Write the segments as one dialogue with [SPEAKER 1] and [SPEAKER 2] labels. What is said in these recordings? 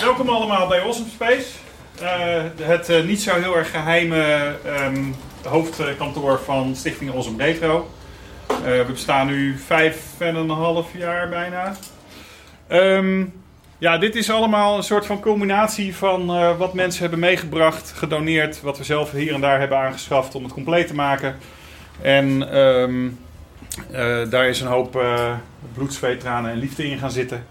[SPEAKER 1] Welkom allemaal bij Awesome Space. Uh, het uh, niet zo heel erg geheime um, hoofdkantoor van Stichting Awesome Retro. Uh, we bestaan nu vijf en een half jaar bijna. Um, ja, dit is allemaal een soort van combinatie van wat mensen hebben meegebracht, gedoneerd, wat we zelf hier en daar hebben aangeschaft om het compleet te maken. En um, daar is een hoop bloed, zweet, en liefde in gaan zitten.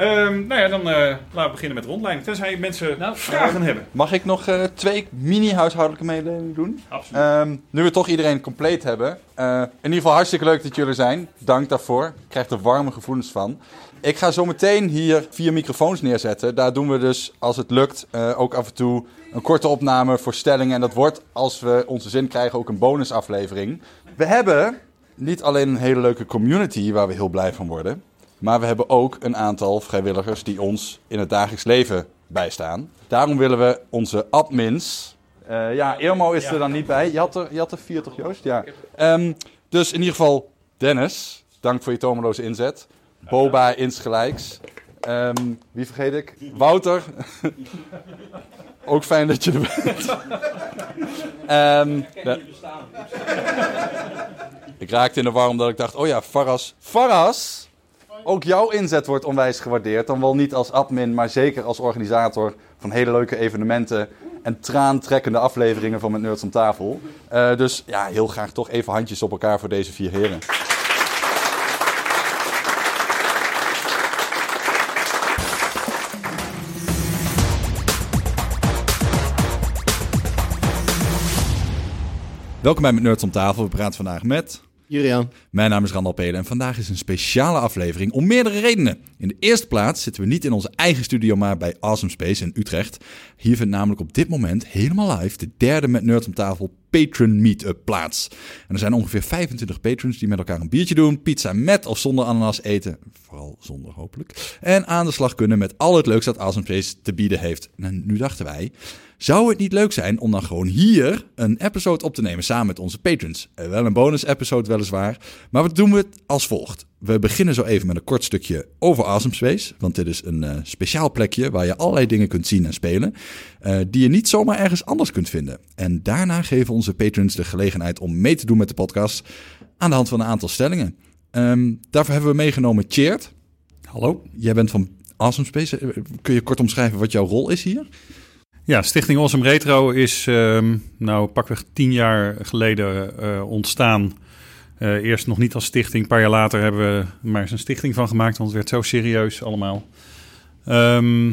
[SPEAKER 1] Um, nou ja, dan uh, laten we beginnen met de rondleiding. Tenzij mensen nou, vragen hebben.
[SPEAKER 2] Mag ik nog uh, twee mini-huishoudelijke mededelingen doen?
[SPEAKER 1] Absoluut. Um,
[SPEAKER 2] nu we toch iedereen compleet hebben. Uh, in ieder geval hartstikke leuk dat jullie er zijn. Dank daarvoor. Ik krijg er warme gevoelens van. Ik ga zo meteen hier vier microfoons neerzetten. Daar doen we dus, als het lukt, ook af en toe een korte opname voor stellingen. En dat wordt, als we onze zin krijgen, ook een bonusaflevering. We hebben niet alleen een hele leuke community waar we heel blij van worden. Maar we hebben ook een aantal vrijwilligers die ons in het dagelijks leven bijstaan. Daarom willen we onze admins. Uh, ja, Irmo is er dan niet bij. Je had er, je had er vier toch, Joost? Ja. Um, dus in ieder geval, Dennis, dank voor je tomeloze inzet. Boba insgelijks. Um, wie vergeet ik? Wouter. ook fijn dat je er bent. um, ja. Ik raakte in de war omdat ik dacht, oh ja, Faras. Faras! Ook jouw inzet wordt onwijs gewaardeerd. Dan wel niet als admin, maar zeker als organisator van hele leuke evenementen en traantrekkende afleveringen van Met Nerds om tafel. Uh, dus ja, heel graag toch even handjes op elkaar voor deze vier heren. Welkom bij Met Nerds om tafel. We praten vandaag met...
[SPEAKER 3] Julian.
[SPEAKER 2] Mijn naam is Randal Pelen en vandaag is een speciale aflevering om meerdere redenen. In de eerste plaats zitten we niet in onze eigen studio, maar bij Awesome Space in Utrecht. Hier vindt namelijk op dit moment helemaal live de derde met Nerds om tafel Patron Meetup plaats. En er zijn ongeveer 25 patrons die met elkaar een biertje doen, pizza met of zonder ananas eten, vooral zonder hopelijk, en aan de slag kunnen met al het leuks dat Awesome te bieden heeft. En nu dachten wij, zou het niet leuk zijn om dan gewoon hier een episode op te nemen samen met onze patrons? Eh, wel een bonus episode weliswaar, maar wat doen we het als volgt? We beginnen zo even met een kort stukje over Awesome Space. Want dit is een uh, speciaal plekje waar je allerlei dingen kunt zien en spelen. Uh, die je niet zomaar ergens anders kunt vinden. En daarna geven onze patrons de gelegenheid om mee te doen met de podcast. Aan de hand van een aantal stellingen. Um, daarvoor hebben we meegenomen Cheert.
[SPEAKER 1] Hallo.
[SPEAKER 2] Jij bent van Awesome Space. Kun je kort omschrijven wat jouw rol is hier?
[SPEAKER 1] Ja, Stichting Awesome Retro is um, nou pakweg tien jaar geleden uh, ontstaan. Uh, eerst nog niet als stichting, een paar jaar later hebben we maar eens een stichting van gemaakt, want het werd zo serieus allemaal. Um,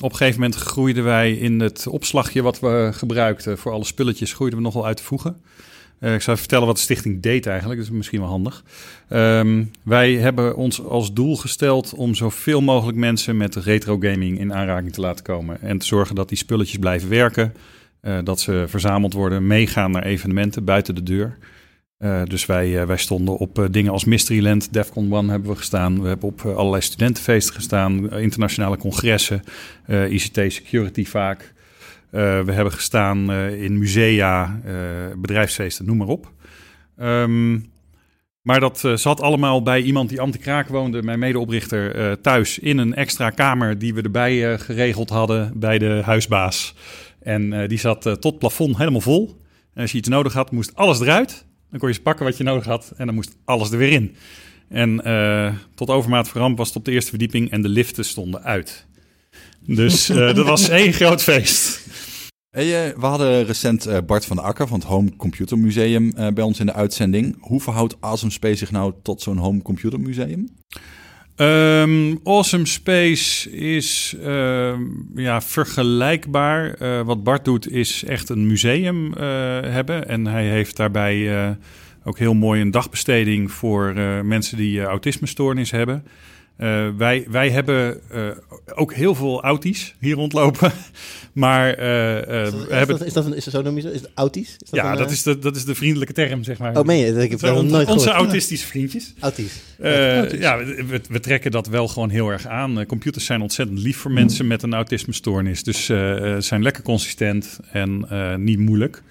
[SPEAKER 1] op een gegeven moment groeiden wij in het opslagje wat we gebruikten voor alle spulletjes, groeiden we nogal uit te voegen. Uh, ik zou vertellen wat de stichting deed eigenlijk, dat is misschien wel handig. Um, wij hebben ons als doel gesteld om zoveel mogelijk mensen met retro gaming in aanraking te laten komen. En te zorgen dat die spulletjes blijven werken, uh, dat ze verzameld worden, meegaan naar evenementen buiten de deur. Uh, dus wij, uh, wij stonden op uh, dingen als Mysteryland, Defcon One hebben we gestaan. We hebben op allerlei studentenfeesten gestaan, internationale congressen, ICT Security vaak. we hebben gestaan in musea, bedrijfsfeesten, noem maar op. Um, maar dat zat allemaal bij iemand die anti-kraak woonde, mijn medeoprichter, thuis in een extra kamer die we erbij geregeld hadden bij de huisbaas. En die zat tot plafond helemaal vol. En als je iets nodig had, moest alles eruit. Dan kon je pakken wat je nodig had en dan moest alles er weer in. En uh, tot overmaat verramp was het op de eerste verdieping en de liften stonden uit. Dus uh, dat was één groot feest.
[SPEAKER 2] Hey, uh, we hadden recent Bart van der Akker van het Home Computer Museum bij ons in de uitzending. Hoe verhoudt Awesome Space zich nou tot zo'n Home Computer Museum?
[SPEAKER 1] Um, awesome Space is uh, ja, vergelijkbaar. Uh, wat Bart doet is echt een museum uh, hebben. En hij heeft daarbij eh, ook heel mooi een dagbesteding voor mensen die autismestoornis hebben. Uh, wij, wij hebben uh, ook heel veel auties hier rondlopen. maar uh,
[SPEAKER 3] is, dat, hebben... is, dat, is, dat, zo noem je zo? Is het auties? Is
[SPEAKER 1] dat ja, een, dat, is de, dat is de vriendelijke term, zeg maar.
[SPEAKER 3] Oh, meen je? Ik heb dat nooit gehoord.
[SPEAKER 1] Onze autistische vriendjes.
[SPEAKER 3] Auties.
[SPEAKER 1] Ja, we, we, trekken dat wel gewoon heel erg aan. computers zijn ontzettend lief voor mensen mm. met een autismestoornis. Dus zijn lekker consistent en niet moeilijk.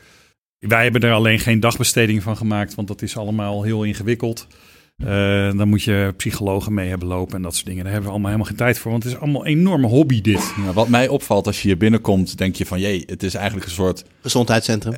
[SPEAKER 1] Wij hebben er alleen geen dagbesteding van gemaakt, want dat is allemaal heel ingewikkeld. Uh, dan moet je psychologen mee hebben lopen en dat soort dingen. Daar hebben we allemaal helemaal geen tijd voor, want het is allemaal een enorme hobby dit.
[SPEAKER 2] Ja, wat mij opvalt als je hier binnenkomt, denk je van... jee, het is eigenlijk een soort...
[SPEAKER 3] Gezondheidscentrum.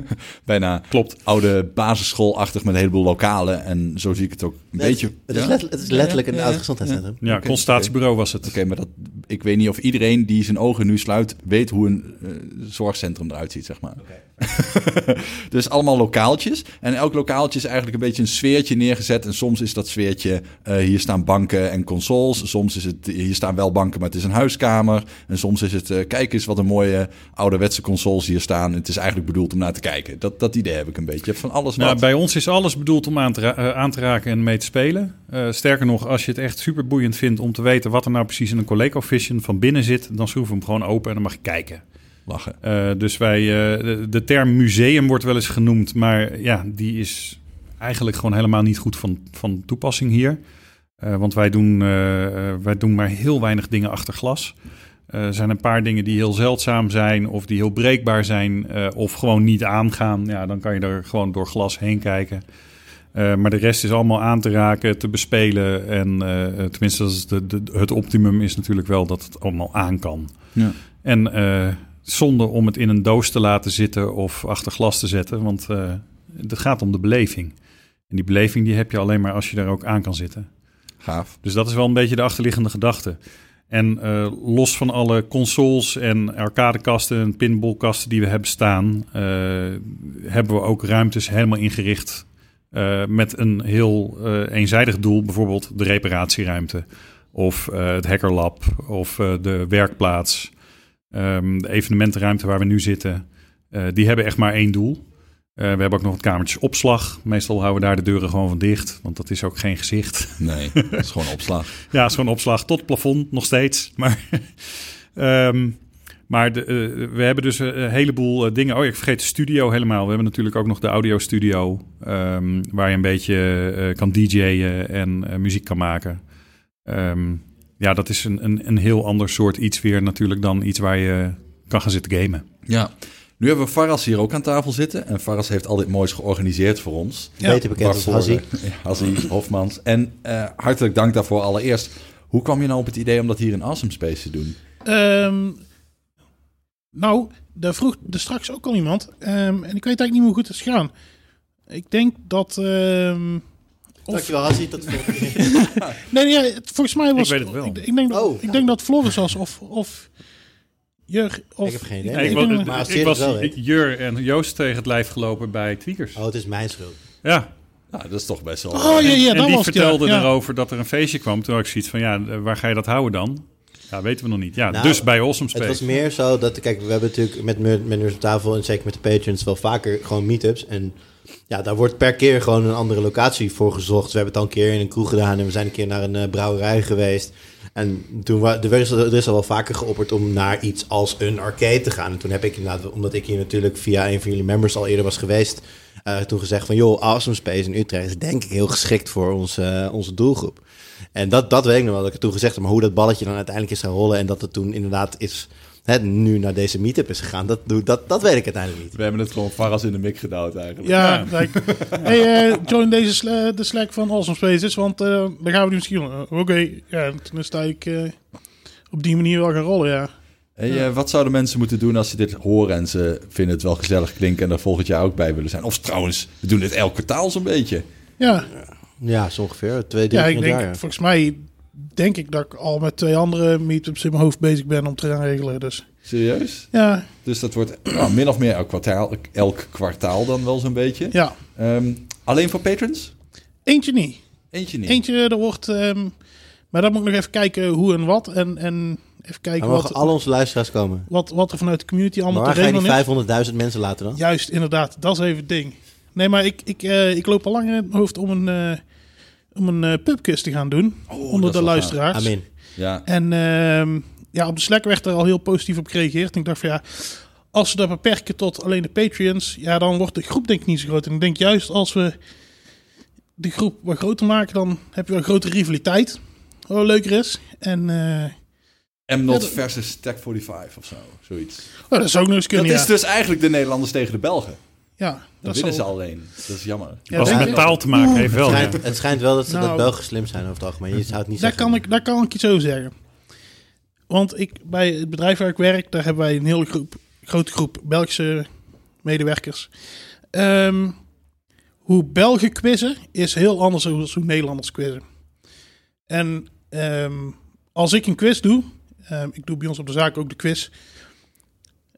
[SPEAKER 2] bijna
[SPEAKER 1] Klopt.
[SPEAKER 2] oude basisschoolachtig met een heleboel lokalen. En zo zie ik het ook een beetje.
[SPEAKER 3] Het is, ja? het is letterlijk een oud gezondheidscentrum.
[SPEAKER 1] Ja, okay. consultatiebureau was het.
[SPEAKER 2] Oké, maar dat, ik weet niet of iedereen die zijn ogen nu sluit... weet hoe een uh, zorgcentrum eruit ziet, zeg maar. Okay. dus allemaal lokaaltjes. En elk lokaaltje is eigenlijk een beetje een sfeertje neergezet... En soms is dat sfeertje, uh, hier staan banken en consoles. Soms is het, hier staan wel banken, maar het is een huiskamer. En soms is het, uh, kijk eens wat een mooie ouderwetse consoles hier staan. Het is eigenlijk bedoeld om naar te kijken. Dat, dat idee heb ik een beetje. Van alles
[SPEAKER 1] nou,
[SPEAKER 2] wat.
[SPEAKER 1] Bij ons is alles bedoeld om aan te, ra aan te raken en mee te spelen. Sterker nog, als je het echt super boeiend vindt om te weten wat er nou precies in een ColecoVision van binnen zit, dan schroef hem gewoon open en dan mag je kijken.
[SPEAKER 2] Lachen.
[SPEAKER 1] Uh, dus wij, uh, de, de, term museum wordt wel eens genoemd, maar ja, die is eigenlijk gewoon helemaal niet goed van, van toepassing hier. Uh, want wij doen, wij doen maar heel weinig dingen achter glas. Er zijn een paar dingen die heel zeldzaam zijn of die heel breekbaar zijn of gewoon niet aangaan. Ja, dan kan je er gewoon door glas heen kijken. Maar de rest is allemaal aan te raken, te bespelen. En tenminste, is de, de, het optimum is natuurlijk wel dat het allemaal aan kan.
[SPEAKER 2] Ja.
[SPEAKER 1] En zonder om het in een doos te laten zitten of achter glas te zetten. Want het gaat om de beleving. En die beleving die heb je alleen maar als je daar ook aan kan zitten.
[SPEAKER 2] Gaaf.
[SPEAKER 1] Dus dat is wel een beetje de achterliggende gedachte. En los van alle consoles en arcadekasten en pinballkasten die we hebben staan, hebben we ook ruimtes helemaal ingericht uh, met een heel eenzijdig doel, bijvoorbeeld de reparatieruimte of het hackerlab of de werkplaats, um, de evenementenruimte waar we nu zitten. die hebben echt maar één doel. We hebben ook nog het kamertje opslag. Meestal houden we daar de deuren gewoon van dicht, want dat is ook geen gezicht.
[SPEAKER 2] Nee, dat is gewoon opslag.
[SPEAKER 1] ja, het is gewoon opslag tot het plafond nog steeds. Maar um, maar de, uh, we hebben dus een heleboel uh, dingen. Oh, ik vergeet de studio helemaal. We hebben natuurlijk ook nog de audiostudio. Um, waar je een beetje uh, kan DJ'en en muziek kan maken. Um, ja, dat is een, een, een heel ander soort iets weer natuurlijk dan iets waar je kan gaan zitten gamen.
[SPEAKER 2] Ja. Nu hebben we Faras hier ook aan tafel zitten. En Faras heeft al dit moois georganiseerd voor ons.
[SPEAKER 3] Ja. Beter bekend als Hazzy.
[SPEAKER 2] Hazzy Hofmans. En hartelijk dank daarvoor allereerst. Hoe kwam je nou op het idee om dat hier in Awesome Space te doen?
[SPEAKER 4] Um, nou, daar vroeg er straks ook al iemand. Um, en ik weet eigenlijk niet hoe goed het is gegaan. Ik denk dat... Um,
[SPEAKER 3] of... Dankjewel, Hazzy. Tot
[SPEAKER 4] nee, nee, ja, volgens mij was...
[SPEAKER 1] Ik weet het wel.
[SPEAKER 4] Ik, ik denk, dat, oh, ik denk dat Floris was of... of Jur, of...
[SPEAKER 3] Ik heb geen idee.
[SPEAKER 1] Nee, ik, ik, maar ik was wel, Jur en Joost tegen het lijf gelopen bij Tweakers.
[SPEAKER 3] Oh, het is mijn schuld.
[SPEAKER 1] Ja.
[SPEAKER 2] Nou, dat is toch best wel...
[SPEAKER 4] Oh, ja, ja,
[SPEAKER 1] en, die vertelde
[SPEAKER 4] ja.
[SPEAKER 1] erover dat er een feestje kwam. Toen had ik zoiets van, ja, waar ga je dat houden dan? Ja, weten we nog niet. Ja, nou, dus bij Awesome Space.
[SPEAKER 3] Het was meer zo dat, kijk, we hebben natuurlijk met, met, met op tafel en zeker met de patrons wel vaker gewoon meetups. En ja, daar wordt per keer gewoon een andere locatie voor gezocht. We hebben het al een keer in een kroeg gedaan en we zijn een keer naar een uh, brouwerij geweest. En toen er, is, is al wel vaker geopperd om naar iets als een arcade te gaan. En toen heb ik inderdaad, omdat ik hier natuurlijk via een van jullie members al eerder was geweest, uh, toen gezegd van joh, Awesome Space in Utrecht is denk ik heel geschikt voor onze, uh, onze doelgroep. En dat, dat weet ik nog wel, dat ik toen gezegd heb. Maar hoe dat balletje dan uiteindelijk is gaan rollen en dat het toen inderdaad is... Hè, nu naar deze meetup is gegaan, dat, dat, dat weet ik uiteindelijk niet.
[SPEAKER 2] We hebben het gewoon varas in de mik gedouwd eigenlijk.
[SPEAKER 4] Ja, ja. hey, uh, join deze sla de Slack van Awesome Spaces, want uh, dan gaan we nu misschien... Uh, Oké, okay. ja, toen sta ik op die manier wel gaan rollen, ja.
[SPEAKER 2] Hey, ja. wat zouden mensen moeten doen als ze dit horen en ze vinden het wel gezellig klinken en er volgend jaar ook bij willen zijn? Of trouwens, we doen dit elk kwartaal zo'n beetje.
[SPEAKER 4] Ja.
[SPEAKER 3] Ja, zo ongeveer. Twee, drie
[SPEAKER 4] ja, ik denk,
[SPEAKER 3] jaar. Ja.
[SPEAKER 4] volgens mij denk ik dat ik al met twee andere meetups in mijn hoofd bezig ben om te gaan regelen. Dus.
[SPEAKER 2] Serieus?
[SPEAKER 4] Ja.
[SPEAKER 2] Dus dat wordt nou, min of meer elk kwartaal, elk kwartaal dan wel zo'n beetje.
[SPEAKER 4] Ja.
[SPEAKER 2] Um, alleen voor patrons?
[SPEAKER 4] Eentje niet.
[SPEAKER 2] Eentje niet?
[SPEAKER 4] Eentje, er wordt... Um, maar dan moet ik nog even kijken hoe en wat. En, en even kijken wat...
[SPEAKER 3] al onze luisteraars komen.
[SPEAKER 4] Wat, wat er vanuit de community allemaal
[SPEAKER 3] maar
[SPEAKER 4] te
[SPEAKER 3] waar ga je
[SPEAKER 4] regelen
[SPEAKER 3] die 500.000 mensen laten dan?
[SPEAKER 4] Juist, inderdaad. Dat is even het ding. Nee, maar ik, ik, uh, ik loop al lang in het hoofd om een... Uh, om een uh, pubquiz te gaan doen
[SPEAKER 2] oh,
[SPEAKER 4] onder de luisteraars.
[SPEAKER 3] Amen.
[SPEAKER 2] Ja.
[SPEAKER 4] En uh, ja, op de Slack werd er al heel positief op gereageerd. En ik dacht van ja, als we dat beperken tot alleen de Patreons, ja, dan wordt de groep denk ik niet zo groot. En ik denk juist als we de groep wat groter maken, dan heb je wel een grotere rivaliteit. Wat leuker is. En... Uh,
[SPEAKER 2] Mnot ja, versus Tech 45 of zo, zoiets.
[SPEAKER 4] Oh, dat zou ook nog eens kunnen,
[SPEAKER 2] Dat
[SPEAKER 4] ja.
[SPEAKER 2] is dus eigenlijk de Nederlanders tegen de Belgen.
[SPEAKER 4] Ja,
[SPEAKER 2] Dan
[SPEAKER 4] dat
[SPEAKER 2] winnen ze alleen. Dat is jammer.
[SPEAKER 4] Ja,
[SPEAKER 1] Als het met taal te maken heeft,
[SPEAKER 3] Het
[SPEAKER 1] wel.
[SPEAKER 3] schijnt, het schijnt wel dat, ze, dat
[SPEAKER 4] Nou.
[SPEAKER 3] Belgen slim zijn over het algemeen. Je zou het niet
[SPEAKER 4] Daar
[SPEAKER 3] zeggen.
[SPEAKER 4] kan, ik, daar kan ik iets over zeggen. Want ik, bij het bedrijf waar ik werk, daar hebben wij een hele groep, grote groep Belgische medewerkers. Ehm, hoe Belgen quizzen is heel anders dan hoe Nederlanders quizzen. En ehm, als ik een quiz doe, ehm, ik doe bij ons op de zaak ook de quiz.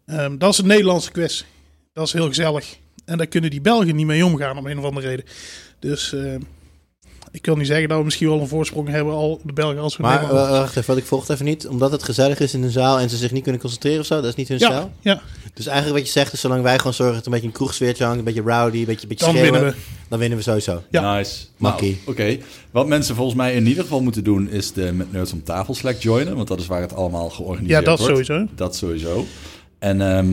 [SPEAKER 4] ehm, dat is een Nederlandse quiz. Dat is heel gezellig. En daar kunnen die Belgen niet mee omgaan om een of andere reden. Dus ehm, ik wil niet zeggen dat we misschien wel een voorsprong hebben, al de Belgen als we
[SPEAKER 3] Maar eh, wacht even, want ik volg het even niet. Omdat het gezellig is in een zaal en ze zich niet kunnen concentreren of zo, dat is niet hun
[SPEAKER 4] ja,
[SPEAKER 3] stijl.
[SPEAKER 4] ja,
[SPEAKER 3] Dus eigenlijk wat je zegt is, zolang wij gewoon zorgen dat er een beetje een kroegsfeertje hangt, een beetje rowdy, een beetje, een beetje
[SPEAKER 4] dan
[SPEAKER 3] schreeuwen,
[SPEAKER 4] winnen we.
[SPEAKER 3] dan winnen we sowieso.
[SPEAKER 4] Ja.
[SPEAKER 2] Nice.
[SPEAKER 3] Makkie.
[SPEAKER 2] Nou, Oké. Wat mensen volgens mij in ieder geval moeten doen, is de met Nerds om tafel Slack joinen. Want dat is waar het allemaal georganiseerd
[SPEAKER 4] Ja, dat
[SPEAKER 2] wordt.
[SPEAKER 4] sowieso.
[SPEAKER 2] Dat sowieso. En ehm,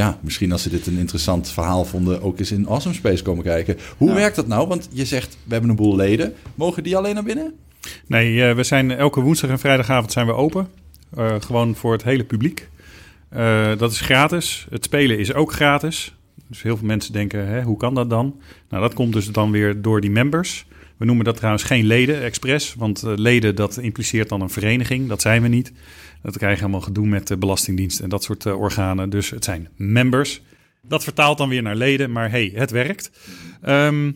[SPEAKER 2] ja, misschien als ze dit een interessant verhaal vonden, ook eens in Awesome Space komen kijken. Hoe
[SPEAKER 1] Ja.
[SPEAKER 2] werkt dat nou? Want je zegt, we hebben een boel leden. Mogen die alleen naar binnen?
[SPEAKER 1] Nee, eh, we zijn elke woensdag en vrijdagavond zijn we open. Eh, gewoon voor het hele publiek. Eh, dat is gratis. Het spelen is ook gratis. Dus heel veel mensen denken, hè, hoe kan dat dan? Nou, dat komt dus dan weer door die members. We noemen dat trouwens geen leden expres. Want eh, leden, dat impliceert dan een vereniging. Dat zijn we niet. Dat krijg je allemaal gedoe met de Belastingdienst en dat soort eh, organen. Dus het zijn members. Dat vertaalt dan weer naar leden, maar hey, het werkt. Ehm,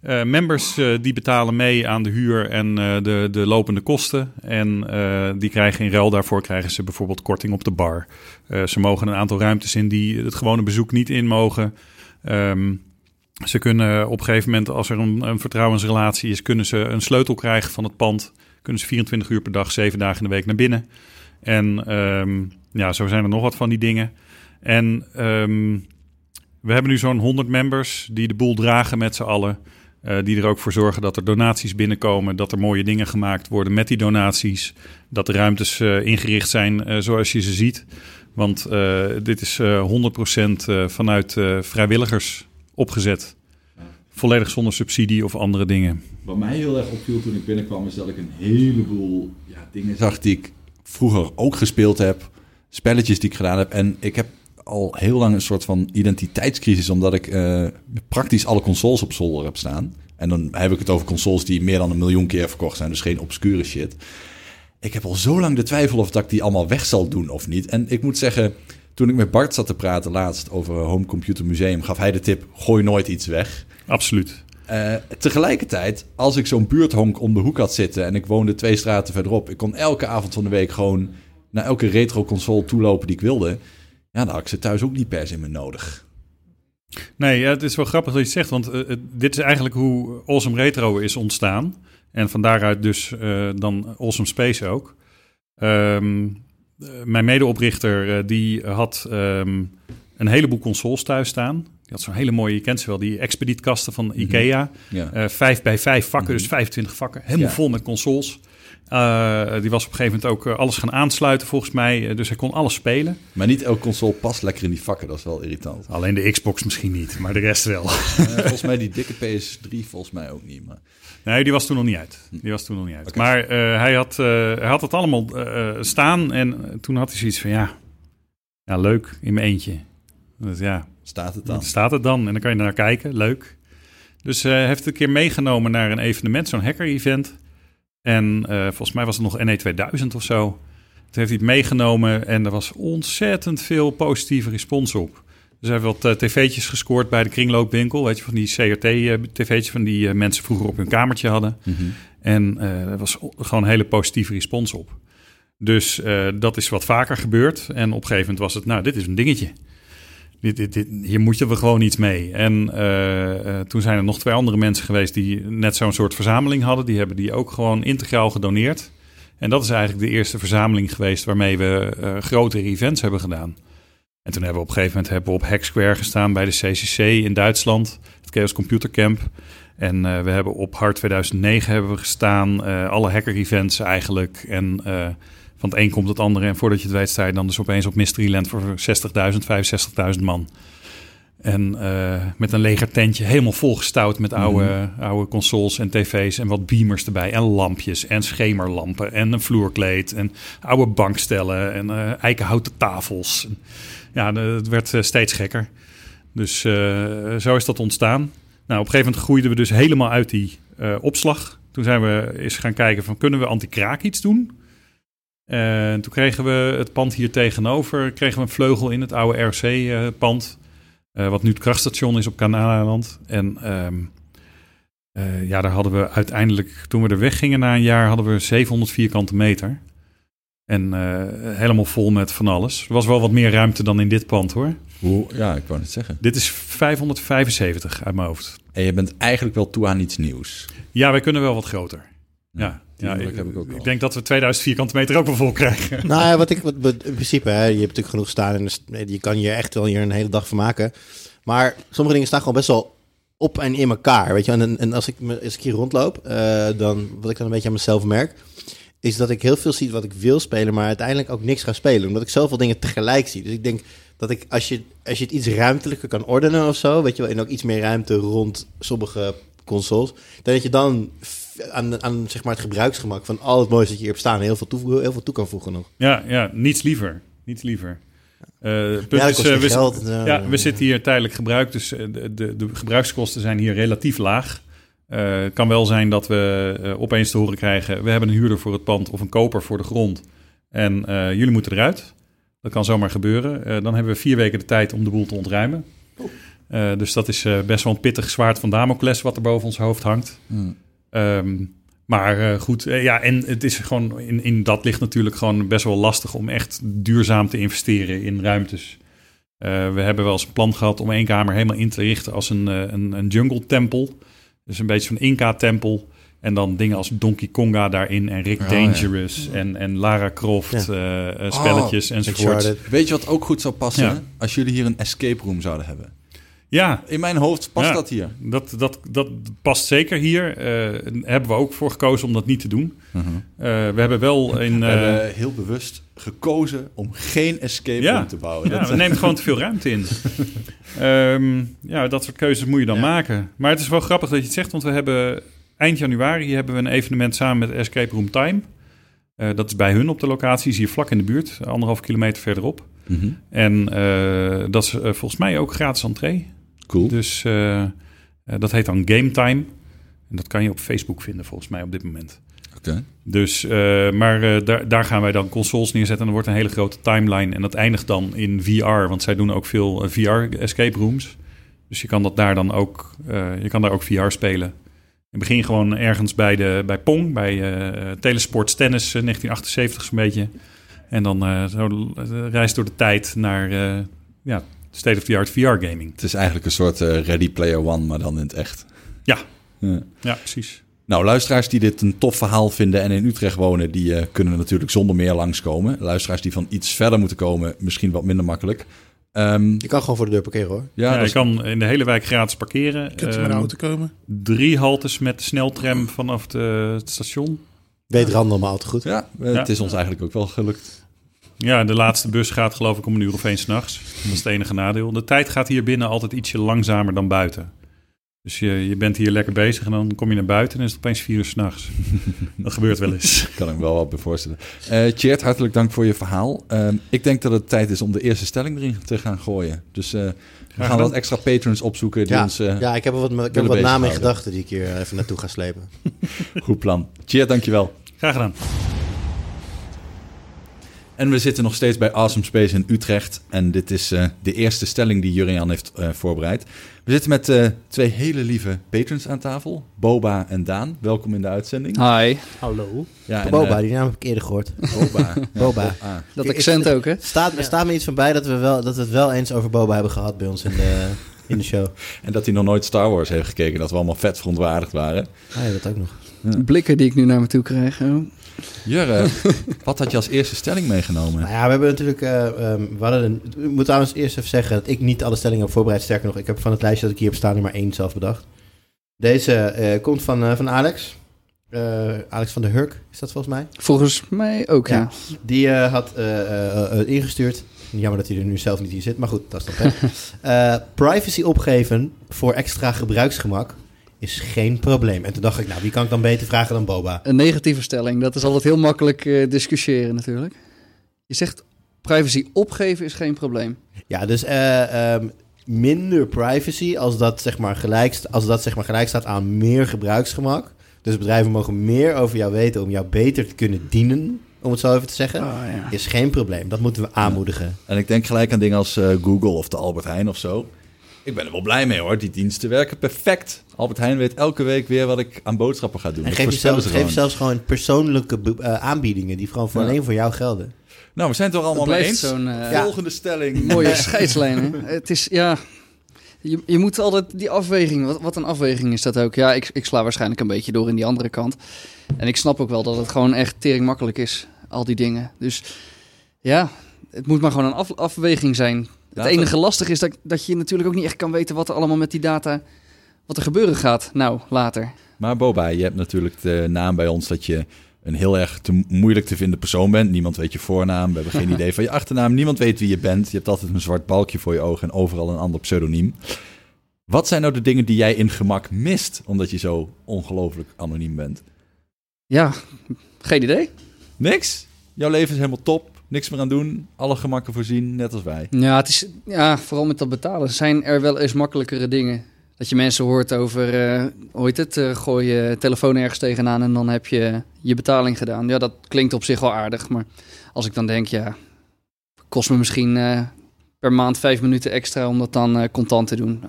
[SPEAKER 1] eh, members eh, die betalen mee aan de huur en eh, de, de lopende kosten. En eh, die krijgen in ruil daarvoor krijgen ze bijvoorbeeld korting op de bar. Eh, ze mogen een aantal ruimtes in die het gewone bezoek niet in mogen. Ehm, ze kunnen op een gegeven moment, als er een, vertrouwensrelatie is, kunnen ze een sleutel krijgen van het pand. Kunnen ze 24 uur per dag, 7 dagen in de week naar binnen. En ehm, ja, zo zijn er nog wat van die dingen. En ehm, we hebben nu zo'n 100 members die de boel dragen met z'n allen. Eh, die er ook voor zorgen dat er donaties binnenkomen, dat er mooie dingen gemaakt worden met die donaties. Dat de ruimtes eh, ingericht zijn eh, zoals je ze ziet. Want dit is eh 100% eh, vanuit vrijwilligers opgezet. Volledig zonder subsidie of andere dingen.
[SPEAKER 2] Wat mij heel erg opviel toen ik binnenkwam, is dat ik een heleboel ja, dingen zag die ik vroeger ook gespeeld heb. Spelletjes die ik gedaan heb. En ik heb al heel lang een soort van identiteitscrisis, omdat ik eh, praktisch alle consoles op zolder heb staan. En dan heb ik het over consoles die meer dan een miljoen keer verkocht zijn, dus geen obscure shit. Ik heb al zo lang de twijfel of dat ik die allemaal weg zal doen of niet. En ik moet zeggen, toen ik met Bart zat te praten laatst over Home Computer Museum, gaf hij de tip: gooi nooit iets weg.
[SPEAKER 1] Absoluut.
[SPEAKER 2] Eh, tegelijkertijd, als ik zo'n buurthonk om de hoek had zitten en ik woonde twee straten verderop, ik kon elke avond van de week gewoon naar elke retro-console toelopen die ik wilde. Ja, dan had ik ze thuis ook niet per se meer nodig.
[SPEAKER 1] Nee, ja, het is wel grappig dat je het zegt, want eh, dit is eigenlijk hoe Awesome Retro is ontstaan. En van daaruit dus eh, dan Awesome Space ook. Ehm, eh, mijn medeoprichter eh, die had ehm, een heleboel consoles thuis staan. Die had zo'n hele mooie, je kent ze wel, die expedietkasten van Ikea.
[SPEAKER 2] Ja.
[SPEAKER 1] Eh, vijf bij vijf vakken,
[SPEAKER 2] Mhm.
[SPEAKER 1] dus 25 vakken. Helemaal
[SPEAKER 2] Ja.
[SPEAKER 1] vol met consoles. Eh, die was op een gegeven moment ook eh, alles gaan aansluiten volgens mij. Eh, dus hij kon alles spelen.
[SPEAKER 2] Maar niet elke console past lekker in die vakken, dat is wel irritant.
[SPEAKER 1] Alleen de Xbox misschien niet, maar de rest wel.
[SPEAKER 2] Eh, volgens mij die dikke PS3, volgens mij ook niet. Maar...
[SPEAKER 1] Nee, die was toen nog niet uit. Die was toen nog niet uit. Maar eh, hij, had, eh, hij had het allemaal eh, staan en toen had hij zoiets van ja, ja leuk in mijn eentje. Dus ja,
[SPEAKER 2] Staat het dan?
[SPEAKER 1] staat het dan en dan kan je naar kijken, leuk. Dus hij heeft het een keer meegenomen naar een evenement, zo'n hacker-event. En volgens mij was het nog NE 2000 of zo. Toen heeft hij het meegenomen en er was ontzettend veel positieve respons op. Dus hij heeft wat eh, tv'tjes gescoord bij de kringloopwinkel. Weet je, van die CRT-tv'tjes van die eh, mensen vroeger op hun kamertje hadden.
[SPEAKER 2] Mhm.
[SPEAKER 1] En eh, er was gewoon een hele positieve respons op. Dus eh, dat is wat vaker gebeurd. En op een gegeven moment was het, nou, dit is een dingetje. Dit, dit, dit, hier moeten we gewoon iets mee. En eh, eh, toen zijn er nog twee andere mensen geweest die net zo'n soort verzameling hadden. Die hebben die ook gewoon integraal gedoneerd. En dat is eigenlijk de eerste verzameling geweest waarmee we eh, grotere events hebben gedaan. En toen hebben we op een gegeven moment hebben we op Hack Square gestaan bij de CCC in Duitsland, het Chaos Computer Camp. En eh, we hebben op Hard 2009 hebben we gestaan, eh, alle hacker-events eigenlijk. En eh, van het een komt het andere. En voordat je het weet sta je dan dus opeens op Mysteryland voor 60.000, 65.000 man. En eh, met een leger tentje helemaal volgestouwd met oude, oude consoles en tv's en wat beamers erbij. En lampjes en schemerlampen en een vloerkleed en oude bankstellen en eh, eikenhouten tafels. Ja, het werd eh, steeds gekker. Dus zo is dat ontstaan. Nou, op een gegeven moment groeiden we dus helemaal uit die opslag. Toen zijn we eens gaan kijken van kunnen we anti-kraak iets doen? En toen kregen we het pand hier tegenover, kregen we een vleugel in het oude RC-pand. Eh, wat nu het krachtstation is op Kanalenland. En ehm, eh, ja, daar hadden we uiteindelijk, toen we er weggingen na een jaar, hadden we 700 vierkante meter. En eh, helemaal vol met van alles. Er was wel wat meer ruimte dan in dit pand hoor.
[SPEAKER 2] Hoe, ja, ik wou het zeggen.
[SPEAKER 1] Dit is 575 uit mijn hoofd.
[SPEAKER 2] En je bent eigenlijk wel toe aan iets nieuws.
[SPEAKER 1] Ja, wij kunnen wel wat groter. Ja, ja, ik,
[SPEAKER 2] heb ik ook al.
[SPEAKER 1] ik denk dat we 2000 vierkante meter ook wel vol krijgen.
[SPEAKER 3] Nou ja, wat ik wat, in principe, hè, je hebt natuurlijk genoeg staan en dus, je kan hier echt wel hier een hele dag van maken. Maar sommige dingen staan gewoon best wel op en in elkaar, weet je. En, en als ik me- als ik hier rondloop, eh, dan wat ik dan een beetje aan mezelf merk, is dat ik heel veel zie wat ik wil spelen, maar uiteindelijk ook niks ga spelen, omdat ik zoveel dingen tegelijk zie. Dus ik denk dat ik als je als je het iets ruimtelijker kan ordenen of zo, weet je wel, en ook iets meer ruimte rond sommige consoles, dan dat je dan aan, aan zeg maar het gebruiksgemak van al het moois dat je hier hebt staan heel veel toe, heel veel toe kan voegen nog.
[SPEAKER 1] Ja, ja, niets liever. Niets liever. Eh, punt
[SPEAKER 3] Ja,
[SPEAKER 1] is, eh, we,
[SPEAKER 3] geld. Ja,
[SPEAKER 1] ja, we zitten hier tijdelijk gebruik, dus eh, de, de, de gebruikskosten zijn hier relatief laag. Eh, Het kan wel zijn dat we opeens te horen krijgen, we hebben een huurder voor het pand of een koper voor de grond. En eh, jullie moeten eruit. Dat kan zomaar gebeuren. Eh, dan hebben we vier weken de tijd om de boel te ontruimen. Eh, dus dat is eh, best wel een pittig zwaard van Damocles wat er boven ons hoofd hangt.
[SPEAKER 2] Hmm.
[SPEAKER 1] Ehm, maar eh, goed, eh, ja, en het is gewoon in, in dat ligt natuurlijk gewoon best wel lastig om echt duurzaam te investeren in ruimtes. Eh, we hebben wel eens een plan gehad om één kamer helemaal in te richten als een, een, een jungle tempel. Dus een beetje zo'n Inca-tempel. En dan dingen als Donkey Konga daarin en Rick
[SPEAKER 2] Oh,
[SPEAKER 1] Dangerous en, en Lara Croft eh, eh, spelletjes enzovoort.
[SPEAKER 3] Uncharted.
[SPEAKER 2] Weet je wat ook goed zou passen?
[SPEAKER 1] Ja.
[SPEAKER 2] Als jullie hier een escape room zouden hebben.
[SPEAKER 1] Ja,
[SPEAKER 2] In mijn hoofd past
[SPEAKER 1] Ja.
[SPEAKER 2] dat hier.
[SPEAKER 1] dat, dat, dat past zeker hier. Eh hebben we ook voor gekozen om dat niet te doen.
[SPEAKER 2] Mhm.
[SPEAKER 1] Eh, we hebben wel in...
[SPEAKER 2] We
[SPEAKER 1] eh,
[SPEAKER 2] hebben heel bewust gekozen om geen escape
[SPEAKER 1] Ja.
[SPEAKER 2] room te bouwen.
[SPEAKER 1] Ja,
[SPEAKER 2] Dat-
[SPEAKER 1] we neemt gewoon te veel ruimte in. Ehm, ja, dat soort keuzes moet je dan
[SPEAKER 2] Ja.
[SPEAKER 1] maken. Maar het is wel grappig dat je het zegt, want we hebben eind januari hebben we een evenement samen met Escape Room Time. Dat is bij hun op de locatie, is hier vlak in de buurt, anderhalf kilometer verderop.
[SPEAKER 2] Mhm.
[SPEAKER 1] En dat is volgens mij ook gratis entree.
[SPEAKER 2] Cool.
[SPEAKER 1] Dus eh, eh, dat heet dan Game Time. En dat kan je op Facebook vinden volgens mij op dit moment.
[SPEAKER 2] Oké.
[SPEAKER 1] Dus, eh, maar daar, daar gaan wij dan consoles neerzetten. En er wordt een hele grote timeline. En dat eindigt dan in VR. Want zij doen ook veel VR-escape rooms. Dus je kan dat daar dan ook, je kan daar ook VR spelen. En begin gewoon ergens bij, de, bij Pong, bij Telesports Tennis eh, 1978 zo'n beetje. En dan zo reis door de tijd naar ja, state-of-the-art VR-gaming.
[SPEAKER 2] Het is eigenlijk een soort eh, Ready Player One, maar dan in het echt.
[SPEAKER 1] Ja.
[SPEAKER 2] Ja.
[SPEAKER 1] Ja, precies.
[SPEAKER 2] Nou, luisteraars die dit een tof verhaal vinden en in Utrecht wonen, die eh, kunnen natuurlijk zonder meer langskomen. Luisteraars die van iets verder moeten komen, misschien wat minder makkelijk. Ehm,
[SPEAKER 3] Je kan gewoon voor de deur parkeren hoor.
[SPEAKER 2] ja,
[SPEAKER 1] Ja, je
[SPEAKER 2] is-
[SPEAKER 1] kan in de hele wijk gratis parkeren.
[SPEAKER 4] Je kunt er met
[SPEAKER 1] Ehm,
[SPEAKER 4] de auto komen.
[SPEAKER 1] drie haltes met de sneltram vanaf de, het station.
[SPEAKER 3] Weet Randall maar al te goed.
[SPEAKER 2] ja, eh,
[SPEAKER 1] Ja.
[SPEAKER 2] het is ons eigenlijk ook wel gelukt.
[SPEAKER 1] Ja, de laatste bus gaat geloof ik om een uur of één s'nachts. Dat is het enige nadeel. De tijd gaat hier binnen altijd ietsje langzamer dan buiten. Dus je, je bent hier lekker bezig en dan kom je naar buiten en is het opeens vier uur s'nachts. dat gebeurt wel eens.
[SPEAKER 2] Kan ik me wel wat bij voorstellen. Eh hartelijk dank voor je verhaal. Ehm, ik denk dat het tijd is om de eerste stelling erin te gaan gooien. Dus eh, we gaan wat extra patrons opzoeken die
[SPEAKER 3] Ja,
[SPEAKER 2] ons... eh,
[SPEAKER 3] ja, ik heb er wat, ik heb wat namen in gedachten die ik hier even naartoe ga slepen.
[SPEAKER 2] Goed plan. Tjeerd, dankjewel.
[SPEAKER 1] Graag gedaan.
[SPEAKER 2] En we zitten nog steeds bij Awesome Space in Utrecht. En dit is eh, de eerste stelling die Jurian heeft eh, voorbereid. We zitten met eh, twee hele lieve patrons aan tafel. Boba en Daan. Welkom in de uitzending.
[SPEAKER 5] Hi.
[SPEAKER 3] Hallo.
[SPEAKER 2] Ja, en,
[SPEAKER 3] Boba, die naam heb ik eerder gehoord.
[SPEAKER 2] Boba.
[SPEAKER 3] Boba.
[SPEAKER 2] Ah,
[SPEAKER 5] Dat accent
[SPEAKER 3] ik-
[SPEAKER 5] ook, hè?
[SPEAKER 3] Staat, er staat me iets van bij dat we, wel, dat we het wel eens over Boba hebben gehad bij ons in de, in de show.
[SPEAKER 2] en dat hij nog nooit Star Wars heeft gekeken. Dat we allemaal vet verontwaardigd waren.
[SPEAKER 3] Ah ja, dat ook nog.
[SPEAKER 5] Blikken die ik nu naar me toe krijg. Oh.
[SPEAKER 2] Jurre, wat had je als eerste stelling meegenomen?
[SPEAKER 3] Nou ja, we hebben natuurlijk... eh, ehm, we hadden een, ik moet trouwens eerst even zeggen dat ik niet alle stellingen heb voorbereid. Sterker nog, ik heb van het lijstje dat ik hier heb staan er maar één zelf bedacht. Deze eh, komt van, eh, van Alex. Eh, Alex van der Hurk is dat volgens mij.
[SPEAKER 5] Volgens mij ook, ja.
[SPEAKER 3] Ja. Die eh, had eh, eh, eh, ingestuurd. Jammer dat hij er nu zelf niet in zit, maar goed, dat is dan. Eh, privacy opgeven voor extra gebruiksgemak is geen probleem. En toen dacht ik, nou, wie kan ik dan beter vragen dan Boba?
[SPEAKER 5] Een negatieve stelling, dat is altijd heel makkelijk eh, discussiëren natuurlijk. Je zegt privacy opgeven is geen probleem.
[SPEAKER 3] Ja, dus eh, ehm, minder privacy als dat zeg maar gelijk, als dat, zeg maar, gelijk staat aan meer gebruiksgemak. Dus bedrijven mogen meer over jou weten om jou beter te kunnen dienen, om het zo even te zeggen.
[SPEAKER 5] Oh, ja.
[SPEAKER 3] Is geen probleem. Dat moeten we aanmoedigen.
[SPEAKER 2] En ik denk gelijk aan dingen als eh, Google of de Albert Heijn of zo. Ik ben er wel blij mee hoor. Die diensten werken perfect. Albert Heijn weet elke week weer wat ik aan boodschappen ga doen.
[SPEAKER 3] En geef,
[SPEAKER 2] voorspellen
[SPEAKER 3] jezelf,
[SPEAKER 2] ze
[SPEAKER 3] geef
[SPEAKER 2] gewoon.
[SPEAKER 3] zelfs gewoon persoonlijke eh, aanbiedingen die gewoon voor
[SPEAKER 2] Ja.
[SPEAKER 3] alleen voor jou gelden.
[SPEAKER 2] Nou, we zijn het er allemaal mee eens.
[SPEAKER 5] zo'n
[SPEAKER 3] Ja.
[SPEAKER 2] Volgende stelling.
[SPEAKER 5] mooie scheidslijn. hè? Het is, ja... Je, je moet altijd die afweging... Wat, wat een afweging is dat ook. Ja, ik, ik sla waarschijnlijk een beetje door in die andere kant. En ik snap ook wel dat het gewoon echt tering makkelijk is. Al die dingen. Dus ja, het moet maar gewoon een af, afweging zijn. Het enige lastig is dat, dat je natuurlijk ook niet echt kan weten... wat er allemaal met die data... wat er gebeuren gaat. Nou, later.
[SPEAKER 2] Maar Boba, je hebt natuurlijk de naam bij ons dat je een heel erg te moeilijk te vinden persoon bent. Niemand weet je voornaam, we hebben geen idee van je achternaam. Niemand weet wie je bent. Je hebt altijd een zwart balkje voor je ogen en overal een ander pseudoniem. Wat zijn nou de dingen die jij in gemak mist, omdat je zo ongelooflijk anoniem bent?
[SPEAKER 5] Ja, geen idee.
[SPEAKER 2] Niks? Jouw leven is helemaal top, niks meer aan doen, alle gemakken voorzien, net als wij.
[SPEAKER 5] Ja, het is, ja, vooral met dat betalen zijn er wel eens makkelijkere dingen. Dat je mensen hoort over, eh hoe heet het, eh, gooi je telefoon ergens tegenaan en dan heb je je betaling gedaan. Ja, dat klinkt op zich wel aardig, maar als ik dan denk, ja, kost me misschien eh, per maand vijf minuten extra om dat dan eh, contant te doen.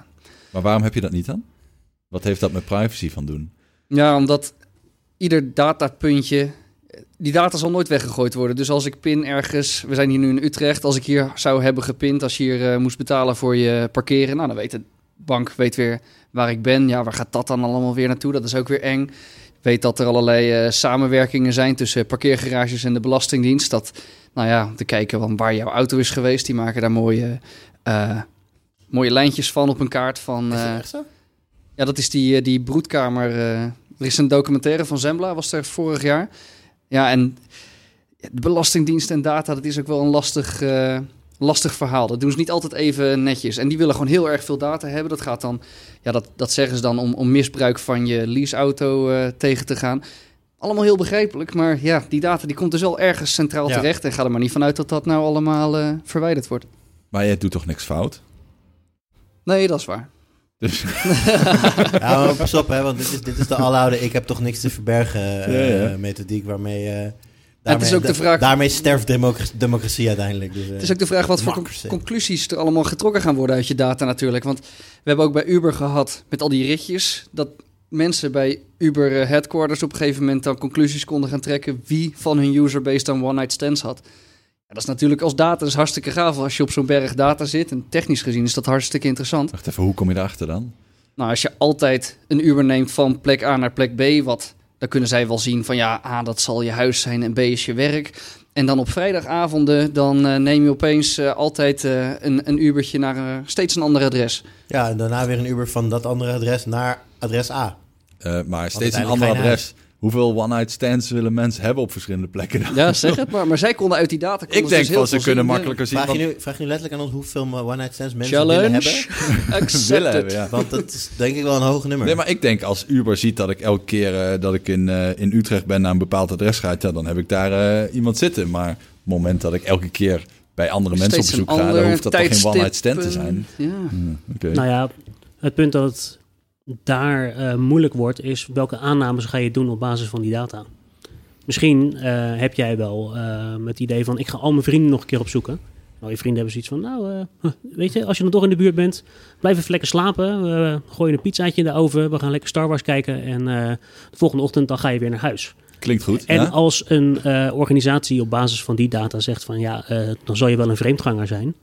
[SPEAKER 2] Maar waarom heb je dat niet dan? Wat heeft dat met privacy van doen?
[SPEAKER 5] Ja, omdat ieder datapuntje, die data zal nooit weggegooid worden. Dus als ik pin ergens, we zijn hier nu in Utrecht, als ik hier zou hebben gepind, als je hier eh, moest betalen voor je parkeren, nou dan weet de bank weet weer waar ik ben. Ja, waar gaat dat dan allemaal weer naartoe? Dat is ook weer eng. Ik weet dat er allerlei eh, samenwerkingen zijn tussen parkeergarages en de Belastingdienst. Dat, nou ja, om te kijken van waar jouw auto is geweest. Die maken daar mooie, eh, mooie lijntjes van op een kaart van...
[SPEAKER 3] Is dat echt zo?
[SPEAKER 5] ja, dat is die, die broedkamer. er is een documentaire van Zembla, was er vorig jaar. Ja, en de Belastingdienst en data, dat is ook wel een lastig, eh, lastig verhaal. Dat doen ze niet altijd even netjes. En die willen gewoon heel erg veel data hebben. Dat gaat dan, ja, dat, dat zeggen ze dan om, om misbruik van je leaseauto eh tegen te gaan. Allemaal heel begrijpelijk, maar ja, die data die komt dus wel ergens centraal
[SPEAKER 3] Ja.
[SPEAKER 5] terecht. En ga er maar niet vanuit dat dat nou allemaal eh, verwijderd wordt.
[SPEAKER 2] Maar jij doet toch niks fout?
[SPEAKER 5] Nee, dat is waar.
[SPEAKER 2] Dus
[SPEAKER 3] Ja, maar pas op, hè, want dit is, dit is de aloude ik heb toch niks te verbergen eh,
[SPEAKER 2] Ja, ja.
[SPEAKER 3] methodiek waarmee... eh,
[SPEAKER 5] het is ook de vraag-
[SPEAKER 3] Daarmee sterft democratie, democratie uiteindelijk. Dus, eh,
[SPEAKER 5] Het is ook de vraag wat voor conclusies er allemaal getrokken gaan worden uit je data natuurlijk. Want we hebben ook bij Uber gehad met al die ritjes... dat mensen bij Uber eh, headquarters op een gegeven moment dan conclusies konden gaan trekken... wie van hun userbase dan one-night stands had. Dat is natuurlijk als data dus hartstikke gaaf als je op zo'n berg data zit. En technisch gezien is dat hartstikke interessant.
[SPEAKER 2] wacht even, hoe kom je erachter dan?
[SPEAKER 5] Nou, als je altijd een Uber neemt van plek A naar plek B, wat, dan kunnen zij wel zien van ja, A, dat zal je huis zijn en B is je werk. En dan op vrijdagavonden, dan eh, neem je opeens eh, altijd eh, een, een Ubertje naar steeds een ander adres.
[SPEAKER 3] Ja, en daarna weer een Uber van dat andere adres naar adres A.
[SPEAKER 2] Eh, maar steeds een ander adres. Hoeveel one-night stands willen mensen hebben op verschillende plekken? dan?
[SPEAKER 5] Ja, zeg het maar. Maar zij konden uit die data...
[SPEAKER 2] Ik denk
[SPEAKER 5] dus heel
[SPEAKER 2] van ze kunnen
[SPEAKER 5] zien.
[SPEAKER 2] makkelijker zien.
[SPEAKER 3] Vraag je, nu, vraag je nu letterlijk aan ons hoeveel one-night stands mensen willen
[SPEAKER 5] Challenge
[SPEAKER 3] hebben?
[SPEAKER 2] ze willen hebben. Ja.
[SPEAKER 3] Want dat is denk ik wel een hoog nummer.
[SPEAKER 2] Nee, maar ik denk als Uber ziet dat ik elke keer eh, dat ik in, eh, in Utrecht ben naar een bepaald adres ga, ja, dan heb ik daar eh, iemand zitten. Maar op het moment dat ik elke keer bij andere mensen op bezoek ga, dan hoeft dat toch geen one-night stand te zijn.
[SPEAKER 5] Ja.
[SPEAKER 2] Hm, Oké.
[SPEAKER 6] Nou ja, het punt dat het daar eh, moeilijk wordt, is welke aannames ga je doen op basis van die data. Misschien eh, heb jij wel eh, het idee van, ik ga al mijn vrienden nog een keer opzoeken. Nou, je vrienden hebben zoiets van, nou, weet je, als je dan toch in de buurt bent, blijf even lekker slapen. We gooien een pizzaatje in de oven, we gaan lekker Star Wars kijken. En de volgende ochtend dan ga je weer naar huis.
[SPEAKER 2] Klinkt goed.
[SPEAKER 6] En
[SPEAKER 2] ja?
[SPEAKER 6] als een organisatie op basis van die data zegt van ja, dan zal je wel een vreemdganger zijn.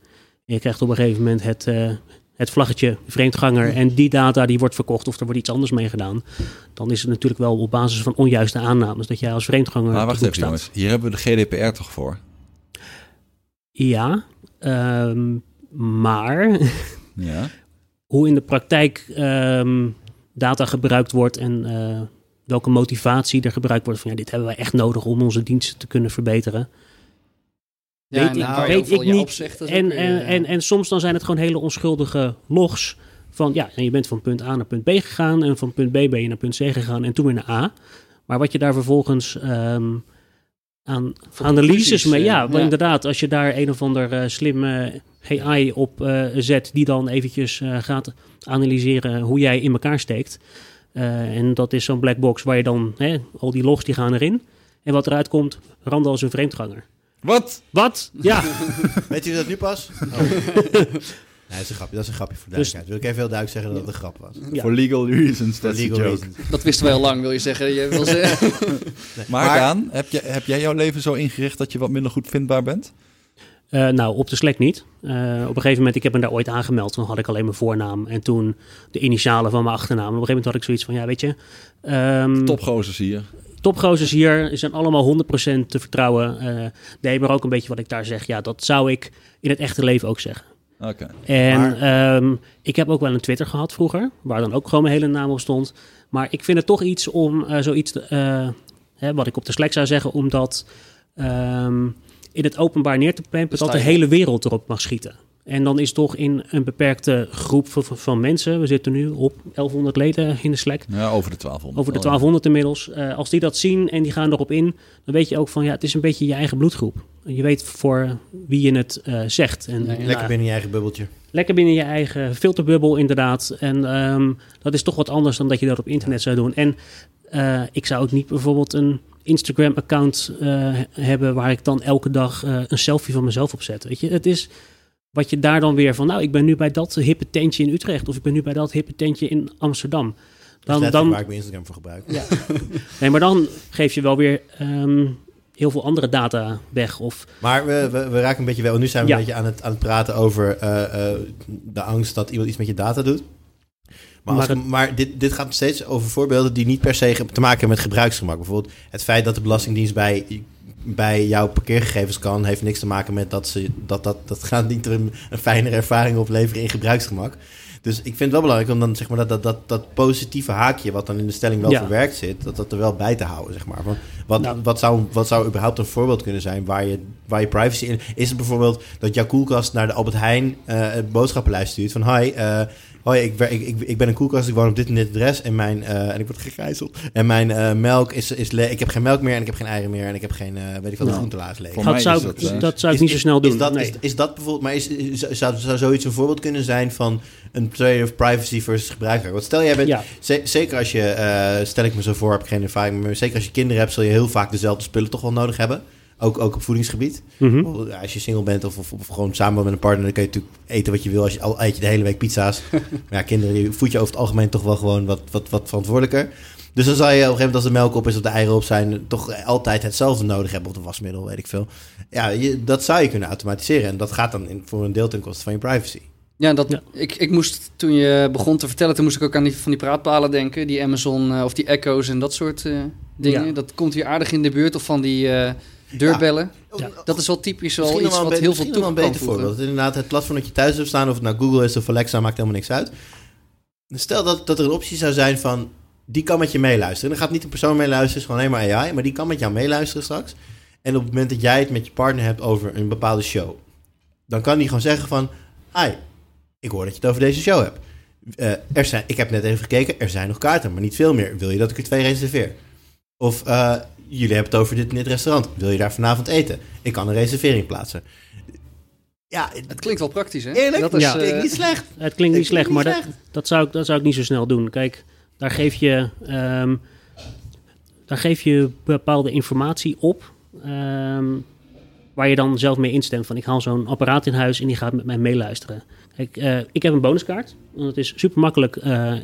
[SPEAKER 6] En je krijgt op een gegeven moment het, het vlaggetje vreemdganger en die data die wordt verkocht of er wordt iets anders mee gedaan. Dan is het natuurlijk wel op basis van onjuiste aannames dat jij als vreemdganger
[SPEAKER 2] Maar wacht even jongens, hier hebben we de GDPR toch voor?
[SPEAKER 6] Ja, ehm, maar
[SPEAKER 2] Ja.
[SPEAKER 6] hoe in de praktijk ehm, data gebruikt wordt en eh, welke motivatie er gebruikt wordt van ja, dit hebben wij echt nodig om onze diensten te kunnen verbeteren.
[SPEAKER 5] Ja,
[SPEAKER 6] Weet ik- weet niet. En,
[SPEAKER 5] weer,
[SPEAKER 6] en,
[SPEAKER 5] ja.
[SPEAKER 6] en, en soms dan zijn het gewoon hele onschuldige logs. Van ja, en je bent van punt A naar punt B gegaan. En van punt B ben je naar punt C gegaan. En toen weer naar A. Maar wat je daar vervolgens ehm, aan analyses mee.
[SPEAKER 5] eh,
[SPEAKER 6] Ja, inderdaad, als je daar een of ander eh, slim eh, AI op eh, zet, die dan eventjes eh, gaat analyseren hoe jij in elkaar steekt. Eh, en dat is zo'n black box waar je dan, hè, al die logs die gaan erin. En wat eruit komt, Randall is een vreemdganger.
[SPEAKER 2] Wat?
[SPEAKER 6] Wat? Ja,
[SPEAKER 3] Weet u dat nu pas? Oh. Nee, dat is een grapje. Dat is een grapje voor
[SPEAKER 6] Dus-
[SPEAKER 3] duidelijkheid. Wil ik even heel duidelijk zeggen dat het een grap was.
[SPEAKER 6] Ja.
[SPEAKER 2] For legal reasons, that's
[SPEAKER 3] legal
[SPEAKER 2] a joke.
[SPEAKER 3] reasons.
[SPEAKER 5] Dat wisten we heel lang, wil je zeggen. Je wil zeggen.
[SPEAKER 2] Maar,
[SPEAKER 3] Maar-
[SPEAKER 2] Daan, heb, je, heb jij jouw leven zo ingericht dat je wat minder goed vindbaar bent?
[SPEAKER 6] Eh, nou, op de Slack niet. Eh, op een gegeven moment, ik heb me daar ooit aangemeld. Toen had ik alleen mijn voornaam en toen de initialen van mijn achternaam. En op een gegeven moment had ik zoiets van, ja, weet je... ehm,
[SPEAKER 2] Topgozers hier.
[SPEAKER 6] Topgozers hier zijn allemaal 100% te vertrouwen. Eh nee, maar ook een beetje wat ik daar zeg. Ja, dat zou ik in het echte leven ook zeggen.
[SPEAKER 2] Oké.
[SPEAKER 6] En
[SPEAKER 3] Maar-
[SPEAKER 6] ehm, ik heb ook wel een Twitter gehad vroeger, waar dan ook gewoon mijn hele naam op stond. Maar ik vind het toch iets om eh, zoiets, te- eh, hè, wat ik op de Slack zou zeggen, om dat ehm, in het openbaar neer te pimpen, dat de hele wereld erop mag schieten. En dan is toch in een beperkte groep van, mensen, we zitten nu op 1100 leden in de Slack,
[SPEAKER 2] Ja, over de 1200.
[SPEAKER 6] over de
[SPEAKER 2] Oh,
[SPEAKER 6] 1200 inmiddels. Eh, als die dat zien en die gaan erop in, dan weet je ook van ja, het is een beetje je eigen bloedgroep. Je weet voor wie je het eh, zegt. En,
[SPEAKER 5] Ja,
[SPEAKER 3] Lekker binnen je eigen bubbeltje.
[SPEAKER 6] lekker binnen je eigen filterbubbel, inderdaad. En ehm, dat is toch wat anders dan dat je dat op internet zou doen. En eh, ik zou ook niet bijvoorbeeld een Instagram-account eh, hebben waar ik dan elke dag eh, een selfie van mezelf op zet. Weet je, het is wat je daar dan weer van, nou, ik ben nu bij dat hippe tentje in Utrecht of ik ben nu bij dat hippe tentje in Amsterdam. Dan,
[SPEAKER 3] letterlijk
[SPEAKER 6] dan,
[SPEAKER 3] waar ik mijn Instagram voor gebruik.
[SPEAKER 6] nee, maar dan geef je wel weer ehm, heel veel andere data weg. Of
[SPEAKER 3] Maar we, we, we raken een beetje wel. Nu zijn we
[SPEAKER 6] Ja.
[SPEAKER 3] een beetje aan het, aan het praten over eh, eh, de angst dat iemand iets met je data doet. Maar, als,
[SPEAKER 6] Maar
[SPEAKER 3] maar, dit, dit gaat steeds over voorbeelden die niet per se te maken hebben met gebruiksgemak. Bijvoorbeeld het feit dat de Belastingdienst bij, bij jouw parkeergegevens kan, heeft niks te maken met dat ze dat, dat, dat gaat niet een, een fijnere ervaring opleveren in gebruiksgemak. Dus ik vind het wel belangrijk om dan zeg maar dat, dat, dat, dat positieve haakje, wat dan in de stelling wel
[SPEAKER 6] Ja.
[SPEAKER 3] verwerkt zit, dat dat er wel bij te houden, zeg maar. Want wat,
[SPEAKER 6] Nou.
[SPEAKER 3] wat, zou, wat zou überhaupt een voorbeeld kunnen zijn waar je, waar je privacy in... Is het bijvoorbeeld dat jouw koelkast naar de Albert Heijn eh een boodschappenlijst stuurt van... Hi, hoi ik, ik, ik, ik ben een koelkast, ik woon op dit en dit adres en, mijn, eh, en ik word gegijzeld. En mijn eh, melk is, is le- Ik heb geen melk meer en ik heb geen eieren meer en ik heb geen, eh, weet ik wat,
[SPEAKER 6] Nou.
[SPEAKER 3] de groentelaars leeg.
[SPEAKER 6] Dat zou,
[SPEAKER 2] dat,
[SPEAKER 6] dat zou ik
[SPEAKER 3] Is-
[SPEAKER 6] niet zo snel doen.
[SPEAKER 3] Is dat,
[SPEAKER 6] nee.
[SPEAKER 3] is, is dat bijvoorbeeld, maar is, zou, zou zoiets een voorbeeld kunnen zijn van een trade of privacy versus gebruiker? Want stel jij bent,
[SPEAKER 6] Ja.
[SPEAKER 3] zeker als je, stel ik me zo voor, heb ik geen ervaring meer, zeker als je kinderen hebt, zul je heel vaak dezelfde spullen toch wel nodig hebben. Ook, ook op voedingsgebied.
[SPEAKER 6] Mhm.
[SPEAKER 3] Als je single bent of, of, of gewoon samen met een partner, dan kun je natuurlijk eten wat je wil. Als je al eet je de hele week pizza's. maar ja, kinderen, je voed je over het algemeen toch wel gewoon wat, wat, wat verantwoordelijker. Dus dan zal je op een gegeven moment als de melk op is of de eieren op zijn, toch altijd hetzelfde nodig hebben. Of de wasmiddel, weet ik veel. Ja, je, dat zou je kunnen automatiseren. En dat gaat dan in, voor een deel ten koste van je privacy.
[SPEAKER 5] Ja, dat,
[SPEAKER 6] Ja.
[SPEAKER 5] Ik, ik moest toen je begon te vertellen, toen moest ik ook aan die, van die praatpalen denken. Die Amazon eh, of die Echo's en dat soort eh, dingen.
[SPEAKER 6] Ja.
[SPEAKER 5] Dat komt hier aardig in de buurt. Of van die eh, deurbellen.
[SPEAKER 6] Ja.
[SPEAKER 5] Dat is wel typisch wel
[SPEAKER 3] Misschien
[SPEAKER 5] iets wat heel veel
[SPEAKER 3] misschien
[SPEAKER 5] toe kan
[SPEAKER 3] beter voorbeeld. Inderdaad, het platform dat je thuis hebt staan, of het nou Google is of Alexa, maakt helemaal niks uit. Stel dat, dat er een optie zou zijn van, die kan met je meeluisteren. Dan gaat niet een persoon meeluisteren, het is gewoon alleen maar AI, maar die kan met jou meeluisteren straks. En op het moment dat jij het met je partner hebt over een bepaalde show, dan kan die gewoon zeggen van, hi, ik hoor dat je het over deze show hebt. Eh, er zijn, ik heb net even gekeken, er zijn nog kaarten, maar niet veel meer. Wil je dat ik er twee reserveer? Of eh, jullie hebben het over dit en dit restaurant. Wil je daar vanavond eten? Ik kan een reservering plaatsen. Ja,
[SPEAKER 5] Het klinkt wel praktisch, hè?
[SPEAKER 3] eerlijk,
[SPEAKER 5] Dat
[SPEAKER 3] dat
[SPEAKER 5] is,
[SPEAKER 6] Ja.
[SPEAKER 3] klinkt
[SPEAKER 5] eh,
[SPEAKER 3] niet slecht.
[SPEAKER 6] Het klinkt niet slecht, maar dat, dat, zou ik, dat zou ik niet zo snel doen. Kijk, daar geef je, ehm, daar geef je bepaalde informatie op. ehm, waar je dan zelf mee instemt. Van ik haal zo'n apparaat in huis en die gaat met mij meeluisteren. Kijk, eh, ik heb een bonuskaart. Want het is super makkelijk.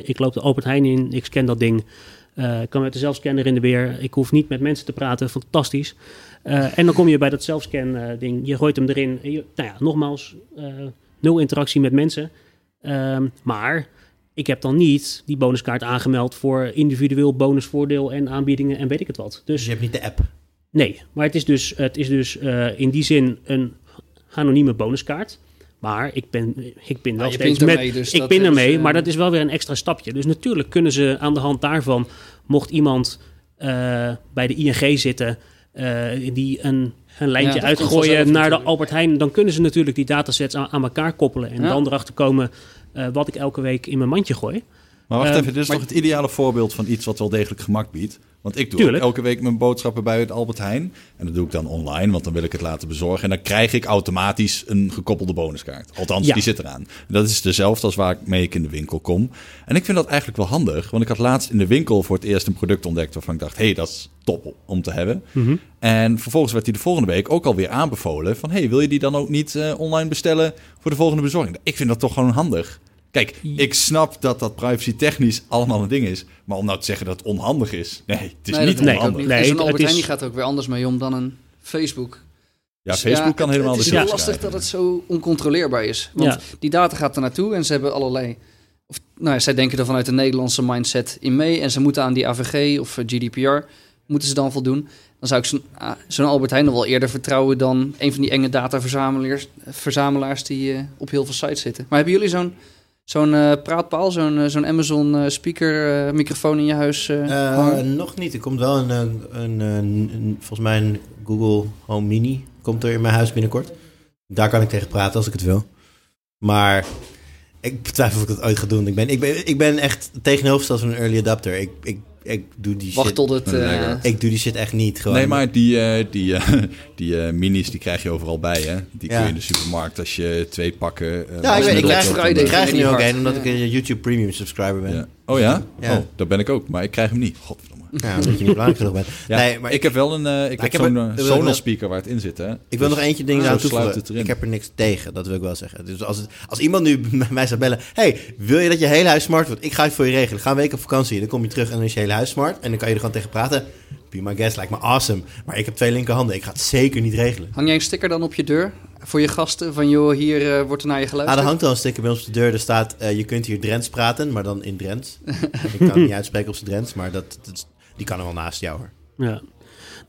[SPEAKER 6] ik loop de Albert Heijn in, ik scan dat ding. Eh, ik kan met de zelfscanner in de weer. Ik hoef niet met mensen te praten. Fantastisch. Eh, en dan kom je bij dat zelfscan eh, ding. Je gooit hem erin. Je, nou ja, nogmaals, nul interactie met mensen. Ehm, maar ik heb dan niet die bonuskaart aangemeld voor individueel bonusvoordeel en aanbiedingen en weet ik het wat.
[SPEAKER 3] Dus
[SPEAKER 6] Dus
[SPEAKER 3] je hebt niet de app.
[SPEAKER 6] nee, maar het is dus, het is dus in die zin een anonieme bonuskaart. Maar ik ben, ik ben wel steeds met.
[SPEAKER 5] ermee, dus
[SPEAKER 6] ik
[SPEAKER 5] dat
[SPEAKER 6] pin
[SPEAKER 5] is,
[SPEAKER 6] ermee,
[SPEAKER 5] eh,
[SPEAKER 6] maar dat is wel weer een extra stapje. Dus natuurlijk kunnen ze aan de hand daarvan, mocht iemand eh, bij de ING zitten eh, die een, een lijntje
[SPEAKER 5] Ja,
[SPEAKER 6] uitgooien naar de. Albert Heijn, dan kunnen ze natuurlijk die datasets aan, aan elkaar koppelen en
[SPEAKER 5] Ja.
[SPEAKER 6] dan erachter komen wat ik elke week in mijn mandje gooi.
[SPEAKER 2] Maar wacht
[SPEAKER 6] Ehm,
[SPEAKER 2] even, dit is
[SPEAKER 5] maar-
[SPEAKER 2] toch het ideale voorbeeld van iets wat wel degelijk gemak biedt? Want ik doe
[SPEAKER 6] Tuurlijk.
[SPEAKER 2] elke week mijn boodschappen bij het Albert Heijn. En dat doe ik dan online, want dan wil ik het laten bezorgen. En dan krijg ik automatisch een gekoppelde bonuskaart. Althans,
[SPEAKER 6] Ja.
[SPEAKER 2] die zit eraan. En dat is dezelfde als waar ik mee ik in de winkel kom. En ik vind dat eigenlijk wel handig. Want ik had laatst in de winkel voor het eerst een product ontdekt... waarvan ik dacht, hé, hey, dat is top om te hebben.
[SPEAKER 6] Mhm.
[SPEAKER 2] En vervolgens werd die de volgende week ook alweer aanbevolen... van, hey, wil je die dan ook niet eh, online bestellen voor de volgende bezorging? Ik vind dat toch gewoon handig. Kijk, ik snap dat dat privacy technisch allemaal een ding is. Maar om nou te zeggen dat het onhandig is... Nee, het is
[SPEAKER 5] Nee,
[SPEAKER 2] niet onhandig.
[SPEAKER 5] niet.
[SPEAKER 6] Nee,
[SPEAKER 5] zo'n
[SPEAKER 6] het
[SPEAKER 5] Albert Heijn
[SPEAKER 6] is-
[SPEAKER 5] die gaat er ook weer anders mee om dan een Facebook.
[SPEAKER 2] Ja,
[SPEAKER 5] Dus
[SPEAKER 2] Facebook kan helemaal
[SPEAKER 5] Het
[SPEAKER 2] de
[SPEAKER 5] is heel lastig dat het zo oncontroleerbaar is. Want
[SPEAKER 6] Ja.
[SPEAKER 5] die data gaat er naartoe en ze hebben allerlei... Of, nou ja, zij denken er vanuit de Nederlandse mindset in mee. En ze moeten aan die AVG of eh, GDPR moeten ze dan voldoen. Dan zou ik zo'n ah, zo'n Albert Heijn nog wel eerder vertrouwen... dan een van die enge dataverzamelaars verzamelaars die eh, op heel veel sites zitten. Maar hebben jullie zo'n zo'n eh, praatpaal, zo'n eh, zo'n Amazon eh, speaker microfoon in je huis
[SPEAKER 3] nog niet. Er komt wel een, een, een, volgens mij een Google Home Mini komt er in mijn huis binnenkort. Daar kan ik tegen praten als ik het wil. Maar ik betwijfel of ik dat ooit ga doen. Ik ben, ik ben, ik ben echt tegenovergesteld van een early adapter. Ik, ik, ik doe die
[SPEAKER 5] Wacht
[SPEAKER 3] shit.
[SPEAKER 5] tot het... Eh.
[SPEAKER 3] Ik doe die shit echt niet. Gewoon.
[SPEAKER 2] Nee, maar die, eh, die, eh, die minis die krijg je overal bij, hè? Die kun je in de supermarkt als je twee pakken... eh,
[SPEAKER 3] Ja, ik, weet, ik, krijg, ik krijg
[SPEAKER 5] vind
[SPEAKER 3] nu ook een omdat
[SPEAKER 5] Ja.
[SPEAKER 3] ik een YouTube Premium subscriber ben.
[SPEAKER 2] Ja. Oh ja?
[SPEAKER 3] Ja.
[SPEAKER 2] Oh, dat ben ik ook, maar ik krijg hem niet. Godverdomme.
[SPEAKER 3] Ja, omdat je niet belangrijk genoeg bent.
[SPEAKER 2] Ja,
[SPEAKER 3] nee, maar
[SPEAKER 2] ik heb wel een, eh, ik heb
[SPEAKER 3] ik heb
[SPEAKER 2] zo'n
[SPEAKER 3] er-
[SPEAKER 2] eh, Sonos speaker waar het in zit, hè?
[SPEAKER 3] Ik wil
[SPEAKER 2] Dus-
[SPEAKER 3] nog eentje ding aan toevoegen. Ik heb er niks tegen, dat wil ik wel zeggen. Dus als, het, als iemand nu mij zou bellen... hey, wil je dat je hele huis smart wordt? Ik ga het voor je regelen. Ga een week op vakantie. Dan kom je terug en dan is je hele huis smart. En dan kan je er gewoon tegen praten. Be my guest, lijkt me awesome. Maar ik heb twee linkerhanden. Ik ga het zeker niet regelen.
[SPEAKER 5] Hang jij een sticker dan op je deur voor je gasten? Van joh, hier eh, wordt er naar je
[SPEAKER 3] Ah,
[SPEAKER 5] geluisterd.
[SPEAKER 3] er hangt al een sticker bij ons op de deur. Er staat, eh, je kunt hier Drents praten, maar dan in Drents. ik kan het niet uitspreken op zijn Drents, maar dat, dat- die kan er wel naast jou hoor.
[SPEAKER 6] Ja.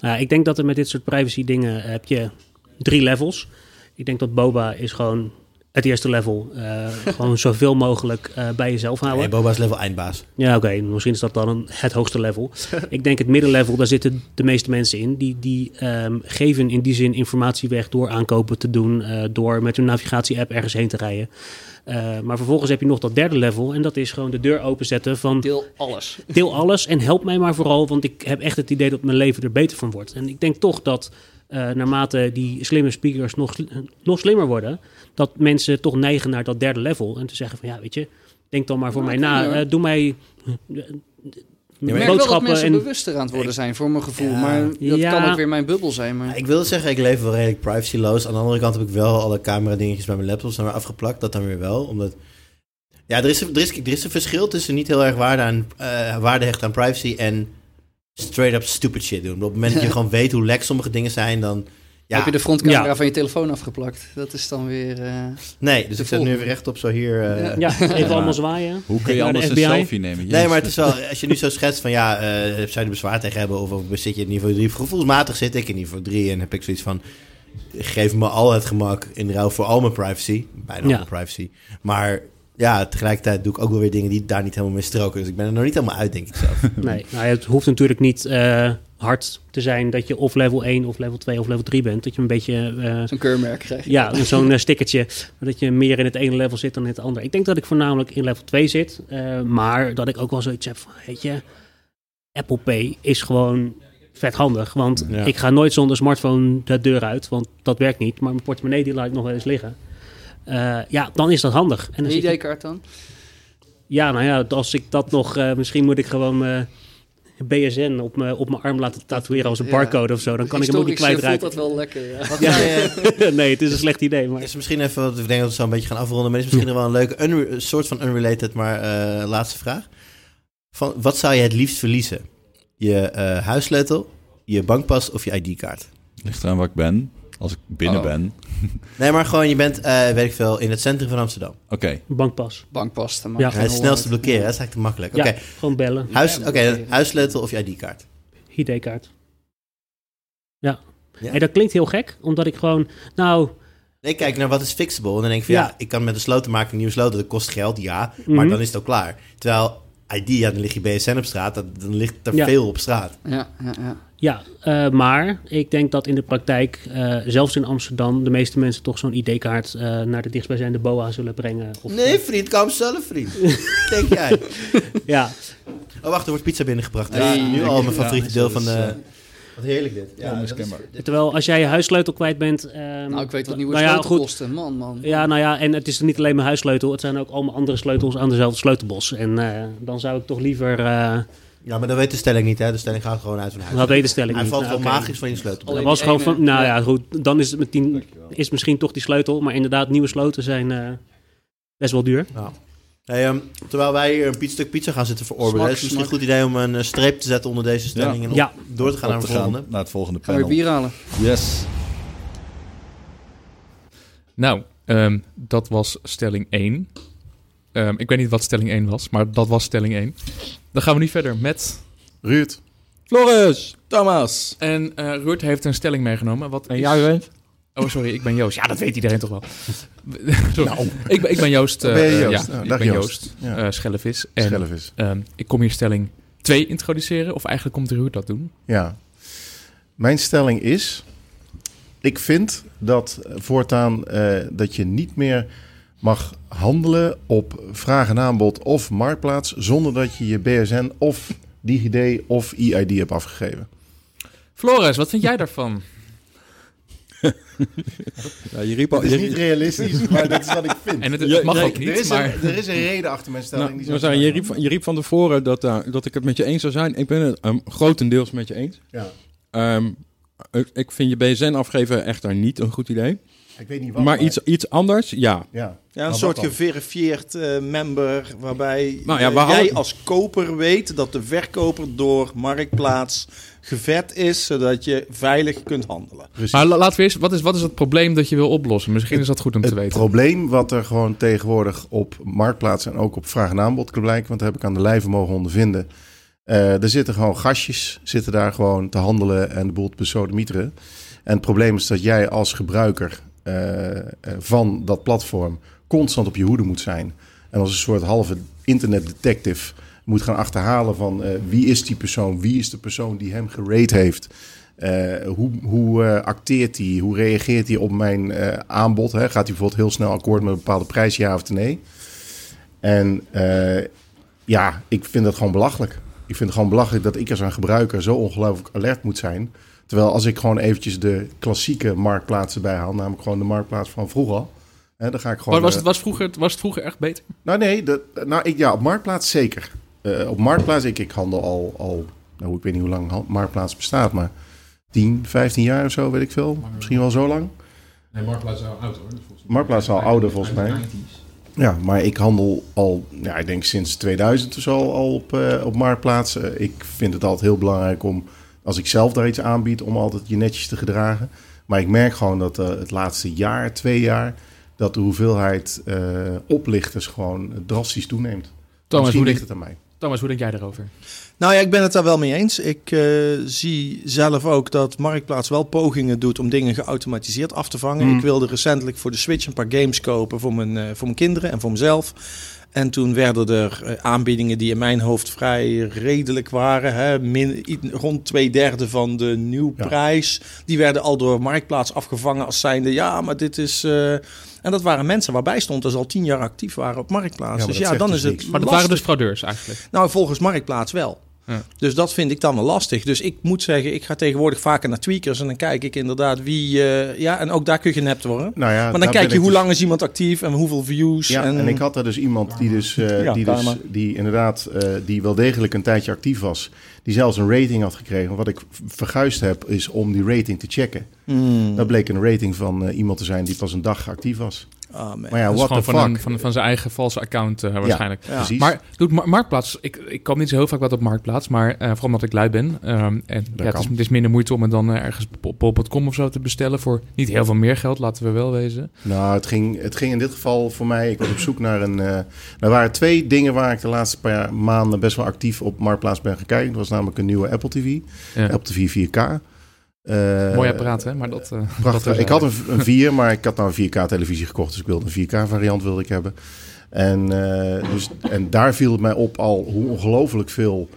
[SPEAKER 6] Nou, ik denk dat er met dit soort privacy dingen heb je drie levels. Ik denk dat Boba is gewoon het eerste level. eh, gewoon zoveel mogelijk eh, bij jezelf houden.
[SPEAKER 3] Nee, Boba is level eindbaas.
[SPEAKER 6] Ja, oké. Misschien is dat dan een, het hoogste level. ik denk het middenlevel, daar zitten de meeste mensen in. Die, die ehm, geven in die zin informatie weg door aankopen te doen. eh, door met hun navigatie-app ergens heen te rijden. Eh, maar vervolgens heb je nog dat derde level. En dat is gewoon de deur openzetten van
[SPEAKER 5] Deel alles.
[SPEAKER 6] deel alles en help mij maar vooral. Want ik heb echt het idee dat mijn leven er beter van wordt. En ik denk toch dat eh, naarmate die slimme speakers nog, nog slimmer worden... dat mensen toch neigen naar dat derde level. En te zeggen van ja, weet je, denk dan maar voor
[SPEAKER 5] Nou,
[SPEAKER 6] mij na. Eh, doe mij...
[SPEAKER 3] maar
[SPEAKER 5] Ik wel dat
[SPEAKER 6] boodschappen
[SPEAKER 5] mensen
[SPEAKER 6] en
[SPEAKER 5] bewuster aan het worden zijn, voor mijn gevoel.
[SPEAKER 3] Ja.
[SPEAKER 5] maar dat
[SPEAKER 6] Ja.
[SPEAKER 5] kan ook weer mijn bubbel zijn. Maar...
[SPEAKER 3] Ik wil zeggen, ik leef wel redelijk privacyloos. Aan de andere kant heb ik wel alle camera dingetjes bij mijn laptops naar afgeplakt. Dat dan weer wel, omdat... Ja, er is, er, is, er is een verschil tussen niet heel erg waarde, aan, eh, waarde hechten aan privacy en straight up stupid shit doen. Op het moment dat je gewoon weet hoe lek sommige dingen zijn, dan... Ja,
[SPEAKER 5] Heb je de frontcamera
[SPEAKER 6] Ja.
[SPEAKER 5] van je telefoon afgeplakt? Dat is dan weer... eh,
[SPEAKER 3] nee, dus ik zet nu even rechtop zo hier... eh,
[SPEAKER 5] Ja.
[SPEAKER 6] Ja, even
[SPEAKER 2] Ja.
[SPEAKER 6] allemaal zwaaien.
[SPEAKER 2] Hoe kun je anders een selfie nemen?
[SPEAKER 3] Nee, maar het is wel, als je nu zo schetst van ja, eh, zou je er bezwaar tegen hebben of, of zit je in niveau 3? Gevoelsmatig zit ik in niveau 3 en heb ik zoiets van, geef me al het gemak in ruil voor al mijn privacy, bijna al mijn privacy. Maar ja, tegelijkertijd doe ik ook wel weer dingen die daar niet helemaal mee stroken. Dus ik ben er nog niet helemaal uit, denk ik zelf.
[SPEAKER 6] Nee, nou, het hoeft natuurlijk niet eh, hard te zijn dat je of level 1 of level 2 of level 3 bent. Dat je een beetje... eh,
[SPEAKER 5] Zo'n keurmerk krijg je.
[SPEAKER 6] Ja, zo'n eh, stickertje. Dat je meer in het ene level zit dan in het andere. Ik denk dat ik voornamelijk in level 2 zit. eh, maar dat ik ook wel zoiets heb van, weet je... Apple Pay is gewoon vet handig. Want
[SPEAKER 3] Ja.
[SPEAKER 6] ik ga nooit zonder smartphone de deur uit. Want dat werkt niet. Maar mijn portemonnee die laat ik nog wel eens liggen. Eh, ja, dan is dat handig. En je-
[SPEAKER 5] ID-kaart dan?
[SPEAKER 6] ja, nou ja, als ik dat nog... eh, misschien moet ik gewoon mijn BSN op mijn, op mijn arm laten tatoeëren als een
[SPEAKER 5] Ja.
[SPEAKER 6] barcode of zo. Dan kan ik hem ook niet
[SPEAKER 5] eh,
[SPEAKER 6] kwijtraken.
[SPEAKER 5] voelt dat wel lekker, ja.
[SPEAKER 6] Nee, het is een slecht idee. Maar...
[SPEAKER 3] is misschien even, wat ik denk dat we zo een beetje gaan afronden, maar is misschien nog wel een leuke, een soort van unrelated, maar eh, laatste vraag. Van, wat zou je het liefst verliezen? Je eh, huissleutel, je bankpas of je ID-kaart?
[SPEAKER 2] Ligt eraan waar ik ben. Als ik binnen
[SPEAKER 5] Oh.
[SPEAKER 2] ben.
[SPEAKER 3] Nee, maar gewoon, je bent, eh weet ik veel, in het centrum van Amsterdam.
[SPEAKER 2] Oké.
[SPEAKER 6] Bankpas.
[SPEAKER 5] Bankpas. dan
[SPEAKER 6] Ja.
[SPEAKER 3] het snelste blokkeren, dat is eigenlijk te makkelijk.
[SPEAKER 6] Ja,
[SPEAKER 3] Oké,
[SPEAKER 6] gewoon bellen.
[SPEAKER 3] Huis, oké,
[SPEAKER 5] blokkeren.
[SPEAKER 3] huissleutel of je ID-kaart?
[SPEAKER 6] ID-kaart. Ja.
[SPEAKER 3] Ja?
[SPEAKER 6] Hey, dat klinkt heel gek, omdat ik gewoon... Nou,
[SPEAKER 3] Nee, kijk naar wat is fixable. En dan denk ik van, ja,
[SPEAKER 6] Ja.
[SPEAKER 3] ik kan met een sloten maken een nieuwe sloten. Dat kost geld, ja. Maar
[SPEAKER 6] Mhm.
[SPEAKER 3] dan is het ook klaar. Terwijl ID, ja, dan lig je BSN op straat. Dat, dan ligt er
[SPEAKER 6] Ja.
[SPEAKER 3] veel op straat.
[SPEAKER 5] Ja, ja, ja.
[SPEAKER 6] Ja, eh, maar ik denk dat in de praktijk, eh, zelfs in Amsterdam, de meeste mensen toch zo'n ID-kaart eh, naar de dichtstbijzijnde BOA zullen brengen. Of,
[SPEAKER 3] Nee, vriend, kom zelf, vriend. Denk jij?
[SPEAKER 6] Ja,
[SPEAKER 3] Oh, wacht, er wordt pizza binnengebracht.
[SPEAKER 2] Ja,
[SPEAKER 3] nu al mijn favoriete
[SPEAKER 2] ja,
[SPEAKER 3] deel van de... Wat heerlijk dit. Ja,
[SPEAKER 2] onmiskenbaar.
[SPEAKER 3] dat is- dit-
[SPEAKER 6] terwijl als jij je huissleutel kwijt bent... ehm,
[SPEAKER 5] Nou, ik weet wat nieuwe
[SPEAKER 6] nou ja,
[SPEAKER 5] sleutel
[SPEAKER 6] goed.
[SPEAKER 5] kosten. Man, man.
[SPEAKER 6] Ja, nou ja, en het is niet alleen mijn huissleutel. Het zijn ook allemaal andere sleutels aan dezelfde sleutelbos. En eh, dan zou ik toch liever... eh
[SPEAKER 3] Ja, maar dat weet de stelling niet, hè. De stelling gaat gewoon uit van huis.
[SPEAKER 6] dat weet de stelling
[SPEAKER 3] Hij
[SPEAKER 6] niet.
[SPEAKER 3] valt
[SPEAKER 6] Nou,
[SPEAKER 3] wel magisch van je sleutel.
[SPEAKER 6] Dat was gewoon
[SPEAKER 5] ene-
[SPEAKER 6] van, nou
[SPEAKER 5] ja.
[SPEAKER 6] goed, dan is het met tien, is misschien toch die sleutel. Maar inderdaad, nieuwe sloten zijn eh, best wel duur.
[SPEAKER 3] Hey, ehm, terwijl wij hier een piet- stuk pizza gaan zitten verorberen, is het misschien een goed idee om een eh, streep te zetten onder deze stelling en
[SPEAKER 6] Ja.
[SPEAKER 3] door te gaan naar
[SPEAKER 2] te
[SPEAKER 3] de volgende.
[SPEAKER 2] naar het volgende
[SPEAKER 5] Gaan we weer
[SPEAKER 2] panel.
[SPEAKER 5] bier halen.
[SPEAKER 2] Yes.
[SPEAKER 7] Nou, ehm, dat was stelling 1. Ehm, ik weet niet wat stelling 1 was, maar dat was stelling 1. Dan gaan we nu verder met...
[SPEAKER 1] Ruud.
[SPEAKER 2] Floris, Thomas.
[SPEAKER 7] En eh Ruud heeft een stelling meegenomen. Wat
[SPEAKER 2] En
[SPEAKER 7] is-
[SPEAKER 2] jij bent?
[SPEAKER 7] Oh, sorry, ik ben Joost. Ja, dat weet iedereen toch wel. Sorry. ik, ben, ik ben Joost. eh,
[SPEAKER 1] Ben je
[SPEAKER 7] eh,
[SPEAKER 1] Joost?
[SPEAKER 7] ja,
[SPEAKER 1] Oh,
[SPEAKER 7] ik ben
[SPEAKER 1] Joost.
[SPEAKER 7] Joost. Eh, Schellevis. En
[SPEAKER 1] Schellevis.
[SPEAKER 7] ehm, ik kom hier stelling 2 introduceren. Of eigenlijk komt Ruud dat doen.
[SPEAKER 8] Ja. Mijn stelling is: ik vind dat voortaan eh, dat je niet meer mag handelen op vraag en aanbod of marktplaats zonder dat je je BSN of DigiD of EID hebt afgegeven.
[SPEAKER 7] Floris, wat vind jij daarvan?
[SPEAKER 2] Ja, je riep
[SPEAKER 8] Dat
[SPEAKER 2] al...
[SPEAKER 8] is
[SPEAKER 2] Je,
[SPEAKER 8] niet realistisch, maar dat is wat ik vind.
[SPEAKER 7] En het, mag ook
[SPEAKER 8] er,
[SPEAKER 7] niet,
[SPEAKER 8] is
[SPEAKER 7] maar...
[SPEAKER 8] een, er is een reden achter mijn stelling.
[SPEAKER 9] Nou,
[SPEAKER 8] die zo
[SPEAKER 9] zei, je, riep, van- je riep van tevoren dat, eh, dat ik het met je eens zou zijn. Ik ben het um, grotendeels met je eens.
[SPEAKER 8] Ja.
[SPEAKER 9] Ehm, ik- ik vind je BSN afgeven echter niet een goed idee.
[SPEAKER 8] Ik weet niet wat.
[SPEAKER 9] maar iets, iets anders, ja.
[SPEAKER 8] Ja,
[SPEAKER 10] een soort geverifieerd eh, member waarbij
[SPEAKER 9] Nou ja,
[SPEAKER 10] jij als koper weet dat de verkoper door Marktplaats gevet is, zodat je veilig kunt handelen.
[SPEAKER 8] precies.
[SPEAKER 7] Maar la- laten we eens, wat is, wat is het probleem dat je wil oplossen? Misschien is dat goed om te
[SPEAKER 8] Het
[SPEAKER 7] weten.
[SPEAKER 8] probleem wat er gewoon tegenwoordig op marktplaats en ook op vraag en aanbod kan blijken, want dat heb ik aan de lijve mogen ondervinden. Eh, er zitten gewoon gastjes, zitten daar gewoon te handelen en de boel te besodemieteren. En het probleem is dat jij als gebruiker van dat platform constant op je hoede moet zijn. En als een soort halve internetdetective moet gaan achterhalen van eh, wie is die persoon, wie is de persoon die hem gerate heeft. Eh, hoe hoe eh, acteert hij? Hoe reageert hij op mijn eh, aanbod? Hè? Gaat hij bijvoorbeeld heel snel akkoord met een bepaalde prijs, ja of nee? En eh, ja, ik vind dat gewoon belachelijk. Ik vind het gewoon belachelijk dat ik als een gebruiker zo ongelooflijk alert moet zijn. Terwijl als ik gewoon eventjes de klassieke marktplaatsen bijhaal, namelijk gewoon de marktplaats van vroeger. Hè, dan ga ik gewoon.
[SPEAKER 7] Was, was,
[SPEAKER 8] eh,
[SPEAKER 7] het, was, vroeger, was het vroeger echt beter?
[SPEAKER 8] nou nee, dat, nou, ik, ja, op Marktplaats zeker. Eh, op Marktplaats, ik, ik handel al, al, nou ik weet niet hoe lang Marktplaats bestaat, maar 10, 15 jaar of zo, weet ik veel. Misschien wel zo lang.
[SPEAKER 11] Nee, Marktplaats is al oud hoor.
[SPEAKER 8] Marktplaats is al ouder volgens mij. Ja, maar ik handel al, ja, ik denk sinds 2000 of zo al op, eh, op Marktplaats. Eh, ik vind het altijd heel belangrijk om, als ik zelf daar iets aanbied, om altijd je netjes te gedragen. Maar ik merk gewoon dat eh, het laatste jaar, twee jaar, dat de hoeveelheid eh, oplichters gewoon drastisch toeneemt.
[SPEAKER 7] Thomas,
[SPEAKER 8] Misschien
[SPEAKER 7] hoe
[SPEAKER 8] ligt het aan mij.
[SPEAKER 7] Thomas, hoe denk jij daarover?
[SPEAKER 10] Nou ja, ik ben het daar wel mee eens. Ik eh, zie zelf ook dat Marktplaats wel pogingen doet om dingen geautomatiseerd af te vangen.
[SPEAKER 8] Mm.
[SPEAKER 10] Ik wilde recentelijk voor de Switch een paar games kopen voor mijn, eh, voor mijn kinderen en voor mezelf. En toen werden er eh, aanbiedingen die in mijn hoofd vrij redelijk waren. Hè, min, rond twee derde van de nieuwprijs. Die werden al door Marktplaats afgevangen als zijnde... ja, maar dit is... eh, en dat waren mensen waarbij stond dat ze al tien jaar actief waren op Marktplaats.
[SPEAKER 8] Ja,
[SPEAKER 10] dus
[SPEAKER 8] dat
[SPEAKER 10] ja, dan
[SPEAKER 8] dus
[SPEAKER 10] is het.
[SPEAKER 7] Maar dat
[SPEAKER 10] lastig.
[SPEAKER 7] waren dus fraudeurs eigenlijk.
[SPEAKER 10] Nou, volgens Marktplaats wel.
[SPEAKER 7] Ja.
[SPEAKER 10] Dus dat vind ik dan wel lastig. Dus ik moet zeggen, ik ga tegenwoordig vaker naar tweakers en dan kijk ik inderdaad wie... eh, ja, en ook daar kun je genept worden.
[SPEAKER 8] Nou ja,
[SPEAKER 10] maar dan
[SPEAKER 8] daar
[SPEAKER 10] kijk je hoe
[SPEAKER 8] dus-
[SPEAKER 10] lang is iemand actief en hoeveel views.
[SPEAKER 8] Ja, en, ik had er dus iemand die dus, eh,
[SPEAKER 10] Ja,
[SPEAKER 8] die,
[SPEAKER 10] daar
[SPEAKER 8] dus
[SPEAKER 10] maar.
[SPEAKER 8] die inderdaad, eh, die wel degelijk een tijdje actief was, die zelfs een rating had gekregen. Wat ik verguisd heb, is om die rating te checken.
[SPEAKER 10] Hmm.
[SPEAKER 8] Dat bleek een rating van iemand te zijn die pas een dag actief was.
[SPEAKER 10] Man.
[SPEAKER 8] Maar ja,
[SPEAKER 7] dat is
[SPEAKER 8] what
[SPEAKER 7] gewoon
[SPEAKER 8] the
[SPEAKER 7] van,
[SPEAKER 8] fuck?
[SPEAKER 7] een, van, van zijn eigen valse account eh, waarschijnlijk.
[SPEAKER 10] Ja.
[SPEAKER 8] Precies.
[SPEAKER 7] Maar doet Mar- Marktplaats, ik, ik koop niet zo heel vaak wat op Marktplaats, maar eh, vooral omdat ik lui ben. Ehm, en ja, het, is,
[SPEAKER 8] kan.
[SPEAKER 7] het is minder moeite om het dan eh, ergens op bol.com of zo te bestellen voor niet heel veel meer geld, laten we wel wezen.
[SPEAKER 8] Nou, het ging, het ging in dit geval voor mij. Ik was op zoek naar een. eh, er waren twee dingen waar ik de laatste paar maanden best wel actief op Marktplaats ben gaan kijken. Dat was namelijk een nieuwe Apple TV.
[SPEAKER 7] Ja.
[SPEAKER 8] Apple TV 4K. Eh,
[SPEAKER 7] Mooi apparaat, hè? Maar dat, eh,
[SPEAKER 8] Prachtig.
[SPEAKER 7] dat
[SPEAKER 8] ik had een, een 4, maar ik had nou een 4K televisie gekocht. Dus ik wilde een 4K variant wilde ik hebben. En, eh, dus, en daar viel het mij op al hoe ongelooflijk veel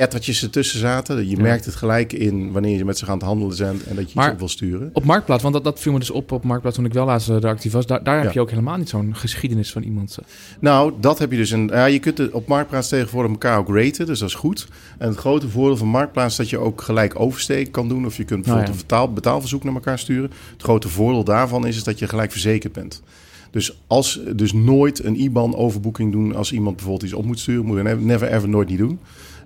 [SPEAKER 8] ettertjes ertussen zaten. Je merkt het gelijk in wanneer je met ze aan het handelen bent en dat je iets
[SPEAKER 7] Maar-
[SPEAKER 8] op wil sturen.
[SPEAKER 7] Op Marktplaats, want dat, dat viel me dus op op Marktplaats toen ik wel laatst eh, daar actief was. Daar, daar heb je ook helemaal niet zo'n geschiedenis van iemand.
[SPEAKER 8] Nou, dat heb je dus. Een, ja, je kunt het op Marktplaats tegenwoordig elkaar ook raten, dus dat is goed. En het grote voordeel van Marktplaats is dat je ook gelijk oversteken kan doen. Of je kunt bijvoorbeeld
[SPEAKER 7] ja.
[SPEAKER 8] een betaal, betaalverzoek naar elkaar sturen. Het grote voordeel daarvan is, is dat je gelijk verzekerd bent. Dus als dus nooit een IBAN-overboeking doen als iemand bijvoorbeeld iets op moet sturen, moet je never, never ever nooit niet doen.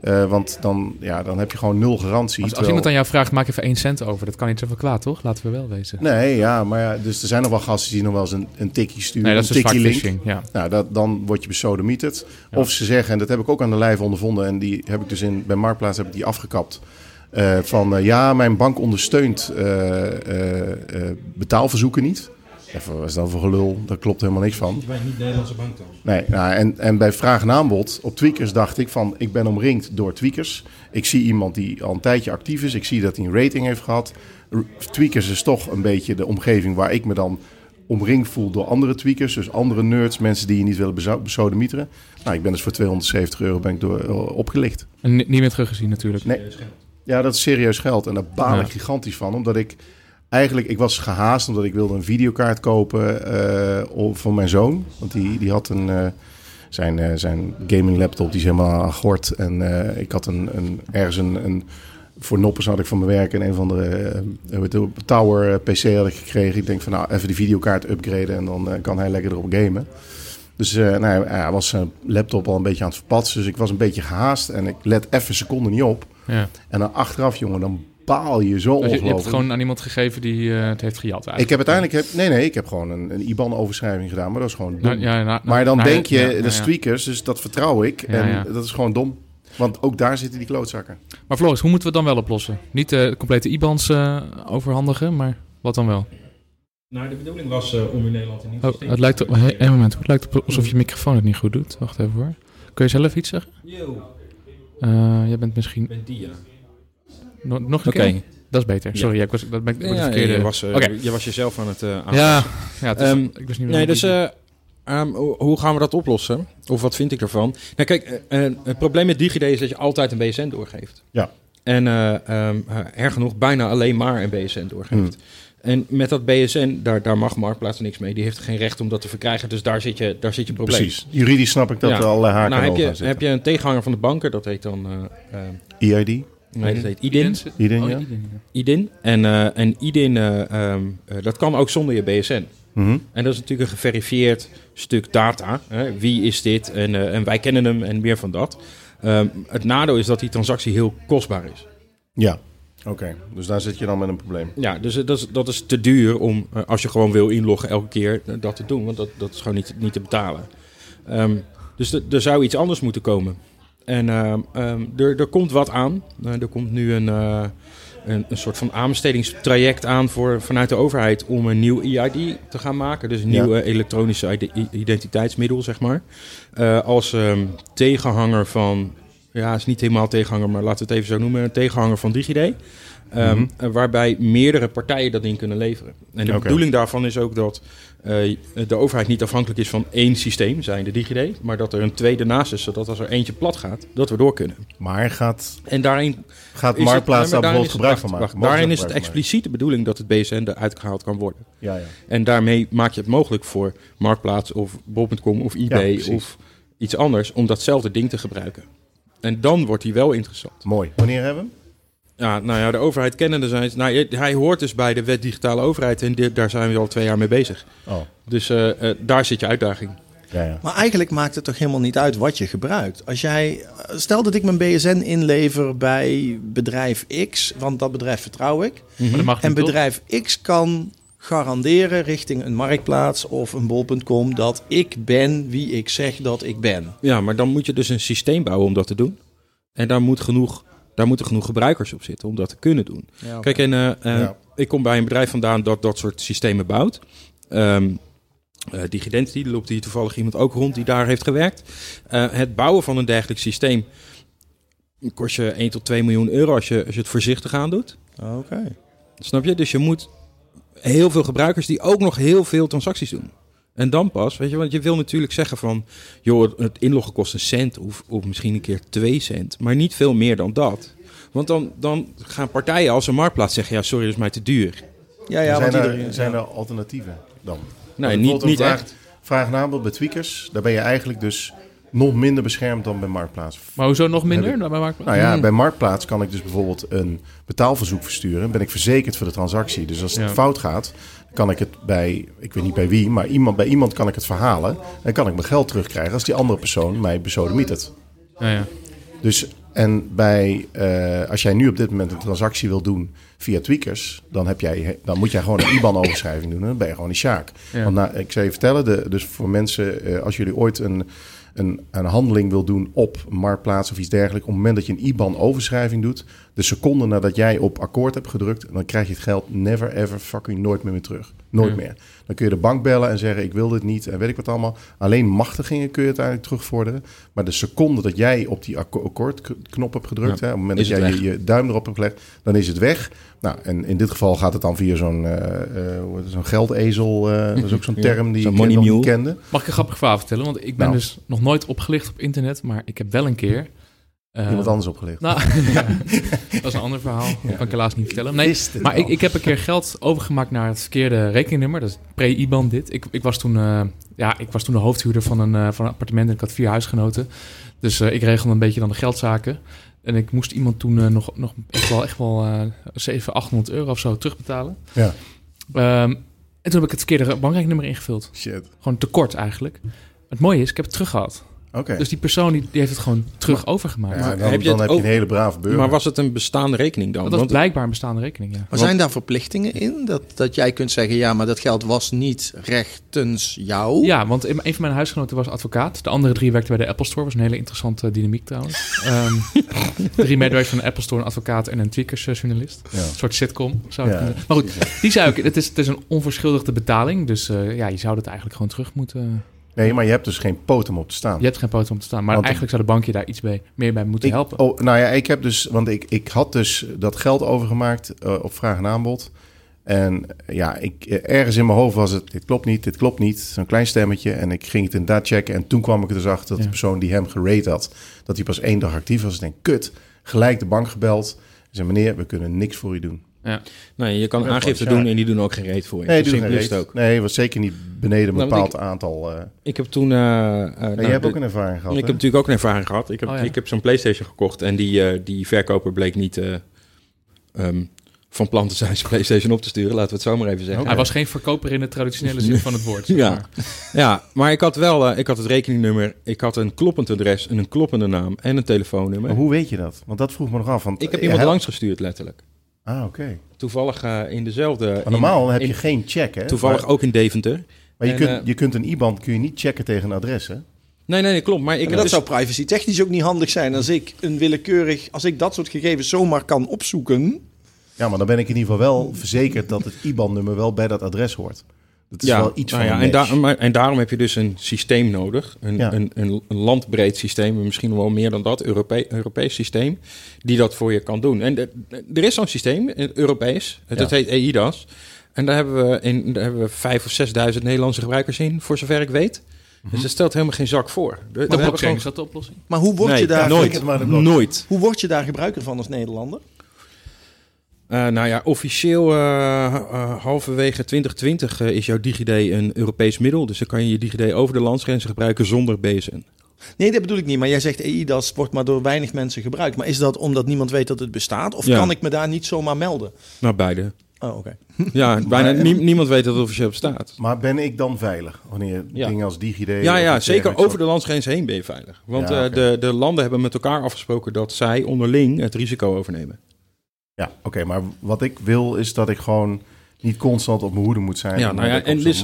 [SPEAKER 8] Eh, want dan, ja, dan heb je gewoon nul garantie.
[SPEAKER 7] Als, iemand aan jou vraagt, maak even één cent over. Dat kan niet zoveel kwaad, toch? Laten we wel wezen.
[SPEAKER 8] Nee, ja, maar ja, dus er zijn nog wel gasten die nog wel eens een, een tikkie sturen.
[SPEAKER 7] Nee, dat is
[SPEAKER 8] een
[SPEAKER 7] dus
[SPEAKER 8] tikkie link.
[SPEAKER 7] phishing. Ja.
[SPEAKER 8] Nou, dat, dan word je besodemieterd.
[SPEAKER 7] Ja.
[SPEAKER 8] Of ze zeggen, en dat heb ik ook aan de lijve ondervonden... en die heb ik dus in, bij Marktplaats heb ik die afgekapt... eh, van eh, ja, mijn bank ondersteunt betaalverzoeken niet. Even, wat is dat voor gelul? Daar klopt helemaal niks van.
[SPEAKER 11] Je bent niet Nederlandse bank dan.
[SPEAKER 8] Nee, nou, en, en bij vraag en aanbod op Tweakers dacht ik van... ik ben omringd door Tweakers. Ik zie iemand die al een tijdje actief is. Ik zie dat hij een rating heeft gehad. Tweakers is toch een beetje de omgeving waar ik me dan omringd voel door andere tweakers. Dus andere nerds, mensen die je niet willen besodemieteren. Nou, ik ben dus voor 270 euro ben ik door, eh, opgelicht.
[SPEAKER 7] En ni- niet meer teruggezien natuurlijk.
[SPEAKER 8] Nee. Ja, dat is serieus geld. En daar baal
[SPEAKER 7] Ja.
[SPEAKER 8] ik gigantisch van. Omdat ik eigenlijk, ik was gehaast omdat ik wilde een videokaart kopen om- voor mijn zoon. Want die, die had een, eh, zijn, eh, zijn gaming laptop, die is helemaal gort. En ik had een, een, ergens een, een, voor noppers had ik van mijn werk een, een van de het, Tower PC had ik gekregen. Ik denk van nou, even die videokaart upgraden en dan kan hij lekker erop gamen. Dus eh, nou, hij was zijn laptop al een beetje aan het verpatsen. Dus ik was een beetje gehaast en ik let even seconden niet op.
[SPEAKER 7] Ja.
[SPEAKER 8] En dan achteraf, jongen, dan baal je zo
[SPEAKER 7] Dus je, je hebt het gewoon aan iemand gegeven die eh, het heeft gejat eigenlijk.
[SPEAKER 8] Ik heb uiteindelijk... Heb, nee, nee, ik heb gewoon een, een IBAN-overschrijving gedaan. Maar dat is gewoon dom.
[SPEAKER 7] Nou, ja, nou, nou,
[SPEAKER 8] maar dan
[SPEAKER 7] nou,
[SPEAKER 8] denk je,
[SPEAKER 7] ja,
[SPEAKER 8] dat is tweakers, dus dat vertrouw ik.
[SPEAKER 7] Ja,
[SPEAKER 8] en
[SPEAKER 7] ja.
[SPEAKER 8] dat is gewoon dom. Want ook daar zitten die klootzakken.
[SPEAKER 7] Maar Floris, hoe moeten we het dan wel oplossen? Niet eh, de complete IBANs eh, overhandigen, maar wat dan wel?
[SPEAKER 11] Nou, de bedoeling was eh, om in Nederland nieuw
[SPEAKER 7] Oh, het
[SPEAKER 11] te
[SPEAKER 7] lijkt op, hey, een moment, het lijkt op alsof je microfoon het niet goed doet. Wacht even hoor. Kun je zelf iets zeggen?
[SPEAKER 11] Yo,
[SPEAKER 7] Eh, jij bent misschien...
[SPEAKER 11] ik ben Dia.
[SPEAKER 7] No- nog een keer? Dat is beter.
[SPEAKER 9] Ja.
[SPEAKER 7] Sorry, ja, ik was, dat ben ik
[SPEAKER 9] Ja,
[SPEAKER 7] verkeerde...
[SPEAKER 9] je, was, eh,
[SPEAKER 7] Oké.
[SPEAKER 9] je was jezelf aan het uh,
[SPEAKER 7] Ja, ja het is,
[SPEAKER 9] Ehm,
[SPEAKER 7] ik wist niet meer
[SPEAKER 9] Nee, dus eh, ehm, hoe hoe gaan we dat oplossen? Of wat vind ik ervan? Nou kijk, eh, eh, het probleem met DigiD is dat je altijd een BSN doorgeeft.
[SPEAKER 8] Ja.
[SPEAKER 9] En eh ehm, eh, erg genoeg bijna alleen maar een BSN doorgeeft. En met dat BSN, daar, daar mag Marktplaats niks mee. Die heeft geen recht om dat te verkrijgen. Dus daar zit je, daar zit je probleem.
[SPEAKER 8] Precies. Juridisch snap ik dat
[SPEAKER 9] Ja.
[SPEAKER 8] er allerlei haken
[SPEAKER 9] Nou, heb
[SPEAKER 8] aan
[SPEAKER 9] je,
[SPEAKER 8] zitten.
[SPEAKER 9] heb je een tegenhanger van de banken, dat heet dan... eh, eh,
[SPEAKER 8] EID?
[SPEAKER 9] Nee, dat heet IDIN.
[SPEAKER 8] IDIN,
[SPEAKER 7] Oh,
[SPEAKER 8] ja.
[SPEAKER 7] IDIN, ja.
[SPEAKER 9] IDIN. En, eh, en IDIN, eh, ehm, eh, dat kan ook zonder je BSN.
[SPEAKER 8] Mhm.
[SPEAKER 9] En dat is natuurlijk een geverifieerd stuk data. Hè? Wie is dit? En, eh, en wij kennen hem en meer van dat. Ehm, het nadeel is dat die transactie heel kostbaar is.
[SPEAKER 8] Ja. Oké, dus daar zit je dan met een probleem.
[SPEAKER 9] Ja, dus eh, dat is, dat is te duur om, eh, als je gewoon wil inloggen elke keer, dat te doen. Want dat, dat is gewoon niet, niet te betalen. Ehm, dus er zou iets anders moeten komen. En ehm, ehm, er, er komt wat aan. Eh, er komt nu een, eh, een, een soort van aanbestedingstraject aan voor, vanuit de overheid om een nieuw EID te gaan maken. Dus een
[SPEAKER 8] Ja.
[SPEAKER 9] nieuw eh, elektronische identiteitsmiddel, zeg maar. Eh, als ehm, tegenhanger van, ja, is niet helemaal tegenhanger, maar laten we het even zo noemen, een tegenhanger van DigiD.
[SPEAKER 8] Mhm.
[SPEAKER 9] waarbij meerdere partijen dat in kunnen leveren. En de bedoeling daarvan is ook dat de overheid niet afhankelijk is van één systeem, zijn de DigiD, maar dat er een tweede naast is, zodat als er eentje plat gaat, dat we door kunnen.
[SPEAKER 8] Maar gaat,
[SPEAKER 9] En daarin
[SPEAKER 8] gaat Marktplaats daar bijvoorbeeld gebruik van maken?
[SPEAKER 9] daarin
[SPEAKER 8] daar
[SPEAKER 9] is het expliciet de bedoeling dat het BSN eruit gehaald kan worden.
[SPEAKER 8] Ja, ja.
[SPEAKER 9] En daarmee maak je het mogelijk voor Marktplaats of Bol.com of eBay of iets anders om datzelfde ding te gebruiken. En dan wordt hij wel interessant.
[SPEAKER 8] Mooi. Wanneer hebben we hem?
[SPEAKER 9] Ja, nou ja, de overheid kennende zijn. Nou, hij hoort dus bij de wet digitale overheid en dit, daar zijn we al twee jaar mee bezig.
[SPEAKER 8] Oh,
[SPEAKER 9] Dus eh, eh, daar zit je uitdaging.
[SPEAKER 8] ja, ja.
[SPEAKER 10] Maar eigenlijk maakt het toch helemaal niet uit wat je gebruikt. Als jij, stel dat ik mijn BSN inlever bij bedrijf X, want dat bedrijf vertrouw ik.
[SPEAKER 7] Maar dat mag
[SPEAKER 10] En
[SPEAKER 7] toch?
[SPEAKER 10] bedrijf X kan garanderen richting een marktplaats of een bol.com dat ik ben wie ik zeg dat ik ben.
[SPEAKER 9] Ja, maar dan moet je dus een systeem bouwen om dat te doen. En daar, moet genoeg, daar moeten genoeg gebruikers op zitten om dat te kunnen doen. Kijk, en eh, eh,
[SPEAKER 8] Ja.
[SPEAKER 9] ik kom bij een bedrijf vandaan dat dat soort systemen bouwt. Ehm eh Digidentity, loopt hier toevallig iemand ook rond die daar heeft gewerkt. Eh, het bouwen van een dergelijk systeem kost je 1 tot 2 miljoen euro als je, als je het voorzichtig aan doet.
[SPEAKER 10] Oké.
[SPEAKER 9] Snap je? Dus je moet heel veel gebruikers die ook nog heel veel transacties doen. En dan pas, weet je, want je wil natuurlijk zeggen van, joh, het inloggen kost een cent of, of misschien een keer twee cent, maar niet veel meer dan dat. Want dan, dan gaan partijen als een marktplaats zeggen, ja, sorry, dat is mij te duur.
[SPEAKER 10] Ja, ja,
[SPEAKER 8] zijn,
[SPEAKER 10] want
[SPEAKER 8] er,
[SPEAKER 10] iedereen-
[SPEAKER 8] zijn
[SPEAKER 10] ja.
[SPEAKER 8] er alternatieven dan?
[SPEAKER 9] Nee, niet, niet
[SPEAKER 8] vraag,
[SPEAKER 9] echt.
[SPEAKER 8] Vraag en aanbod bij tweakers, daar ben je eigenlijk dus nog minder beschermd dan bij Marktplaats.
[SPEAKER 7] Maar hoezo nog minder
[SPEAKER 8] ik-
[SPEAKER 7] dan bij Marktplaats?
[SPEAKER 8] Nou ja,
[SPEAKER 9] Hmm.
[SPEAKER 8] bij Marktplaats kan ik dus bijvoorbeeld een betaalverzoek versturen. Ben ik verzekerd voor de transactie. Dus als het
[SPEAKER 7] Ja.
[SPEAKER 8] fout gaat, kan ik het bij, ik weet niet bij wie, maar iemand, bij iemand kan ik het verhalen. En kan ik mijn geld terugkrijgen als die andere persoon mij besodemietert.
[SPEAKER 7] Ja, ja.
[SPEAKER 8] Dus en bij, eh, als jij nu op dit moment een transactie wil doen via tweakers, dan, heb jij, dan moet jij gewoon een IBAN-overschrijving doen. En dan ben je gewoon die Sjaak.
[SPEAKER 7] Ja.
[SPEAKER 8] Want nou, ik zou je vertellen, de, dus voor mensen, eh, als jullie ooit een, een, een handeling wil doen op marktplaats of iets dergelijks, op het moment dat je een IBAN-overschrijving doet, de seconde nadat jij op akkoord hebt gedrukt, dan krijg je het geld never ever fucking nooit meer, meer terug. Nooit
[SPEAKER 7] Ja.
[SPEAKER 8] meer. Dan kun je de bank bellen en zeggen: Ik wil dit niet en weet ik wat allemaal. Alleen machtigingen kun je uiteindelijk terugvorderen. Maar de seconde dat jij op die akko- akkoordknop hebt gedrukt,
[SPEAKER 9] Ja,
[SPEAKER 8] hè, op het moment
[SPEAKER 9] is
[SPEAKER 8] dat
[SPEAKER 9] het
[SPEAKER 8] jij je, je duim erop hebt gelegd, dan is het weg. Nou, en in dit geval gaat het dan via zo'n eh, eh, zo'n geldezel. eh, dat is ook zo'n
[SPEAKER 9] Ja,
[SPEAKER 8] term die ik nog niet kende.
[SPEAKER 7] Mag ik een grappig verhaal vertellen? Want ik ben
[SPEAKER 8] Nou.
[SPEAKER 7] dus nog nooit opgelicht op internet, maar ik heb wel een keer...
[SPEAKER 8] Iemand anders opgelegd.
[SPEAKER 7] Nou, ja, dat is een ander verhaal. Dat kan ik helaas niet vertellen. Nee, maar ik, ik heb een keer geld overgemaakt naar het verkeerde rekeningnummer. Dat is pre-IBAN dit. Ik, ik, was toen, eh, ja, ik was toen de hoofdhuurder van een, eh, van een appartement en ik had vier huisgenoten. Dus eh, ik regelde een beetje dan de geldzaken. En ik moest iemand toen nog, nog echt wel, echt wel eh 700, 800 euro of zo terugbetalen.
[SPEAKER 8] Ja.
[SPEAKER 7] Ehm, en toen heb ik het verkeerde bankrekeningnummer ingevuld.
[SPEAKER 8] Shit.
[SPEAKER 7] Gewoon tekort eigenlijk. Het mooie is, ik heb het terug Dus die persoon die, die heeft het gewoon terug overgemaakt.
[SPEAKER 8] Ja, dan
[SPEAKER 9] heb je
[SPEAKER 8] dan heb je een hele brave burger.
[SPEAKER 9] Maar was het een bestaande rekening dan?
[SPEAKER 7] Want dat is
[SPEAKER 9] Want-
[SPEAKER 7] blijkbaar een bestaande rekening, ja.
[SPEAKER 10] Maar zijn daar verplichtingen in? Dat, dat jij kunt zeggen, ja, maar dat geld was niet rechtens jou?
[SPEAKER 7] Ja, want een van mijn huisgenoten was advocaat. De andere drie werkten bij de Apple Store. was een hele interessante dynamiek trouwens. Ehm, drie medewerkers van de Apple Store, een advocaat en een tweakers-journalist.
[SPEAKER 8] Ja.
[SPEAKER 7] Een soort sitcom zou het
[SPEAKER 8] Ja.
[SPEAKER 7] Maar goed, die zei ook, het is, het is een onverschuldigde betaling. Dus eh, ja, je zou dat eigenlijk gewoon terug moeten...
[SPEAKER 8] Nee, maar je hebt dus geen potem op te staan.
[SPEAKER 7] Je hebt geen poot om te staan. Maar
[SPEAKER 8] Want-
[SPEAKER 7] eigenlijk zou de bank je daar iets bij, meer bij moeten
[SPEAKER 8] Ik,
[SPEAKER 7] helpen.
[SPEAKER 8] oh, nou ja, ik heb dus, want ik, ik had dus dat geld overgemaakt eh, op vraag en aanbod. En eh, ja, ik, eh, ergens in mijn hoofd was het, dit klopt niet, dit klopt niet. Zo'n klein stemmetje. En ik ging het inderdaad checken. En toen kwam ik er dus achter dat
[SPEAKER 7] Ja.
[SPEAKER 8] de persoon die hem gerate had, dat hij pas één dag actief was. Ik denk, kut, gelijk de bank gebeld. Ik zei, meneer, we kunnen niks voor u doen.
[SPEAKER 9] Nee, je kan
[SPEAKER 8] Ja,
[SPEAKER 9] aangifte
[SPEAKER 8] ja.
[SPEAKER 9] doen en die doen ook geen reet voor je.
[SPEAKER 8] Nee, doen geen
[SPEAKER 9] ook.
[SPEAKER 8] Nee, was zeker niet beneden een
[SPEAKER 9] Nou,
[SPEAKER 8] bepaald aantal. eh
[SPEAKER 9] Ik heb toen... eh, eh,
[SPEAKER 8] nee,
[SPEAKER 9] nou,
[SPEAKER 8] je hebt ook een ervaring gehad,
[SPEAKER 9] ik
[SPEAKER 8] hè?
[SPEAKER 9] heb natuurlijk ook een ervaring gehad. Ik heb,
[SPEAKER 7] Oh, ja.
[SPEAKER 9] ik heb zo'n PlayStation gekocht en die, eh, die verkoper bleek niet eh, ehm, van plan te zijn zijn PlayStation op te sturen. Laten we het zo maar even zeggen.
[SPEAKER 7] Hij was geen verkoper in de traditionele zin van het woord. zeg
[SPEAKER 9] Ja.
[SPEAKER 7] maar.
[SPEAKER 9] Ja, maar ik had wel ik had het rekeningnummer, ik had een kloppend adres en een kloppende naam en een telefoonnummer.
[SPEAKER 8] Maar hoe weet je dat? Want dat vroeg me nog af. Want
[SPEAKER 9] Ik heb iemand
[SPEAKER 8] hij-
[SPEAKER 9] langs gestuurd, letterlijk.
[SPEAKER 8] Ah, oké.
[SPEAKER 9] Toevallig eh, in dezelfde...
[SPEAKER 8] Maar normaal
[SPEAKER 9] in-
[SPEAKER 8] heb je
[SPEAKER 9] in-
[SPEAKER 8] geen check, hè?
[SPEAKER 9] Toevallig
[SPEAKER 8] Maar-
[SPEAKER 9] ook in Deventer.
[SPEAKER 8] Maar je,
[SPEAKER 9] En,
[SPEAKER 8] kunt,
[SPEAKER 9] eh,
[SPEAKER 8] je kunt een IBAN kun je niet checken tegen een adres, hè?
[SPEAKER 9] Nee, nee, nee, klopt. Maar ik
[SPEAKER 10] dat
[SPEAKER 9] dus-
[SPEAKER 10] zou privacy technisch ook niet handig zijn als ik een willekeurig, als ik dat soort gegevens zomaar kan opzoeken.
[SPEAKER 8] Ja, maar dan ben ik in ieder geval wel verzekerd dat het IBAN-nummer wel bij dat adres hoort. Dat is
[SPEAKER 9] ja,
[SPEAKER 8] wel iets
[SPEAKER 9] nou
[SPEAKER 8] van
[SPEAKER 9] ja,
[SPEAKER 8] een
[SPEAKER 9] en,
[SPEAKER 8] match.
[SPEAKER 9] daar- maar- en daarom heb je dus een systeem nodig. Een,
[SPEAKER 8] Ja.
[SPEAKER 9] een, een, een landbreed systeem, misschien wel meer dan dat, Europe Europees systeem, die dat voor je kan doen. En de- er is zo'n systeem, eh, Europees, het,
[SPEAKER 8] Ja.
[SPEAKER 9] dat heet EIDAS. En daar hebben, we in, daar hebben we vijf of zesduizend Nederlandse gebruikers in, voor zover ik weet. Dus dat stelt helemaal geen zak voor. De, we
[SPEAKER 7] De
[SPEAKER 9] hebben gewoon-
[SPEAKER 7] is dat de oplossing?
[SPEAKER 10] Maar hoe word
[SPEAKER 9] Nee,
[SPEAKER 10] je daar,
[SPEAKER 8] maar.
[SPEAKER 9] Nooit.
[SPEAKER 10] hoe word je daar gebruiker van als Nederlander?
[SPEAKER 9] Eh, nou ja, officieel eh, eh, halverwege 2020 eh, is jouw DigiD een Europees middel. Dus dan kan je je DigiD over de landsgrenzen gebruiken zonder BSN.
[SPEAKER 10] Nee, dat bedoel ik niet. Maar jij zegt EIDAS wordt maar door weinig mensen gebruikt. Maar is dat omdat niemand weet dat het bestaat? Of
[SPEAKER 9] Ja.
[SPEAKER 10] kan ik me daar niet zomaar melden?
[SPEAKER 9] Nou, beide.
[SPEAKER 10] Oh, oké.
[SPEAKER 9] Ja, bijna nie- niemand weet dat het officieel bestaat.
[SPEAKER 8] Maar ben ik dan veilig wanneer
[SPEAKER 9] Ja.
[SPEAKER 8] dingen als DigiD...
[SPEAKER 9] Ja, ja, zeker over de landsgrenzen heen ben je veilig. Want
[SPEAKER 8] Ja,
[SPEAKER 9] eh, de, de landen hebben met elkaar afgesproken dat zij onderling het risico overnemen.
[SPEAKER 8] Ja, oké, maar wat ik wil is dat ik gewoon niet constant op mijn hoede moet zijn.
[SPEAKER 9] Ja, nou ja, en,
[SPEAKER 8] zo'n
[SPEAKER 9] dus,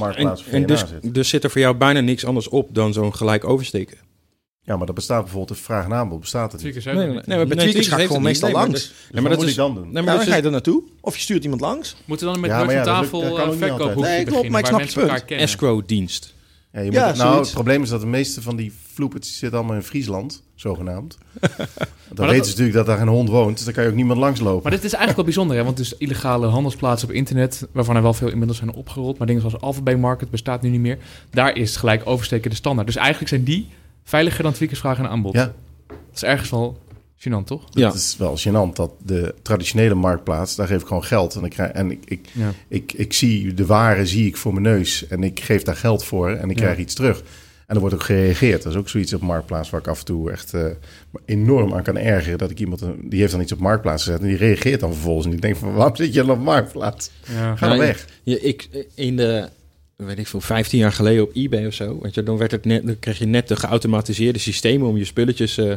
[SPEAKER 9] en, dus,
[SPEAKER 8] zit.
[SPEAKER 9] dus zit er voor jou bijna niks anders op dan zo'n gelijk oversteken.
[SPEAKER 8] Ja, maar dat bestaat bijvoorbeeld, de vraag en aanbod bestaat het niet.
[SPEAKER 9] Nee, nee, nee, maar bij
[SPEAKER 10] Nee,
[SPEAKER 9] Tweakers
[SPEAKER 10] Tweakers ga ik gewoon meestal
[SPEAKER 9] Nee, maar
[SPEAKER 10] langs.
[SPEAKER 8] Dus
[SPEAKER 9] nee, maar dat
[SPEAKER 8] moet
[SPEAKER 9] is-
[SPEAKER 8] ik dan doen?
[SPEAKER 9] Nee,
[SPEAKER 10] Maar dan ga je er naartoe. Of je stuurt iemand langs.
[SPEAKER 7] Moeten we dan met
[SPEAKER 8] Ja,
[SPEAKER 7] tafel uh,
[SPEAKER 8] altijd.
[SPEAKER 7] verkoophoekje
[SPEAKER 10] Nee, klopt,
[SPEAKER 7] beginnen,
[SPEAKER 10] maar ik
[SPEAKER 7] waar
[SPEAKER 10] snap
[SPEAKER 7] mensen
[SPEAKER 10] het
[SPEAKER 7] elkaar kennen?
[SPEAKER 9] escrow-dienst.
[SPEAKER 8] Ja, je moet,
[SPEAKER 3] Ja,
[SPEAKER 8] nou, het probleem is dat de meeste van die floepers zitten allemaal in Friesland, zogenaamd. dan
[SPEAKER 7] dat-
[SPEAKER 8] weten ze natuurlijk dat daar geen hond woont, dus dan kan je ook niemand langslopen.
[SPEAKER 7] Maar dit is eigenlijk wel bijzonder, hè? want dus illegale handelsplaatsen op internet, waarvan er wel veel inmiddels zijn opgerold, maar dingen zoals Alphabet Market bestaat nu niet meer, daar is gelijk oversteken de standaard. Dus eigenlijk zijn die veiliger dan tweakersvraag en aanbod.
[SPEAKER 8] Ja.
[SPEAKER 7] Dat is ergens wel gênant, toch?
[SPEAKER 9] Ja.
[SPEAKER 8] Het is wel gênant dat de traditionele marktplaats, daar geef ik gewoon geld. En, ik, krijg, en ik, ik,
[SPEAKER 7] Ja.
[SPEAKER 8] ik, ik zie de ware zie ik voor mijn neus en ik geef daar geld voor en ik
[SPEAKER 7] Ja.
[SPEAKER 8] krijg iets terug. En er wordt ook gereageerd. Dat is ook zoiets op marktplaats waar ik af en toe echt eh, enorm aan kan ergeren. Dat ik iemand, die heeft dan iets op marktplaats gezet en die reageert dan vervolgens. En ik denk van, waarom zit je dan op marktplaats?
[SPEAKER 7] Ja.
[SPEAKER 8] Ga dan weg.
[SPEAKER 9] Ja, ik, in de, weet ik veel, 15 jaar geleden op eBay of zo. Weet je, dan, werd het net, dan kreeg je net de geautomatiseerde systemen om je spulletjes eh,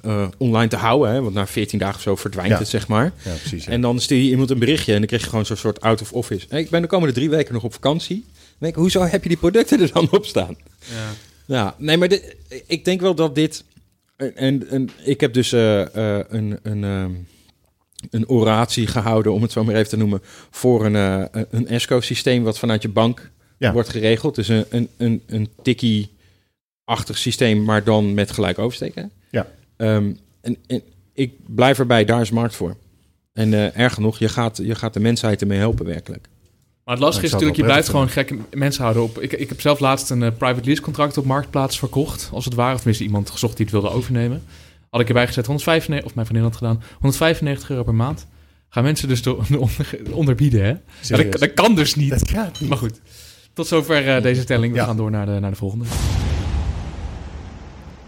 [SPEAKER 9] eh, online te houden. Hè? Want na 14 dagen of zo verdwijnt
[SPEAKER 8] Ja.
[SPEAKER 9] het, zeg maar.
[SPEAKER 8] Ja, precies. ja.
[SPEAKER 9] En dan stuur je iemand een berichtje en dan krijg je gewoon zo'n soort out of office. Hey, ik ben de komende drie weken nog op vakantie. Dan denk ik, hoezo heb je die producten er dan op staan?
[SPEAKER 7] Ja.
[SPEAKER 9] Ja, nee, maar dit, ik denk wel dat dit. En, en ik heb dus eh, eh, een, een, ehm, een oratie gehouden, om het zo maar even te noemen, voor een, eh, een ESCO-systeem wat vanuit je bank
[SPEAKER 8] Ja.
[SPEAKER 9] wordt geregeld. Dus een, een, een, een tikkie-achtig systeem, maar dan met gelijk oversteken.
[SPEAKER 8] Ja.
[SPEAKER 9] Ehm, en, en ik blijf erbij, daar is markt voor. En erger nog, je gaat, je gaat de mensheid ermee helpen, werkelijk.
[SPEAKER 7] Maar het lastige is natuurlijk, je blijft gewoon gekke mensen houden op. Ik, ik heb zelf laatst een eh, private lease contract op Marktplaats verkocht, als het ware. Of tenminste iemand gezocht die het wilde overnemen. Had ik erbij gezet 195, of mijn vriendin had gedaan, 195 euro per maand. Gaan mensen dus door, onder, onderbieden, hè? Ja, dat, kan dus niet.
[SPEAKER 8] Dat gaat niet.
[SPEAKER 7] Maar goed, tot zover eh, deze stelling. We
[SPEAKER 8] Ja.
[SPEAKER 7] gaan door naar de, naar de volgende.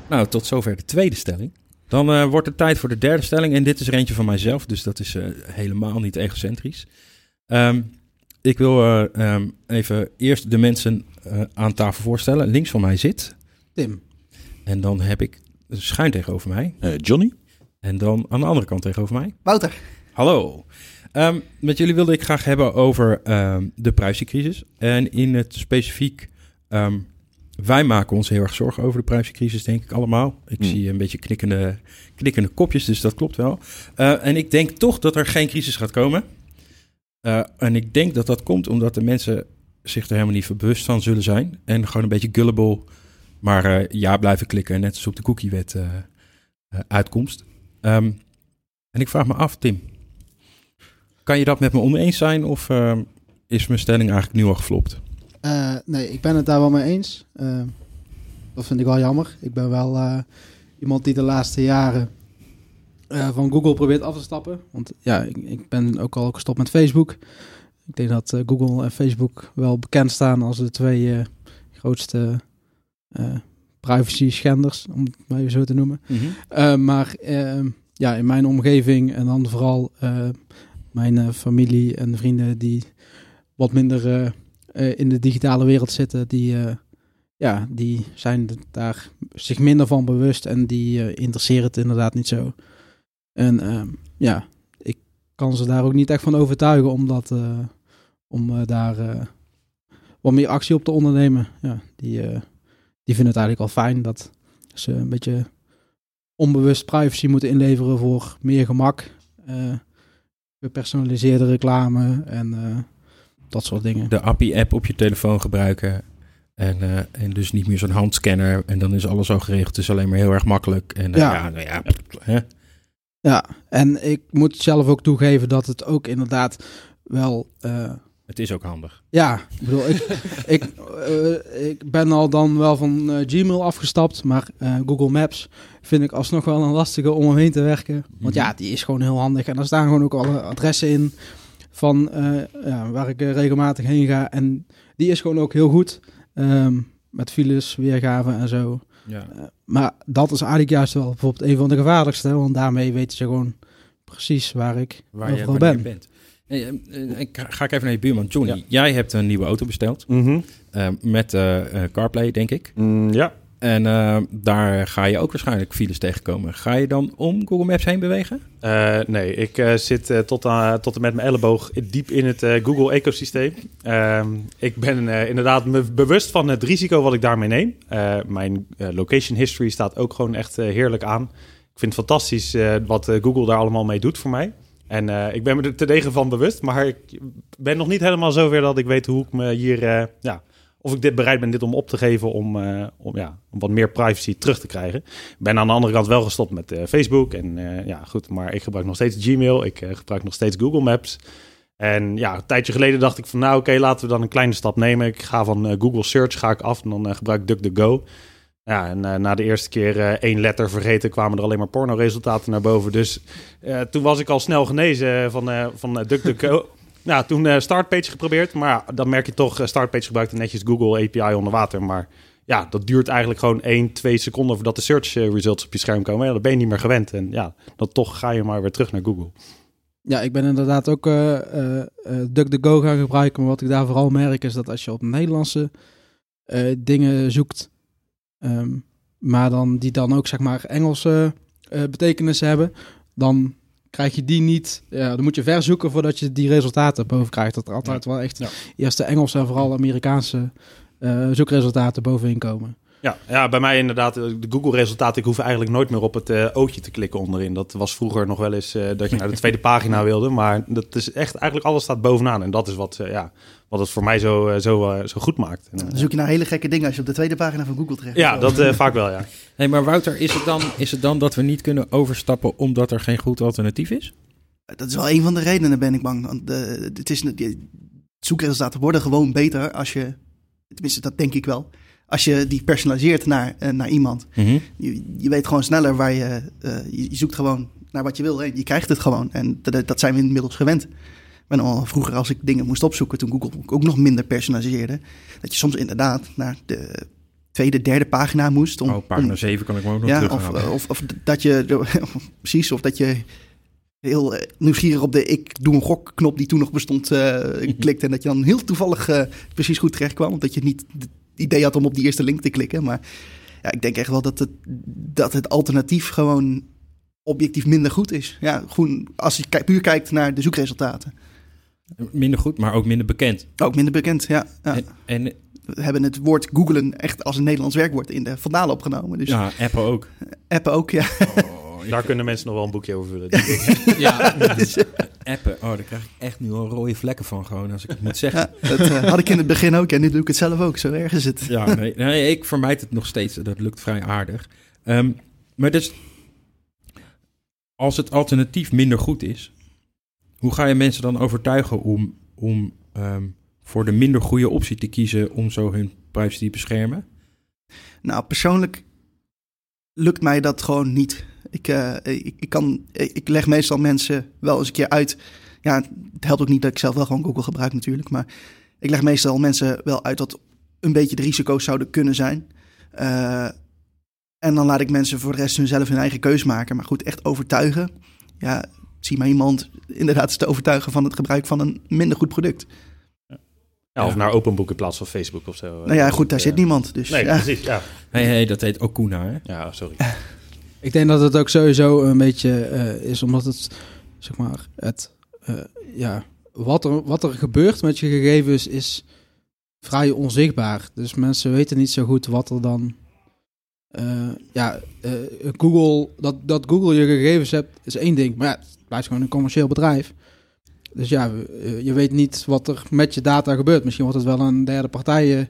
[SPEAKER 9] Nou, tot zover de tweede stelling. Dan eh, wordt het tijd voor de derde stelling. En dit is er eentje van mijzelf, dus dat is eh, helemaal niet egocentrisch. Ehm, ik wil eh, ehm, even eerst de mensen eh, aan tafel voorstellen. Links van mij zit
[SPEAKER 10] Tim.
[SPEAKER 9] En dan heb ik schuin tegenover mij.
[SPEAKER 10] Eh, Johnny.
[SPEAKER 9] En dan aan de andere kant tegenover mij.
[SPEAKER 10] Wouter.
[SPEAKER 9] Hallo. Ehm, met jullie wilde ik graag hebben over ehm, de prijzencrisis. En in het specifiek, ehm, wij maken ons heel erg zorgen over de prijzencrisis, denk ik allemaal. Ik
[SPEAKER 10] Hmm.
[SPEAKER 9] zie een beetje knikkende, knikkende kopjes, dus dat klopt wel. Eh, en ik denk toch dat er geen crisis gaat komen. Eh, en ik denk dat dat komt omdat de mensen zich er helemaal niet bewust van zullen zijn. En gewoon een beetje gullible, maar eh, ja blijven klikken, net als op de cookiewet eh, uitkomst. Ehm, en ik vraag me af, Tim, kan je dat met me oneens zijn of ehm, is mijn stelling eigenlijk nu al geflopt?
[SPEAKER 12] Nee, ik ben het daar wel mee eens. Eh, dat vind ik wel jammer. Ik ben wel iemand die de laatste jaren eh, van Google probeert af te stappen. Want ja, ik, ik ben ook al gestopt met Facebook. Ik denk dat eh, Google en Facebook wel bekend staan als de twee eh, grootste privacy schenders, om het maar even zo te noemen. Eh, maar eh, ja, in mijn omgeving en dan vooral mijn familie en vrienden die wat minder in de digitale wereld zitten, die, ja, die zijn daar zich minder van bewust en die eh, interesseren het inderdaad niet zo. En ehm, ja, ik kan ze daar ook niet echt van overtuigen om, dat, eh, om eh, daar eh, wat meer actie op te ondernemen. Ja, die, die vinden het eigenlijk al fijn dat ze een beetje onbewust privacy moeten inleveren voor meer gemak, eh, gepersonaliseerde reclame en dat soort dingen.
[SPEAKER 9] De Appie-app op je telefoon gebruiken. En, en dus niet meer zo'n handscanner. En dan is alles al geregeld. Het is alleen maar heel erg makkelijk. En
[SPEAKER 12] Ja.
[SPEAKER 9] ja, nou ja, hè?
[SPEAKER 12] Ja, en ik moet zelf ook toegeven dat het ook inderdaad wel. eh,
[SPEAKER 9] het is ook handig.
[SPEAKER 12] ja, ik bedoel, ik, ik, eh, ik ben al dan wel van eh, Gmail afgestapt, maar Google Maps vind ik alsnog wel een lastige om omheen te werken. Want ja, die is gewoon heel handig en daar staan gewoon ook alle adressen in van ja, waar ik regelmatig heen ga. En die is gewoon ook heel goed ehm, met files, weergaven en zo.
[SPEAKER 9] Ja.
[SPEAKER 12] Eh, maar dat is eigenlijk juist wel bijvoorbeeld een van de gevaarlijkste, want daarmee weten ze gewoon precies waar ik
[SPEAKER 9] Waar je,
[SPEAKER 12] overal
[SPEAKER 9] je
[SPEAKER 12] ben.
[SPEAKER 9] bent. Hey, eh, eh, ik ga ga ik even naar je buurman. Johnny, jij hebt een nieuwe auto besteld.
[SPEAKER 11] Mhm.
[SPEAKER 9] met CarPlay, denk ik.
[SPEAKER 11] Mm, ja.
[SPEAKER 9] En eh, daar ga je ook waarschijnlijk files tegenkomen. Ga je dan om Google Maps heen bewegen?
[SPEAKER 11] Eh, nee, ik eh, zit tot, tot en met mijn elleboog diep in het Google-ecosysteem. Ehm, ik ben inderdaad me bewust van het risico wat ik daarmee neem. Mijn location history staat ook gewoon echt heerlijk aan. Ik vind het fantastisch wat Google daar allemaal mee doet voor mij. En ik ben me er degen van bewust, maar ik ben nog niet helemaal zover dat ik weet hoe ik me hier ja,
[SPEAKER 1] of ik dit bereid ben dit om op te geven om, eh, om, ja, om wat meer privacy terug te krijgen. Ben aan de andere kant wel gestopt met eh, Facebook. En eh, ja, goed, maar ik gebruik nog steeds Gmail. Ik gebruik nog steeds Google Maps. En ja, een tijdje geleden dacht ik van nou oké, laten we dan een kleine stap nemen. Ik ga van Google Search ga ik af en dan gebruik ik DuckDuckGo. Ja, en na de eerste keer eh, één letter vergeten kwamen er alleen maar porno-resultaten naar boven. Dus toen was ik al snel genezen van, van DuckDuckGo. nou, toen eh, Startpage geprobeerd. Maar dan merk je toch, eh, Startpage gebruikte netjes Google API onder water. Maar ja, dat duurt eigenlijk gewoon 1, 2 seconden voordat de search eh, results op je scherm komen. Ja, dat ben je niet meer gewend. En ja, dan toch ga je maar weer terug naar Google.
[SPEAKER 12] Ja, ik ben inderdaad ook eh, eh, DuckDuckGo gaan gebruiken. Maar wat ik daar vooral merk is dat als je op Nederlandse dingen zoekt, ehm, maar dan die dan ook zeg maar Engelse betekenissen hebben, dan krijg je die niet. Ja, dan moet je ver zoeken voordat je die resultaten boven krijgt. Dat er altijd wel echt
[SPEAKER 1] Ja.
[SPEAKER 12] eerst de Engelse en vooral Amerikaanse eh, zoekresultaten bovenin komen.
[SPEAKER 1] Ja, ja, bij mij inderdaad, eh, de Google-resultaten, ik hoef eigenlijk nooit meer op het eh, ootje te klikken onderin. Dat was vroeger nog wel eens eh, dat je naar de tweede pagina wilde, maar dat is echt, eigenlijk alles staat bovenaan. En dat is wat, eh, ja, wat het voor mij zo, zo, zo goed maakt. En,
[SPEAKER 13] Dan zoek je naar hele gekke dingen als je op de tweede pagina van Google terecht
[SPEAKER 1] ja, dat eh, vaak wel, ja.
[SPEAKER 9] Nee, maar Wouter, is het, dan, is het dan dat we niet kunnen overstappen omdat er geen goed alternatief is?
[SPEAKER 13] Dat is wel een van de redenen, ben ik bang. Want de, het is, die zoekresultaten worden gewoon beter als je, tenminste dat denk ik wel, als je die personaliseert naar, eh, naar iemand. Je, je weet gewoon sneller waar je, eh, je, je zoekt gewoon naar wat je wil je krijgt het gewoon. En dat, dat zijn we inmiddels gewend. Ben al vroeger als ik dingen moest opzoeken, toen Google ook nog minder personaliseerde, dat je soms inderdaad naar de tweede, derde pagina moest. Om,
[SPEAKER 9] Oh, pagina
[SPEAKER 13] om-
[SPEAKER 9] 7 kan ik me ook nog
[SPEAKER 13] ja, of, of, of dat je, precies, of dat je heel eh, nieuwsgierig op de ik doe een gokknop die toen nog bestond eh klikt. En dat je dan heel toevallig precies goed terecht kwam. Omdat je niet idee had om op die eerste link te klikken. Maar ja, ik denk echt wel dat het, dat het alternatief gewoon objectief minder goed is. Ja, gewoon als je puur kijkt naar de zoekresultaten.
[SPEAKER 9] Minder goed, maar ook minder bekend.
[SPEAKER 13] Ook minder bekend, ja. ja.
[SPEAKER 9] En, en
[SPEAKER 13] We hebben het woord googlen echt als een Nederlands werkwoord in de vandalen opgenomen. Dus
[SPEAKER 9] ja, Apple ook.
[SPEAKER 13] appen ook, ja.
[SPEAKER 1] Daar kunnen mensen nog wel een boekje over vullen.
[SPEAKER 9] Ja, appen. Oh, daar krijg ik echt nu al rode vlekken van gewoon als ik het moet zeggen.
[SPEAKER 13] Ja, dat eh, had ik in het begin ook en nu doe ik het zelf ook. Zo erg is het.
[SPEAKER 9] Ja, nee, nee, ik vermijd het nog steeds. Dat lukt vrij aardig. Ehm, maar dus, als het alternatief minder goed is, hoe ga je mensen dan overtuigen om, om ehm, voor de minder goede optie te kiezen om zo hun privacy te beschermen?
[SPEAKER 13] Nou, persoonlijk lukt mij dat gewoon niet. Ik, eh, ik, ik, kan, ik leg meestal mensen wel eens een keer uit. Ja, het helpt ook niet dat ik zelf wel gewoon Google gebruik natuurlijk. Maar ik leg meestal mensen wel uit dat een beetje de risico's zouden kunnen zijn. Eh, en dan laat ik mensen voor de rest hunzelf hun eigen keus maken. Maar goed, echt overtuigen. Ja, zie maar iemand inderdaad te overtuigen van het gebruik van een minder goed product.
[SPEAKER 1] Ja, of naar openboek in plaats van Facebook of zo.
[SPEAKER 13] Nou ja, goed, daar zit niemand. Dus,
[SPEAKER 1] Nee,
[SPEAKER 13] ja.
[SPEAKER 1] precies, ja.
[SPEAKER 9] Hey, hey, dat heet Okuna, hè?
[SPEAKER 1] Ja, sorry.
[SPEAKER 12] Ik denk dat het ook sowieso een beetje eh, is omdat het, zeg maar, het, eh, ja, wat er, wat er gebeurt met je gegevens is vrij onzichtbaar. Dus mensen weten niet zo goed wat er dan, eh, ja, Google, dat, dat Google je gegevens hebt is één ding, maar ja, het blijft gewoon een commercieel bedrijf. Dus ja, je weet niet wat er met je data gebeurt. Misschien wordt het wel een derde partij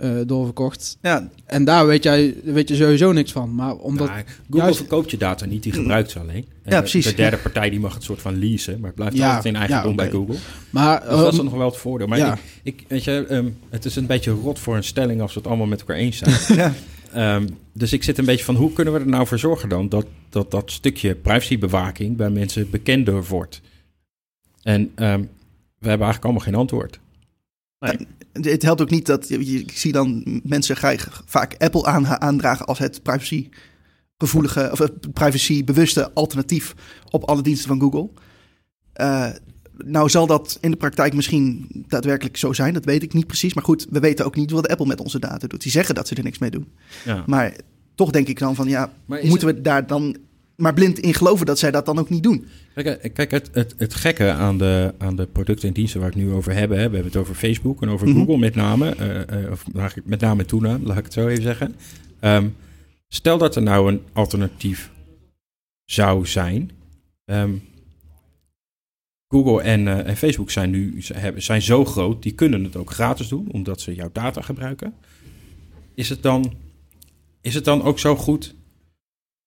[SPEAKER 12] eh, eh, doorverkocht.
[SPEAKER 13] Ja.
[SPEAKER 12] En daar weet, jij, weet je sowieso niks van. Maar omdat
[SPEAKER 9] Nou, Google
[SPEAKER 12] juist-
[SPEAKER 9] verkoopt je data niet, die gebruikt ze alleen. En
[SPEAKER 12] Ja,
[SPEAKER 9] de-
[SPEAKER 12] precies.
[SPEAKER 9] De derde partij die mag het soort van leasen, maar het blijft
[SPEAKER 12] Ja,
[SPEAKER 9] altijd in eigendom
[SPEAKER 12] ja,
[SPEAKER 9] bij. Google.
[SPEAKER 12] Maar,
[SPEAKER 9] dus dat is
[SPEAKER 12] ehm,
[SPEAKER 9] nog wel het voordeel. Maar
[SPEAKER 12] ja.
[SPEAKER 9] ik, ik, weet je, ehm, het is een beetje rot voor een stelling als we het allemaal met elkaar eens zijn.
[SPEAKER 13] Ja.
[SPEAKER 9] Ehm, dus ik zit een beetje van, hoe kunnen we er nou voor zorgen dan dat dat, dat stukje privacybewaking bij mensen bekender wordt? En ehm, we hebben eigenlijk allemaal geen antwoord.
[SPEAKER 13] Het helpt ook niet dat ik zie dan mensen graag vaak Apple aan, aandragen als het privacy gevoelige of het privacy bewuste alternatief op alle diensten van Google. Eh, nou zal dat in de praktijk misschien daadwerkelijk zo zijn, dat weet ik niet precies. Maar goed, we weten ook niet wat Apple met onze data doet. Die zeggen dat ze er niks mee doen.
[SPEAKER 9] Ja.
[SPEAKER 13] Maar toch denk ik dan van ja, moeten we daar dan maar blind in geloven dat zij dat dan ook niet doen?
[SPEAKER 9] Kijk, eh, kijk het, het, het gekke aan de, aan de producten en diensten waar we het nu over hebben, hè, we hebben het over Facebook en over
[SPEAKER 13] Mhm.
[SPEAKER 9] Google met name, eh, eh, of met name en toename, laat ik het zo even zeggen. Ehm, stel dat er nou een alternatief zou zijn, ehm, Google en, en Facebook zijn nu zijn zo groot, die kunnen het ook gratis doen, omdat ze jouw data gebruiken. Is het dan, is het dan ook zo goed,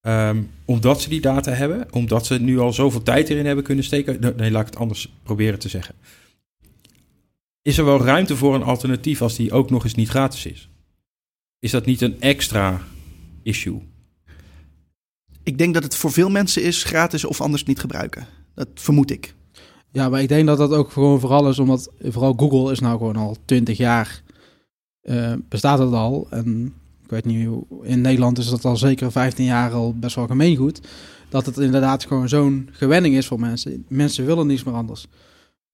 [SPEAKER 9] ehm, omdat ze die data hebben, omdat ze nu al zoveel tijd erin hebben kunnen steken? Nee, laat ik het anders proberen te zeggen. Is er wel ruimte voor een alternatief als die ook nog eens niet gratis is? Is dat niet een extra issue?
[SPEAKER 13] Ik denk dat het voor veel mensen is gratis of anders niet gebruiken. Dat vermoed ik.
[SPEAKER 12] Ja, maar ik denk dat dat ook gewoon vooral is omdat vooral Google is nou gewoon al 20 jaar eh, bestaat het al. En ik weet niet, in Nederland is dat al zeker 15 jaar al best wel gemeengoed. Dat het inderdaad gewoon zo'n gewenning is voor mensen. Mensen willen niets meer anders.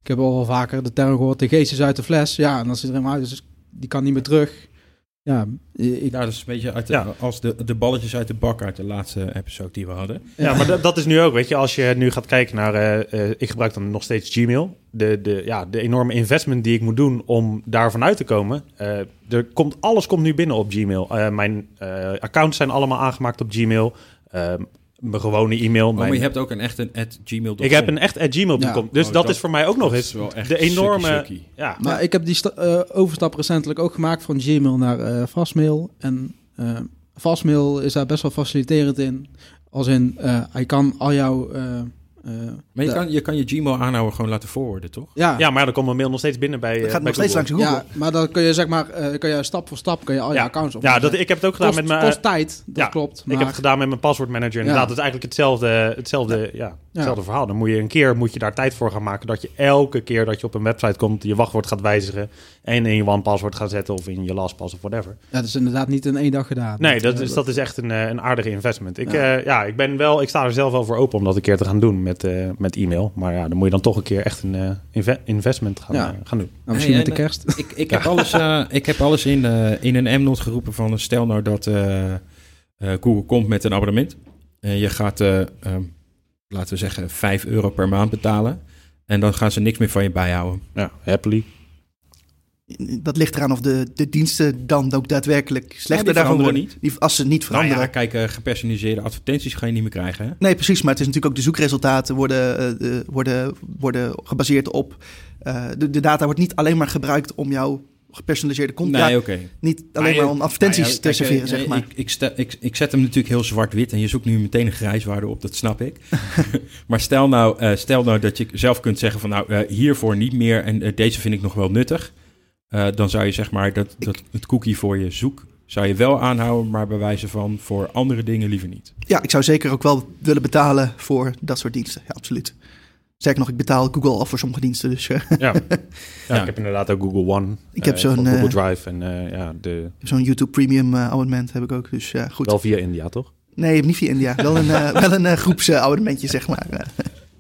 [SPEAKER 12] Ik heb al wel vaker de term gehoord, de geest is uit de fles. Ja, en als hij er helemaal uit dus die kan niet meer terug. Ja, ik,
[SPEAKER 9] Ja, dat is een beetje uit de,
[SPEAKER 1] Ja.
[SPEAKER 9] als de, de balletjes uit de bak uit de laatste episode die we hadden.
[SPEAKER 1] Ja, maar dat, dat is nu ook, weet je, als je nu gaat kijken naar, eh, eh, ik gebruik dan nog steeds Gmail. De, de, ja, de enorme investment die ik moet doen om daarvan uit te komen. eh, er komt, alles komt nu binnen op Gmail. Eh, mijn eh, accounts zijn allemaal aangemaakt op Gmail. Mijn gewone e-mail.
[SPEAKER 9] Oh, maar
[SPEAKER 1] mijn-
[SPEAKER 9] je hebt ook een echt een at gmail.com.
[SPEAKER 1] ik heb een echt at gmail.com.
[SPEAKER 12] Ja.
[SPEAKER 1] Dus
[SPEAKER 9] Oh,
[SPEAKER 1] dat,
[SPEAKER 9] dat-
[SPEAKER 1] is voor mij ook nog eens
[SPEAKER 9] is wel echt
[SPEAKER 1] de enorme... Ja,
[SPEAKER 12] Maar ik heb die eh, overstap recentelijk ook gemaakt van Gmail naar eh Fastmail. En eh Fastmail is daar best wel faciliterend in. Als in, eh hij kan al jouw... eh,
[SPEAKER 9] Maar je
[SPEAKER 12] de-
[SPEAKER 9] kan, je kan je Gmail aanhouden gewoon laten forwarden, toch?
[SPEAKER 12] ja,
[SPEAKER 1] ja, maar dan komt mijn mail nog steeds binnen bij,
[SPEAKER 13] Dat
[SPEAKER 1] eh,
[SPEAKER 13] gaat
[SPEAKER 1] bij
[SPEAKER 13] nog steeds langs Google.
[SPEAKER 12] ja, maar dan kun je zeg maar, eh, kun je stap voor stap kun je al je
[SPEAKER 1] Ja.
[SPEAKER 12] accounts op.
[SPEAKER 1] Ja, dat, ik heb het ook gedaan
[SPEAKER 12] kost,
[SPEAKER 1] met mijn...
[SPEAKER 12] kost tijd, dat
[SPEAKER 1] ja,
[SPEAKER 12] klopt.
[SPEAKER 1] Ik
[SPEAKER 12] Maar
[SPEAKER 1] heb het gedaan met mijn paswoordmanager. Inderdaad, het is eigenlijk hetzelfde, hetzelfde, ja. Hetzelfde verhaal. Dan moet je een keer moet je daar tijd voor gaan maken. Dat je elke keer dat je op een website komt, je wachtwoord gaat wijzigen. En in je one-password gaat zetten of in je lastpass of whatever.
[SPEAKER 12] ja, dat is inderdaad niet in één dag gedaan.
[SPEAKER 1] Nee, dat
[SPEAKER 12] Eh,
[SPEAKER 1] is, dat is echt een, eh, een aardige investment. Ik,
[SPEAKER 12] Ja.
[SPEAKER 1] ja. ja, ik, ben wel, ik sta er zelf wel voor open om dat een keer te gaan doen met, eh, met e-mail. Maar ja, dan moet je dan toch een keer echt een eh, inve- investment gaan,
[SPEAKER 12] Ja.
[SPEAKER 1] eh, gaan doen.
[SPEAKER 12] nou, misschien
[SPEAKER 9] Hey,
[SPEAKER 12] met de kerst.
[SPEAKER 9] Ik, ik, heb alles, eh, ik heb alles in, eh, in een M-not geroepen van... eh, stel nou dat eh, eh, Google komt met een abonnement. En je gaat, eh, ehm, laten we zeggen, 5 euro per maand betalen. En dan gaan ze niks meer van je bijhouden.
[SPEAKER 1] Ja, happily.
[SPEAKER 13] Dat ligt eraan of de, de diensten dan ook daadwerkelijk slechter
[SPEAKER 9] die
[SPEAKER 13] daarvan
[SPEAKER 9] veranderen
[SPEAKER 13] worden. Die, als ze niet
[SPEAKER 9] Nou
[SPEAKER 13] veranderen.
[SPEAKER 9] ja, kijk, eh, gepersonaliseerde advertenties ga je niet meer krijgen, hè?
[SPEAKER 13] Nee, precies. Maar het is natuurlijk ook de zoekresultaten worden, eh, eh, worden, worden gebaseerd op. eh, de, de data wordt niet alleen maar gebruikt om jouw gepersonaliseerde content.
[SPEAKER 9] Nee,
[SPEAKER 13] ja,
[SPEAKER 9] oké.
[SPEAKER 13] Niet alleen
[SPEAKER 9] Maar
[SPEAKER 13] om advertenties
[SPEAKER 9] nou ja,
[SPEAKER 13] te serveren,
[SPEAKER 9] eh,
[SPEAKER 13] zeg maar.
[SPEAKER 9] Ik, ik, stel- ik, ik zet hem natuurlijk heel zwart-wit en je zoekt nu meteen een grijswaarde op, dat snap ik. maar stel nou, eh, stel nou dat je zelf kunt zeggen van nou, eh, hiervoor niet meer en deze vind ik nog wel nuttig. Dan zou je zeg maar dat, dat het cookie voor je zoek zou je wel aanhouden, maar bij wijze van voor andere dingen liever niet.
[SPEAKER 13] Ja, ik zou zeker ook wel willen betalen voor dat soort diensten. Ja, absoluut. Sterker nog, ik betaal Google al voor sommige diensten. Dus eh,
[SPEAKER 1] Ja. ja,
[SPEAKER 9] Ja.
[SPEAKER 1] ik heb inderdaad ook Google One.
[SPEAKER 13] Ik heb
[SPEAKER 1] eh,
[SPEAKER 13] zo'n,
[SPEAKER 1] Google
[SPEAKER 13] eh,
[SPEAKER 1] Drive en eh, ja, de,
[SPEAKER 13] zo'n YouTube Premium abonnement heb ik ook. Dus ja, goed.
[SPEAKER 1] wel via India, toch?
[SPEAKER 13] Nee, niet via India. Wel een, wel een groepsabonnementje, zeg maar.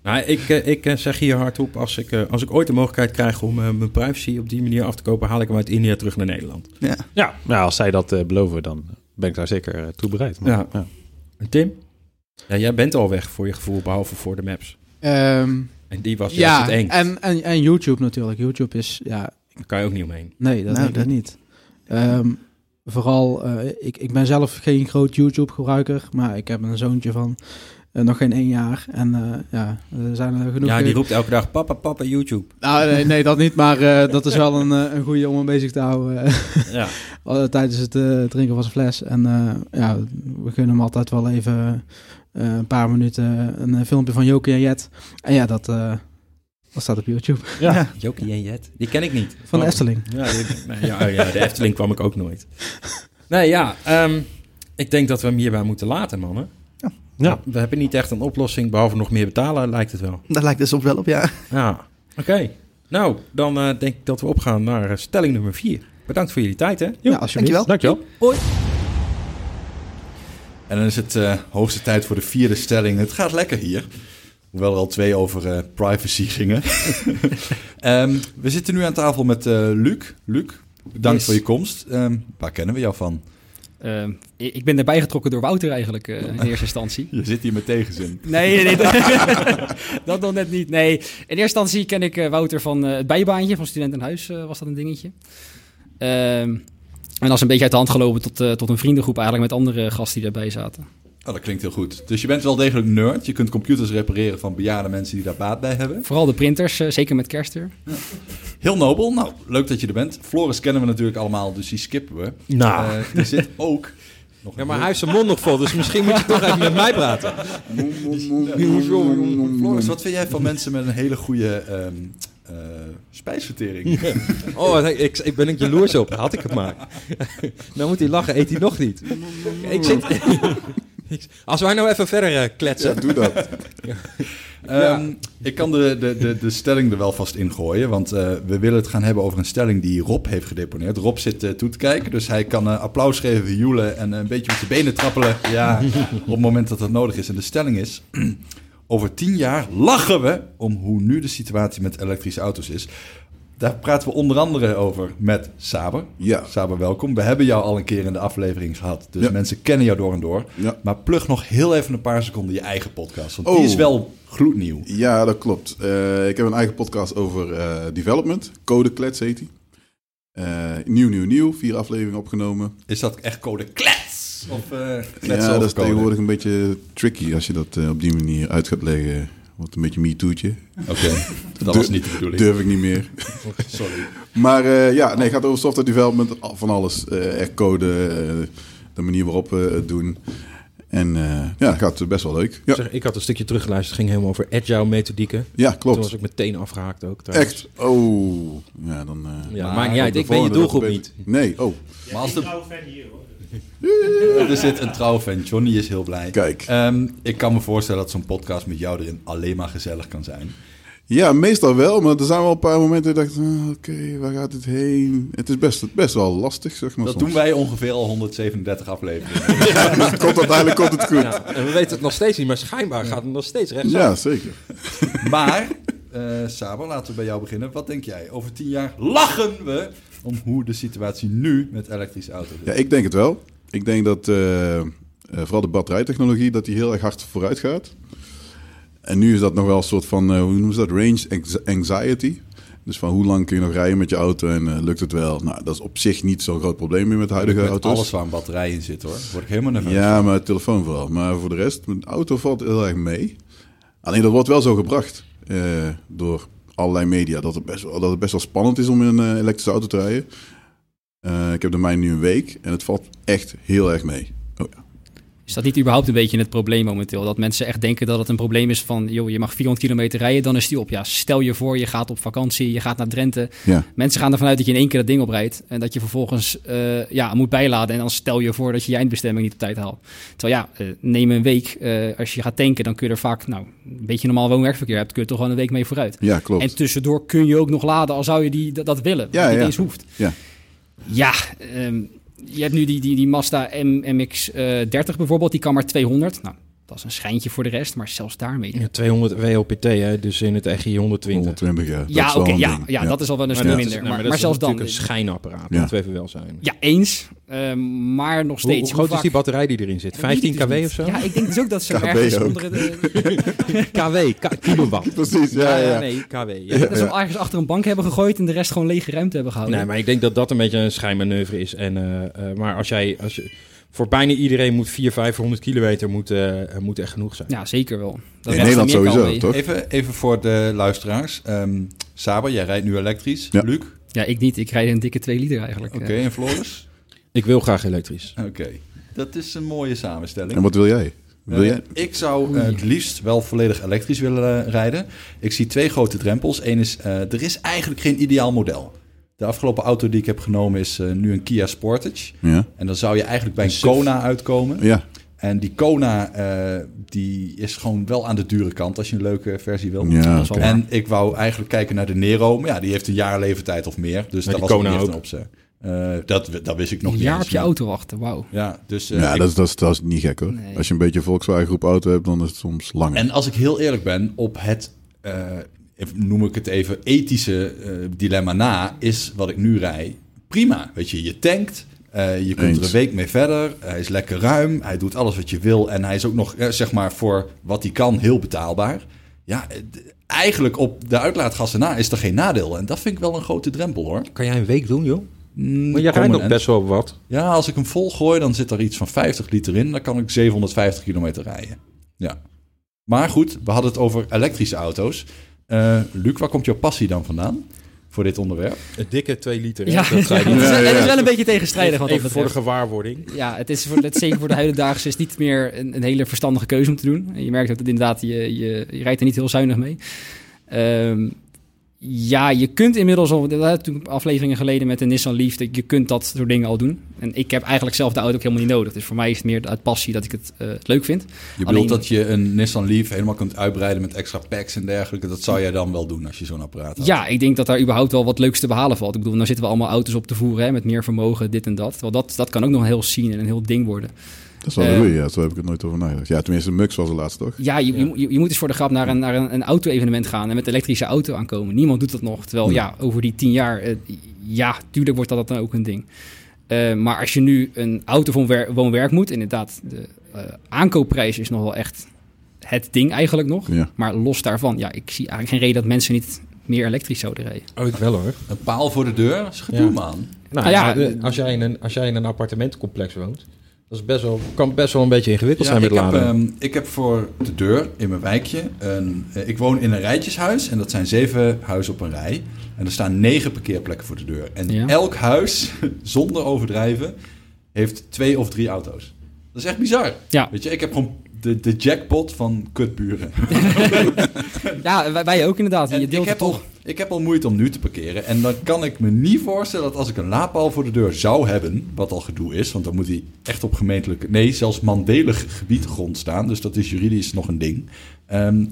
[SPEAKER 9] Nou, ik, ik zeg hier hardop, als ik, als ik ooit de mogelijkheid krijg om mijn privacy op die manier af te kopen, haal ik hem uit India terug naar Nederland.
[SPEAKER 13] ja.
[SPEAKER 1] Ja, nou, als zij dat beloven, dan ben ik daar zeker toe bereid. Maar,
[SPEAKER 9] Ja. Tim? Ja, jij bent al weg voor je gevoel, behalve voor de maps.
[SPEAKER 12] Ehm,
[SPEAKER 9] En die was juist
[SPEAKER 12] ja,
[SPEAKER 9] het eng.
[SPEAKER 12] en, en, en YouTube natuurlijk. YouTube is, ja,
[SPEAKER 9] Daar kan je ook niet omheen.
[SPEAKER 12] nee, dat
[SPEAKER 13] Nou,
[SPEAKER 12] denk ik niet. Ehm, vooral, eh, ik, ik ben zelf geen groot YouTube-gebruiker, maar ik heb een zoontje van eh, nog geen één jaar. En eh, ja, er zijn er genoeg...
[SPEAKER 9] Ja, die roept elke dag papa, papa, YouTube.
[SPEAKER 12] Nou, nee, nee, dat niet, maar eh, dat is wel een, een goede om hem bezig te houden
[SPEAKER 9] Ja.
[SPEAKER 12] tijdens het drinken van zijn fles. En eh, ja, we gunnen hem altijd wel even een paar minuten een eh, filmpje van Jokie en Jet. En ja, dat, eh, dat staat op YouTube.
[SPEAKER 1] Ja.
[SPEAKER 9] Jokie en Jet. Die ken ik niet.
[SPEAKER 12] Van de. Efteling.
[SPEAKER 9] Ja, die- nee, ja, oh ja, de Efteling kwam ik ook nooit. Nee, ja. ehm, ik denk dat we hem hierbij moeten laten, mannen.
[SPEAKER 13] Ja.
[SPEAKER 1] Ja.
[SPEAKER 9] We hebben niet echt een oplossing, behalve nog meer betalen, lijkt het wel.
[SPEAKER 13] Daar lijkt het soms wel op, ja.
[SPEAKER 9] Ja, oké. Nou, dan eh, denk ik dat we opgaan naar eh, stelling nummer 4. Bedankt voor jullie tijd, hè?
[SPEAKER 12] Ja, alsjeblieft.
[SPEAKER 13] Dankjewel.
[SPEAKER 1] Dankjewel.
[SPEAKER 2] En dan is het eh, hoogste tijd voor de vierde stelling. Het gaat lekker hier. Hoewel er al twee over eh, privacy gingen. Ehm, we zitten nu aan tafel met eh, Luc. Luc, bedankt
[SPEAKER 14] Yes.
[SPEAKER 2] voor je komst. Ehm, waar kennen we jou van?
[SPEAKER 14] Ehm, ik ben erbij getrokken door Wouter eigenlijk in eerste instantie.
[SPEAKER 2] Je zit hier met tegenzin.
[SPEAKER 14] Nee, nee, nee dat nog net niet. Nee, in eerste instantie ken ik Wouter van het bijbaantje van Student in Huis, was dat een dingetje. En dat is een beetje uit de hand gelopen tot, eh, tot een vriendengroep eigenlijk met andere gasten die daarbij zaten.
[SPEAKER 2] Oh, dat klinkt heel goed. Dus je bent wel degelijk nerd. Je kunt computers repareren van bejaarde mensen die daar baat bij hebben.
[SPEAKER 14] Vooral de printers, eh, zeker met kerst er.
[SPEAKER 2] Heel nobel. Nou, leuk dat je er bent. Floris kennen we natuurlijk allemaal, dus die skippen we.
[SPEAKER 9] Nou.
[SPEAKER 2] Eh, er zit ook... Nog
[SPEAKER 9] Ja, maar hij heeft zijn mond nog vol, dus misschien moet je toch even met mij praten.
[SPEAKER 2] Floris, wat vind jij van mensen met een hele goede ehm, eh, spijsvertering?
[SPEAKER 9] Oh, nee, ik, ik ben ik jaloers op. Had ik het maar. nou moet hij lachen, eet hij nog niet. Ik zit... Als wij nou even verder eh, kletsen.
[SPEAKER 15] Ja, doe dat.
[SPEAKER 2] Ehm, Ik kan de, de, de, de stelling er wel vast ingooien, want eh, we willen het gaan hebben over een stelling die Rob heeft gedeponeerd. Rob zit toe te kijken, dus hij kan eh, applaus geven, joelen en een beetje met zijn benen trappelen ja, op het moment dat dat nodig is. En de stelling is, over tien jaar lachen we om hoe nu de situatie met elektrische auto's is. Daar praten we onder andere over met Saber.
[SPEAKER 15] Ja.
[SPEAKER 2] Saber, welkom. We hebben jou al een keer in de aflevering gehad, dus
[SPEAKER 15] Ja.
[SPEAKER 2] mensen kennen jou door en door.
[SPEAKER 15] Ja.
[SPEAKER 2] Maar plug nog heel even een paar seconden je eigen podcast, want die
[SPEAKER 15] Oh.
[SPEAKER 2] is wel gloednieuw.
[SPEAKER 15] Ja, dat klopt. Eh, ik heb een eigen podcast over eh, development. Code Klets heet die. Eh, nieuw, nieuw, nieuw. Vier afleveringen opgenomen.
[SPEAKER 2] Is dat echt code klets? Of eh
[SPEAKER 15] ja, dat is tegenwoordig een beetje tricky als je dat eh, op die manier uit gaat leggen. Wordt een beetje me-toetje.
[SPEAKER 2] Oké, dat was niet de bedoeling.
[SPEAKER 15] Durf ik niet meer.
[SPEAKER 2] Sorry.
[SPEAKER 15] Maar eh, ja, nee, het gaat over software development, van alles. Eh echt code, de manier waarop we het doen. En eh, ja, het gaat best wel leuk. Ja,
[SPEAKER 9] Zeg, ik had een stukje teruggeluisterd. Het ging helemaal over agile methodieken.
[SPEAKER 15] ja klopt.
[SPEAKER 9] Toen was ik meteen afgehaakt ook. trouwens.
[SPEAKER 15] Echt? Oh, ja, dan... eh,
[SPEAKER 9] Ja,
[SPEAKER 2] Maar
[SPEAKER 9] maakt niet uit.
[SPEAKER 15] op de
[SPEAKER 9] Ik ben je doelgroep niet.
[SPEAKER 15] Nee, oh,
[SPEAKER 2] Maar als de... er zit een trouwfan. Johnny is heel blij.
[SPEAKER 15] kijk.
[SPEAKER 2] Ehm, ik kan me voorstellen dat zo'n podcast met jou erin alleen maar gezellig kan zijn.
[SPEAKER 15] Ja, meestal wel, maar er zijn wel een paar momenten dat ik dacht, ah, oké, waar gaat het heen? Het is best, best wel lastig, zeg maar.
[SPEAKER 2] Dat
[SPEAKER 15] soms.
[SPEAKER 2] doen wij ongeveer al 137 afleveringen.
[SPEAKER 15] komt uiteindelijk komt het goed.
[SPEAKER 9] Ja, en we weten het nog steeds niet, maar schijnbaar gaat het nog steeds rechtsaf.
[SPEAKER 15] Ja, zeker.
[SPEAKER 2] Maar, eh Saber, laten we bij jou beginnen. Wat denk jij? Over tien jaar lachen we om hoe de situatie nu met elektrische auto's is.
[SPEAKER 15] Ja, ik denk het wel. Ik denk dat eh, eh, vooral de batterijtechnologie, dat die heel erg hard vooruit gaat. En nu is dat nog wel een soort van, eh, hoe noemen ze dat, range anx- anxiety. Dus van hoe lang kun je nog rijden met je auto en lukt het wel? Nou, dat is op zich niet zo'n groot probleem meer met de huidige
[SPEAKER 2] Met
[SPEAKER 15] auto's.
[SPEAKER 2] alles waar een batterij in zit hoor. Word ik helemaal nerveus.
[SPEAKER 15] Ja, maar telefoon vooral. Maar voor de rest, de auto valt heel erg mee. Alleen dat wordt wel zo gebracht door allerlei media. Dat het, best wel, dat het best wel spannend is om in een eh, elektrische auto te rijden. Eh, ik heb de mijne nu een week en het valt echt heel erg mee. Oh, ja.
[SPEAKER 14] Is dat niet überhaupt een beetje het probleem momenteel? Dat mensen echt denken dat het een probleem is van... joh, je mag 400 kilometer rijden, dan is die op. Ja, stel je voor, je gaat op vakantie, je gaat naar Drenthe.
[SPEAKER 15] Ja.
[SPEAKER 14] Mensen gaan ervan uit dat je in één keer dat ding oprijdt... en dat je vervolgens eh, ja, moet bijladen. En dan stel je voor dat je je eindbestemming niet op tijd haalt. Terwijl ja, eh, neem een week. eh, als je gaat tanken, dan kun je er vaak... nou, een beetje normaal woon-werkverkeer hebt... kun je toch wel een week mee vooruit.
[SPEAKER 15] ja, klopt.
[SPEAKER 14] En tussendoor kun je ook nog laden, al zou je die, dat, dat willen.
[SPEAKER 15] Ja,
[SPEAKER 14] Ja, niet
[SPEAKER 15] ja.
[SPEAKER 14] eens hoeft.
[SPEAKER 15] Ja.
[SPEAKER 14] Ja, ehm, je hebt nu die, die, die Mazda M, MX-30 bijvoorbeeld, die kan maar 200. Nou, dat is een schijntje voor de rest, maar zelfs daarmee.
[SPEAKER 9] Ja, 200 WLPT, hè, dus in het EGI 120.
[SPEAKER 15] 120 jaar. dat
[SPEAKER 14] Ja,
[SPEAKER 15] is wel
[SPEAKER 14] oké,
[SPEAKER 15] een
[SPEAKER 14] ja,
[SPEAKER 15] ding.
[SPEAKER 14] ja, dat is al wel een stuk minder. maar,
[SPEAKER 9] dat
[SPEAKER 14] maar
[SPEAKER 9] is
[SPEAKER 14] zelfs dan.
[SPEAKER 9] natuurlijk een schijnapparaat,
[SPEAKER 15] Ja.
[SPEAKER 9] dat we wel zijn.
[SPEAKER 14] Ja, eens. Ehm, maar nog steeds.
[SPEAKER 9] hoe groot is
[SPEAKER 14] vaak-
[SPEAKER 9] die batterij die erin zit?
[SPEAKER 14] Dat weet ik
[SPEAKER 9] 15
[SPEAKER 14] dus
[SPEAKER 9] kW of zo?
[SPEAKER 14] Ja, ik denk dus ook dat ze
[SPEAKER 15] KW
[SPEAKER 14] ergens
[SPEAKER 15] ook.
[SPEAKER 14] onder de...
[SPEAKER 9] KW, kilowatt.
[SPEAKER 15] Precies, ja, ja.
[SPEAKER 9] Nee, KW. Ja.
[SPEAKER 14] dat ze hem ergens achter een bank hebben gegooid en de rest gewoon lege ruimte hebben gehouden.
[SPEAKER 9] Nee, maar ik denk dat dat een beetje een schijnmanoeuvre is. En, eh, eh, maar als jij, als je, voor bijna iedereen moet 400, 500 kilometer moet, eh, moet echt genoeg zijn.
[SPEAKER 14] Ja, zeker wel. Dat
[SPEAKER 15] In Nederland sowieso, toch?
[SPEAKER 2] Even, even voor de luisteraars. Ehm, Saber, jij rijdt nu elektrisch.
[SPEAKER 15] Ja.
[SPEAKER 2] Luc?
[SPEAKER 14] Ja, ik niet. Ik rijd een dikke 2 liter eigenlijk.
[SPEAKER 2] Oké, en Floris?
[SPEAKER 9] Ik wil graag elektrisch.
[SPEAKER 2] Oké. Dat is een mooie samenstelling.
[SPEAKER 15] En wat wil jij? Wil
[SPEAKER 2] Eh,
[SPEAKER 15] jij?
[SPEAKER 2] ik zou eh, het liefst wel volledig elektrisch willen eh, rijden. Ik zie twee grote drempels. Eén is, eh, er is eigenlijk geen ideaal model. De afgelopen auto die ik heb genomen is eh, nu een Kia Sportage.
[SPEAKER 15] Ja.
[SPEAKER 2] En dan zou je eigenlijk bij
[SPEAKER 9] Een.
[SPEAKER 2] Kona uitkomen.
[SPEAKER 15] Ja.
[SPEAKER 2] En die Kona eh, die is gewoon wel aan de dure kant als je een leuke versie wil.
[SPEAKER 15] Ja.
[SPEAKER 2] En ik wou eigenlijk kijken naar de Nero. Maar ja, die heeft een jaar leeftijd of meer. Dus dat was ook
[SPEAKER 9] Kona
[SPEAKER 2] niet echt een optie. Eh, dat, dat wist ik nog
[SPEAKER 14] Een
[SPEAKER 2] niet
[SPEAKER 14] jaar
[SPEAKER 2] eens,
[SPEAKER 14] op je
[SPEAKER 2] maar-
[SPEAKER 14] auto wachten, wauw.
[SPEAKER 2] Ja, dus, eh,
[SPEAKER 15] ja,
[SPEAKER 2] ik-
[SPEAKER 15] dat is, dat, is, dat is niet gek hoor.
[SPEAKER 14] Nee.
[SPEAKER 15] Als je een beetje Volkswagen groep auto hebt, dan is het soms langer.
[SPEAKER 2] En als ik heel eerlijk ben, op het, eh, noem ik het even, ethische eh, dilemma na, is wat ik nu rij prima. Weet je, je tankt, eh, je kunt er een week mee verder, hij is lekker ruim, hij doet alles wat je wil en hij is ook nog, zeg maar, voor wat hij kan heel betaalbaar. Ja, eigenlijk op de uitlaatgassen na is er geen nadeel en dat vind ik wel een grote drempel hoor.
[SPEAKER 9] Kan jij een week doen, joh?
[SPEAKER 2] Mm,
[SPEAKER 9] Maar je rijdt
[SPEAKER 2] en-
[SPEAKER 9] best wel wat.
[SPEAKER 2] Ja, als ik hem vol gooi, dan zit er iets van 50 liter in. Dan kan ik 750 kilometer rijden. Ja. Maar goed, we hadden het over elektrische auto's. Eh, Luc, waar komt jouw passie dan vandaan voor dit onderwerp?
[SPEAKER 9] Een dikke 2 liter.
[SPEAKER 14] Ja,
[SPEAKER 9] dat
[SPEAKER 14] het, is, het is wel een beetje tegenstrijdig. Wat dat
[SPEAKER 9] Even voor de gewaarwording.
[SPEAKER 14] Ja, het is voor, het, zeker voor de huidendaagse is het niet meer een, een hele verstandige keuze om te doen. En je merkt ook dat inderdaad, je, je, je rijdt er niet heel zuinig mee. Ehm, ja, je kunt inmiddels al, we hadden toen afleveringen geleden met de Nissan Leaf, dat je kunt dat soort dingen al doen. En ik heb eigenlijk zelf de auto ook helemaal niet nodig. Dus voor mij is het meer uit passie dat ik het eh, leuk vind.
[SPEAKER 2] Je bedoelt
[SPEAKER 14] Alleen-
[SPEAKER 2] dat je een Nissan Leaf helemaal kunt uitbreiden met extra packs en dergelijke. Dat zou jij dan wel doen als je zo'n apparaat had.
[SPEAKER 14] Ja, ik denk dat daar überhaupt wel wat leuks te behalen valt. Ik bedoel, nou zitten we allemaal auto's op te voeren hè, met meer vermogen, dit en dat. Terwijl dat, dat kan ook nog een heel scene en een heel ding worden.
[SPEAKER 15] Dat is wel een goeie, ja. Zo heb ik het nooit over nagedacht. Ja, tenminste, Mux was de laatste, toch?
[SPEAKER 14] Ja, je, je, je moet eens voor de grap naar een, naar een, een auto-evenement gaan en met een elektrische auto aankomen. Niemand doet dat nog. Terwijl,
[SPEAKER 15] Nee.
[SPEAKER 14] ja, over die tien jaar, eh, ja, tuurlijk wordt dat dan ook een ding. Eh, maar als je nu een auto van wer- woon-werk moet, inderdaad, de eh, aankoopprijs is nog wel echt het ding eigenlijk nog.
[SPEAKER 15] Ja.
[SPEAKER 14] Maar los daarvan, ja, ik zie eigenlijk geen reden dat mensen niet meer elektrisch zouden rijden.
[SPEAKER 9] Oh, ik wel hoor.
[SPEAKER 2] Een paal voor de deur? Is gedoe,
[SPEAKER 9] Ja.
[SPEAKER 2] man.
[SPEAKER 9] Nou,
[SPEAKER 14] Nou ja,
[SPEAKER 9] als, jij in een, als jij in een appartementencomplex woont, dat is best wel, kan best wel een beetje ingewikkeld
[SPEAKER 2] Ja,
[SPEAKER 9] zijn met
[SPEAKER 2] ik, heb, ehm, ik heb voor de deur in mijn wijkje een... eh, ik woon in een rijtjeshuis en dat zijn zeven huizen op een rij. En er staan negen parkeerplekken voor de deur. En
[SPEAKER 14] Ja.
[SPEAKER 2] elk huis, zonder overdrijven, heeft twee of drie auto's. Dat is echt bizar.
[SPEAKER 14] Ja.
[SPEAKER 2] Weet je, ik heb gewoon de, de jackpot van kutburen.
[SPEAKER 14] Ja, wij, ook inderdaad.
[SPEAKER 2] En
[SPEAKER 14] Je
[SPEAKER 2] ik,
[SPEAKER 14] deelt
[SPEAKER 2] heb
[SPEAKER 14] het
[SPEAKER 2] al,
[SPEAKER 14] toch.
[SPEAKER 2] ik heb al moeite om nu te parkeren. En dan kan ik me niet voorstellen dat als ik een laadpaal voor de deur zou hebben, wat al gedoe is, want dan moet hij echt op gemeentelijk, nee, zelfs mandelig gebied grond staan. Dus dat is juridisch nog een ding. Ehm,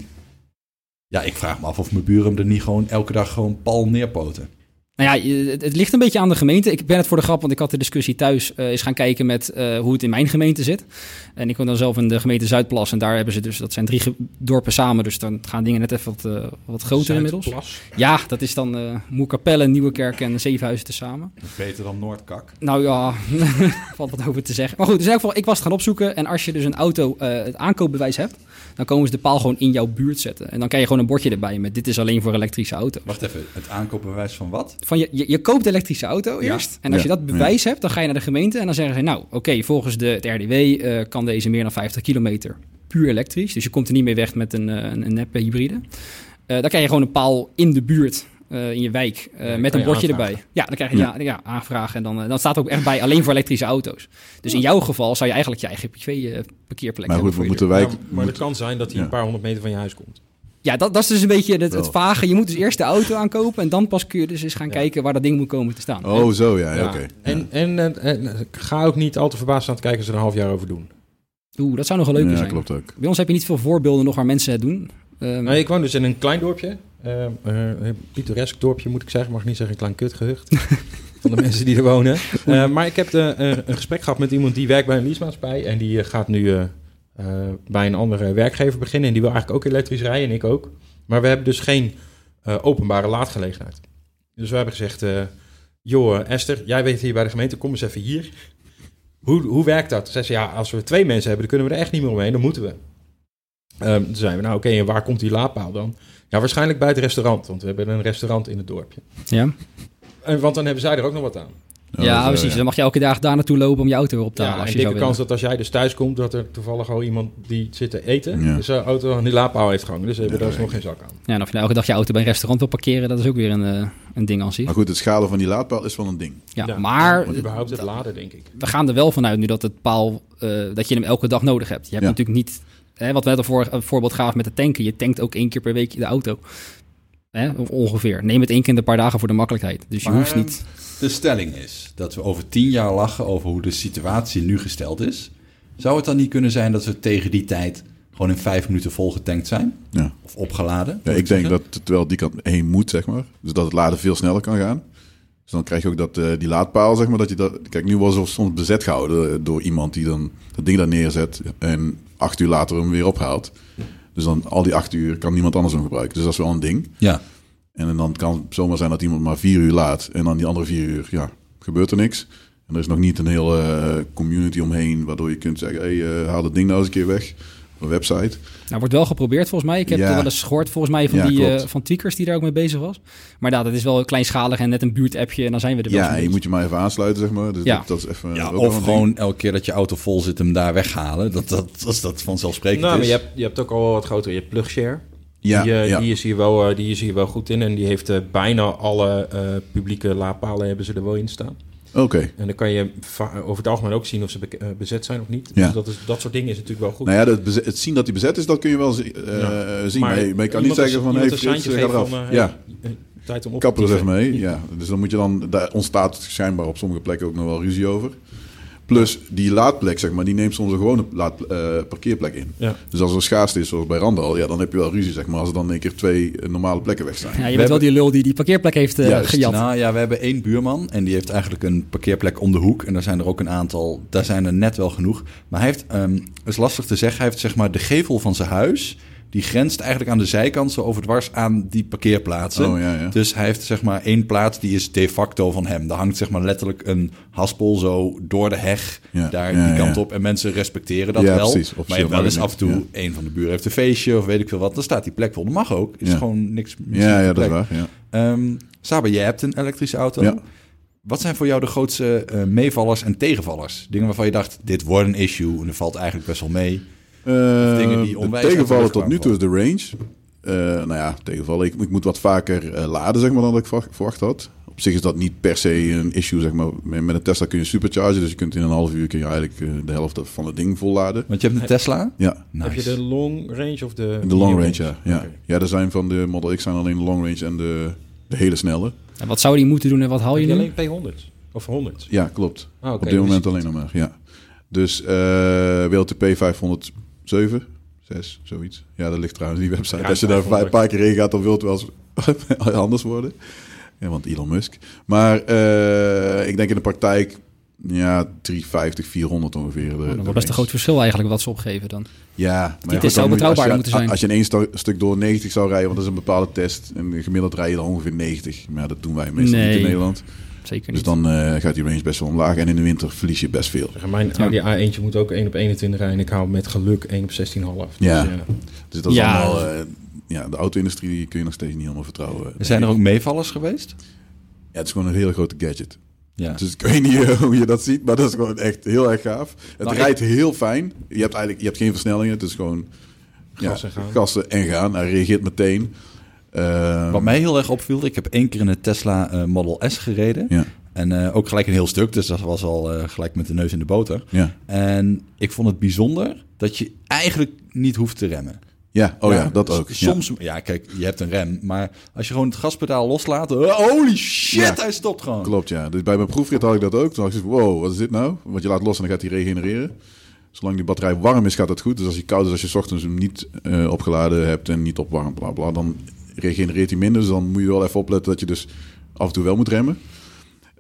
[SPEAKER 2] ja, ik vraag me af of mijn buren hem er niet gewoon elke dag gewoon pal neerpoten.
[SPEAKER 14] Nou ja, het, het ligt een beetje aan de gemeente. Ik ben het voor de grap, want ik had de discussie thuis uh, eens gaan kijken met uh, hoe het in mijn gemeente zit. En ik woon dan zelf in de gemeente Zuidplas. En daar hebben ze dus, dat zijn drie dorpen samen. Dus dan gaan dingen net even wat, uh, wat groter inmiddels.
[SPEAKER 9] Zuidplas?
[SPEAKER 14] Ja, dat is dan uh, Moerkapelle, Nieuwekerk en Zevenhuizen tezamen.
[SPEAKER 2] Beter dan Noordkak.
[SPEAKER 14] Nou ja, valt wat over te zeggen. Maar goed, dus in elk geval, ik was het gaan opzoeken. En als je dus een auto uh, het aankoopbewijs hebt, dan komen ze de paal gewoon in jouw buurt zetten. En dan krijg je gewoon een bordje erbij met dit is alleen voor elektrische auto's.
[SPEAKER 2] Wacht even, het aankoopbewijs van wat?
[SPEAKER 14] Van je, je, je koopt een elektrische auto
[SPEAKER 2] Ja.
[SPEAKER 14] eerst. En als
[SPEAKER 15] Ja.
[SPEAKER 14] je dat bewijs hebt, dan ga je naar de gemeente en dan zeggen ze... nou, oké, volgens de, het RDW eh, kan deze meer dan 50 kilometer puur elektrisch. Dus je komt er niet mee weg met een, eh, een, een neppe hybride. Eh, dan krijg je gewoon een paal in de buurt, eh, in je wijk, eh, met een
[SPEAKER 9] je
[SPEAKER 14] bordje
[SPEAKER 9] aanvragen.
[SPEAKER 14] erbij. Ja, dan krijg je ja. Ja, aanvragen. En dan, eh, dan staat er ook echt bij alleen voor elektrische auto's. Dus in jouw geval zou je eigenlijk je eigen privé-parkeerplek
[SPEAKER 15] Maar
[SPEAKER 14] hebben.
[SPEAKER 15] goed, we moeten wijk...
[SPEAKER 9] Ja, maar het kan zijn dat hij
[SPEAKER 15] Ja.
[SPEAKER 9] een paar honderd meter van je huis komt.
[SPEAKER 14] Ja, dat, dat is dus een beetje het, vage. Je moet dus eerst de auto aankopen en dan pas kun je dus eens gaan kijken waar dat ding moet komen te staan.
[SPEAKER 15] Oh, zo, ja, oké.
[SPEAKER 9] En, en, eh, en, ga ook niet al te verbaasd staan te kijken als ze er een half jaar over doen.
[SPEAKER 14] Oeh, dat zou nog wel leuker
[SPEAKER 15] Ja,
[SPEAKER 14] zijn.
[SPEAKER 15] klopt ook.
[SPEAKER 14] Bij ons heb je niet veel voorbeelden nog waar mensen het doen. Ehm,
[SPEAKER 9] Nou, ik woon dus in een klein dorpje. Eh, eh, een pittoresk dorpje moet ik zeggen. Mag niet zeggen een klein kutgehucht. van de mensen die er wonen. Eh, maar ik heb eh, een gesprek gehad met iemand die werkt bij een leasemaatschappij. En die gaat nu bij een andere werkgever beginnen. En die wil eigenlijk ook elektrisch rijden en ik ook. Maar we hebben dus geen openbare laadgelegenheid. Dus we hebben gezegd... joh, Esther, jij weet hier bij de gemeente. Kom eens even hier. Hoe, hoe werkt dat? Ze zei ze, ja, als we twee mensen hebben, dan kunnen we er echt niet meer omheen. Dan moeten we. Ehm toen zeiden we, nou oké, en waar komt die laadpaal dan? Ja, waarschijnlijk bij het restaurant, want we hebben een restaurant in het dorpje.
[SPEAKER 14] ja,
[SPEAKER 9] En, want dan hebben zij er ook nog wat aan.
[SPEAKER 15] Ja,
[SPEAKER 14] ja
[SPEAKER 15] dat, eh,
[SPEAKER 14] precies. Dan mag je elke dag daar naartoe lopen om je auto weer op te halen.
[SPEAKER 9] Ja,
[SPEAKER 14] als
[SPEAKER 9] en
[SPEAKER 14] je
[SPEAKER 9] dikke kans dat als jij dus thuis komt, dat er toevallig gewoon iemand die zit te eten,
[SPEAKER 15] Ja.
[SPEAKER 9] dus zijn auto aan die laadpaal heeft gehangen. Dus ze hebben
[SPEAKER 15] Ja,
[SPEAKER 9] daar dus nog geen zak aan.
[SPEAKER 14] Ja, en of je nou elke dag je auto bij een restaurant wil parkeren, dat is ook weer een, eh, een ding aan zich.
[SPEAKER 15] Maar goed, het schalen van die laadpaal is wel een ding.
[SPEAKER 14] Ja,
[SPEAKER 9] Ja,
[SPEAKER 14] maar
[SPEAKER 9] Want überhaupt het laden, denk ik.
[SPEAKER 14] we gaan er wel vanuit nu dat het paal, eh, dat je hem elke dag nodig hebt. Je hebt
[SPEAKER 15] Ja.
[SPEAKER 14] natuurlijk niet, hè, wat we net al voor, een voorbeeld gaven met de tanken. Je tankt ook één keer per week de auto. Hè, of ongeveer. Neem het één keer in de paar dagen voor de makkelijkheid. Dus je
[SPEAKER 2] Maar,
[SPEAKER 14] hoeft niet...
[SPEAKER 2] De stelling is dat we over tien jaar lachen over hoe de situatie nu gesteld is. Zou het dan niet kunnen zijn dat we tegen die tijd gewoon in vijf minuten volgetankt zijn?
[SPEAKER 15] Ja.
[SPEAKER 2] Of opgeladen?
[SPEAKER 15] Ja, ik denk
[SPEAKER 2] zeggen?
[SPEAKER 15] dat het wel die kant heen moet, zeg maar. Dus dat het laden veel sneller kan gaan. Dus dan krijg je ook dat, eh, die laadpaal, zeg maar, dat je dat... Kijk, nu was het soms bezet gehouden eh, door iemand die dan dat ding daar neerzet en acht uur later hem weer ophaalt. Dus dan al die acht uur kan niemand anders hem gebruiken. Dus dat is wel een ding.
[SPEAKER 2] Ja.
[SPEAKER 15] En dan kan het zomaar zijn dat iemand maar vier uur laat en dan die andere vier uur, ja, gebeurt er niks. En er is nog niet een hele eh, community omheen waardoor je kunt zeggen, hey, eh, haal dat ding nou eens een keer weg. Een website.
[SPEAKER 14] Nou, wordt wel geprobeerd volgens mij. Ik heb
[SPEAKER 15] Ja.
[SPEAKER 14] er wel eens gehoord volgens mij van
[SPEAKER 15] Ja,
[SPEAKER 14] die eh, van tweakers die daar ook mee bezig was. Maar ja, dat is wel kleinschalig en net een buurtappje en dan zijn we er wel
[SPEAKER 15] Ja, je moet je maar even aansluiten, zeg maar. Dus
[SPEAKER 14] Ja.
[SPEAKER 15] dat, dat is even...
[SPEAKER 2] Ja, of
[SPEAKER 15] een
[SPEAKER 2] gewoon
[SPEAKER 15] ding.
[SPEAKER 2] elke keer dat je auto vol zit hem daar weghalen. Dat dat, dat, dat vanzelfsprekend
[SPEAKER 9] Nou, maar
[SPEAKER 2] is.
[SPEAKER 9] je hebt, je hebt ook al wel wat groter. Je hebt PlugShare.
[SPEAKER 2] Ja,
[SPEAKER 9] die, eh,
[SPEAKER 2] ja.
[SPEAKER 9] die, is hier wel, eh, die is hier wel goed in. En die heeft bijna alle eh, publieke laadpalen hebben ze er wel in staan.
[SPEAKER 15] Oké.
[SPEAKER 9] En dan kan je over het algemeen ook zien of ze be- eh, bezet zijn of niet.
[SPEAKER 15] Ja.
[SPEAKER 9] Dus dat, is, dat soort dingen is natuurlijk wel goed.
[SPEAKER 15] Nou ja, dat het zien dat hij bezet is, dat kun je wel zi- eh,
[SPEAKER 9] Ja.
[SPEAKER 15] zien.
[SPEAKER 9] Maar
[SPEAKER 15] Maar, je- maar je kan niet zeggen van... Hey,
[SPEAKER 9] een
[SPEAKER 15] Frits, ga eraf.
[SPEAKER 9] van, eh,
[SPEAKER 15] ja.
[SPEAKER 9] tijd om op
[SPEAKER 15] Kapper
[SPEAKER 9] te
[SPEAKER 15] er even mee. Ja. Dus dan moet je dan... Daar ontstaat schijnbaar op sommige plekken ook nog wel ruzie over. Plus, die laadplek, zeg maar, die neemt soms een gewone laad, eh, parkeerplek in.
[SPEAKER 9] Ja.
[SPEAKER 15] Dus als er schaarste is, zoals bij Randal, ja, dan heb je wel ruzie, zeg maar, als er dan één keer twee eh, normale plekken weg zijn.
[SPEAKER 14] Ja, je bent wel die lul die die parkeerplek heeft
[SPEAKER 2] Juist.
[SPEAKER 14] gejat.
[SPEAKER 2] Nou ja, we hebben één buurman en die heeft eigenlijk een parkeerplek om de hoek. En daar zijn er ook een aantal, daar zijn er net wel genoeg. Maar hij heeft, ehm het is lastig te zeggen, hij heeft zeg maar de gevel van zijn huis. Die grenst eigenlijk aan de zijkant zo overdwars aan die parkeerplaatsen.
[SPEAKER 15] Oh, ja, ja.
[SPEAKER 2] Dus hij heeft zeg maar één plaats die is de facto van hem. Daar hangt zeg maar letterlijk een haspel zo door de heg
[SPEAKER 15] Ja,
[SPEAKER 2] daar die kant op. En mensen respecteren dat
[SPEAKER 15] Ja,
[SPEAKER 2] wel.
[SPEAKER 15] precies.
[SPEAKER 2] maar je wel eens af en toe een van de buren heeft een feestje of weet ik veel wat. Dan staat die plek vol. Dat mag ook. Het is gewoon niks.
[SPEAKER 15] Ja, ja, dat is waar.
[SPEAKER 2] Ehm, Saber, jij hebt een elektrische auto.
[SPEAKER 15] Ja.
[SPEAKER 2] Wat zijn voor jou de grootste eh, meevallers en tegenvallers? Dingen waarvan je dacht, dit wordt een issue en dat valt eigenlijk best wel mee.
[SPEAKER 15] Eh,
[SPEAKER 2] dingen die
[SPEAKER 15] de
[SPEAKER 2] onwijs uit de
[SPEAKER 15] tegenvallen tot nu toe is de range. Eh, nou ja, tegenvallen. Ik, ik moet wat vaker eh, laden, zeg maar, dan dat ik verwacht- had. Op zich is dat niet per se een issue, zeg maar. Met, een Tesla kun je superchargen, dus je kunt in een half uur kun je eigenlijk de helft van het ding volladen.
[SPEAKER 2] Want je hebt een Tesla?
[SPEAKER 15] Ja.
[SPEAKER 9] Heb je de long range of de...
[SPEAKER 15] De long range,
[SPEAKER 9] medium
[SPEAKER 15] ja. Ja, er zijn van de Model X zijn alleen de long range en de, de hele snelle.
[SPEAKER 14] En wat zou die moeten doen en wat haal je nu?
[SPEAKER 9] alleen P100? Of 100?
[SPEAKER 15] Ja, klopt.
[SPEAKER 9] Ah,
[SPEAKER 15] Op dit moment
[SPEAKER 9] dus-
[SPEAKER 15] alleen nog maar, ja. Dus eh WLTP 507, 6, zoiets. Ja, dat ligt trouwens die website.
[SPEAKER 9] Ja,
[SPEAKER 15] Als je daar
[SPEAKER 9] 500.
[SPEAKER 15] een paar keer in gaat, dan wil het wel eens anders worden. Ja, want Elon Musk. Maar eh, ik denk in de praktijk, ja, 350, 400 ongeveer. De,
[SPEAKER 14] Oh,
[SPEAKER 15] de
[SPEAKER 14] dat wordt best een groot verschil eigenlijk wat ze opgeven dan.
[SPEAKER 15] Ja,
[SPEAKER 14] Die test
[SPEAKER 15] dan
[SPEAKER 14] zou
[SPEAKER 15] je-
[SPEAKER 14] moeten zijn.
[SPEAKER 15] Als je in één stu- stuk door 90 zou rijden, want dat is een bepaalde test. En gemiddeld rij je dan ongeveer 90. Maar ja, dat doen wij meestal niet in Nederland.
[SPEAKER 14] Zeker
[SPEAKER 15] Dus dan eh, gaat die range best wel omlaag. En in de winter verlies je best veel.
[SPEAKER 9] Zeg, Mijn Audi A1 moet ook 1 op 21 rijden. en Ik hou met geluk 1 op 16,5.
[SPEAKER 15] Ja.
[SPEAKER 9] Dus,
[SPEAKER 15] Dus dat is
[SPEAKER 14] Ja.
[SPEAKER 15] allemaal... eh, ja, de auto-industrie kun je nog steeds niet helemaal vertrouwen.
[SPEAKER 2] Zijn er ook meevallers geweest?
[SPEAKER 15] Ja, het is gewoon een hele grote gadget.
[SPEAKER 2] Ja.
[SPEAKER 15] Dus ik weet niet eh, hoe je dat ziet, maar dat is gewoon echt heel erg gaaf. Het
[SPEAKER 2] Nou,
[SPEAKER 15] rijdt heel fijn. Je hebt eigenlijk je hebt geen versnellingen. Het is gewoon
[SPEAKER 9] Gas en gaan.
[SPEAKER 15] gassen en gaan. Hij reageert meteen. Ehm,
[SPEAKER 2] Wat mij heel erg opviel, ik heb één keer in een Tesla eh, Model S gereden.
[SPEAKER 15] Ja.
[SPEAKER 2] En eh, ook gelijk een heel stuk, dus dat was al eh, gelijk met de neus in de boter.
[SPEAKER 15] Ja.
[SPEAKER 2] En ik vond het bijzonder dat je eigenlijk niet hoeft te remmen.
[SPEAKER 15] Ja, oh ja, dat ook.
[SPEAKER 2] Soms, ja. kijk, je hebt een rem, maar als je gewoon het gaspedaal loslaat, holy shit,
[SPEAKER 15] Ja.
[SPEAKER 2] hij stopt gewoon.
[SPEAKER 15] Klopt, ja. Dus bij mijn proefrit had ik dat ook. Toen dacht ik, wow, wat is dit nou? Want je laat los en dan gaat hij regenereren. Zolang die batterij warm is, gaat het goed. Dus als hij koud is, als je 's ochtends hem niet opgeladen hebt en niet opwarmt, bla bla, dan regenereert hij minder. Dus dan moet je wel even opletten dat je dus af en toe wel moet remmen.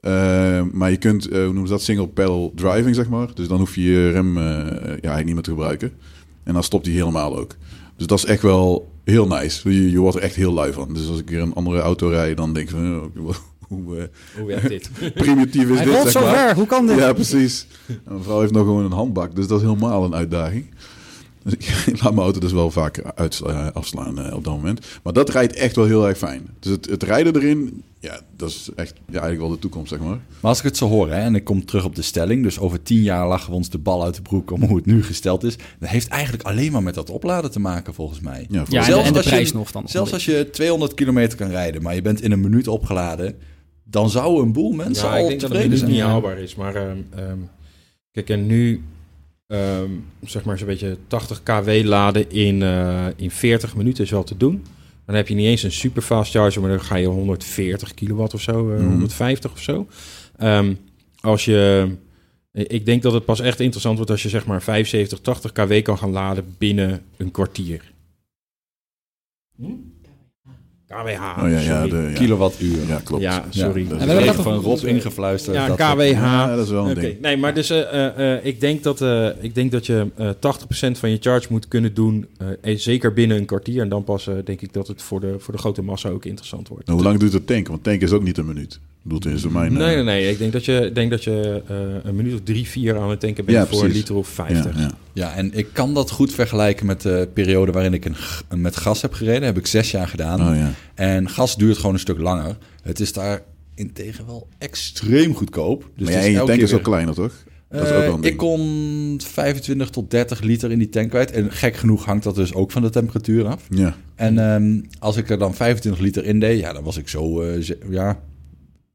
[SPEAKER 15] Eh, maar je kunt, eh, hoe noemen ze dat, single pedal driving, zeg maar. Dus dan hoef je je rem eh, ja, eigenlijk niet meer te gebruiken. En dan stopt hij helemaal ook. Dus dat is echt wel heel nice. Je, je wordt er echt heel lui van. Dus als ik weer een andere auto rijd, dan denk ik van... oh, hoe,
[SPEAKER 9] Hoe werkt dit?
[SPEAKER 15] primitief is
[SPEAKER 14] Hij
[SPEAKER 15] dit, zeg
[SPEAKER 14] zo
[SPEAKER 15] maar.
[SPEAKER 14] ver, hoe kan dit?
[SPEAKER 15] Ja, precies. En mijn vrouw heeft nog gewoon een handbak, dus dat is helemaal een uitdaging. Dus ik, laat mijn auto dus wel vaker uit, eh, afslaan eh, op dat moment. Maar dat rijdt echt wel heel erg fijn. Dus het, het rijden erin, ja, dat is echt ja, eigenlijk wel de toekomst, zeg maar.
[SPEAKER 2] Maar als ik het zo hoor, hè, en ik kom terug op de stelling, dus over tien jaar lachen we ons de bal uit de broek om hoe het nu gesteld is. Dat heeft eigenlijk alleen maar met dat opladen te maken, volgens mij.
[SPEAKER 15] Ja,
[SPEAKER 14] Ja, en de, en de
[SPEAKER 2] als je-
[SPEAKER 14] prijs nog dan.
[SPEAKER 2] Zelfs als je 200 kilometer kan rijden, maar je bent in een minuut opgeladen, dan zou een boel mensen
[SPEAKER 9] ja,
[SPEAKER 2] al
[SPEAKER 9] ik denk dat het niet haalbaar is. Maar ehm, ehm, kijk, en nu ehm, zeg maar zo'n beetje 80 kW laden in, eh, in 40 minuten is wel te doen. Dan heb je niet eens een super fast charger, maar dan ga je 140 kilowatt of zo, eh,
[SPEAKER 15] Mhm.
[SPEAKER 9] 150 of zo. Ehm, als je, ik denk dat het pas echt interessant wordt als je zeg maar 75, 80 kW kan gaan laden binnen een kwartier. KWH.
[SPEAKER 15] Oh ja, ja, de, ja.
[SPEAKER 2] Kilowattuur.
[SPEAKER 15] Ja, klopt.
[SPEAKER 9] Ja, sorry.
[SPEAKER 15] dat
[SPEAKER 2] En
[SPEAKER 15] is
[SPEAKER 2] we hebben dat van Rob ingefluisterd.
[SPEAKER 9] Ja,
[SPEAKER 2] dat
[SPEAKER 9] KWH.
[SPEAKER 15] Ja, dat is wel een
[SPEAKER 9] Oké,
[SPEAKER 15] ding.
[SPEAKER 9] Nee, maar dus eh, eh, eh, ik, denk dat, eh, ik denk dat je eh 80% van je charge moet kunnen doen, eh, zeker binnen een kwartier. En dan pas denk ik dat het voor de, voor de grote massa ook interessant wordt.
[SPEAKER 15] Nou, hoe lang duurt het tanken? Want tanken is ook niet een minuut. Bedoelt in zijn mijn...
[SPEAKER 9] Nee, nee, nee. Ik denk dat je, ik denk dat je eh, een minuut of drie, vier aan het tanken bent
[SPEAKER 15] Ja,
[SPEAKER 9] voor een liter of 50.
[SPEAKER 15] Ja, ja.
[SPEAKER 2] Ja, en ik kan dat goed vergelijken met de periode waarin ik een, met gas heb gereden. heb ik zes jaar gedaan.
[SPEAKER 15] Oh, ja.
[SPEAKER 2] En gas duurt gewoon een stuk langer. Het is daar integendeel wel extreem goedkoop. Dus
[SPEAKER 15] maar
[SPEAKER 2] het
[SPEAKER 15] jij, je tank is ook kleiner, toch? Dat is ook
[SPEAKER 2] Eh,
[SPEAKER 15] wel een ding.
[SPEAKER 2] ik kon 25 tot 30 liter in die tank kwijt. En gek genoeg hangt dat dus ook van de temperatuur af.
[SPEAKER 15] Ja.
[SPEAKER 2] En ehm, als ik er dan 25 liter in deed, ja, dan was ik zo... eh, ja,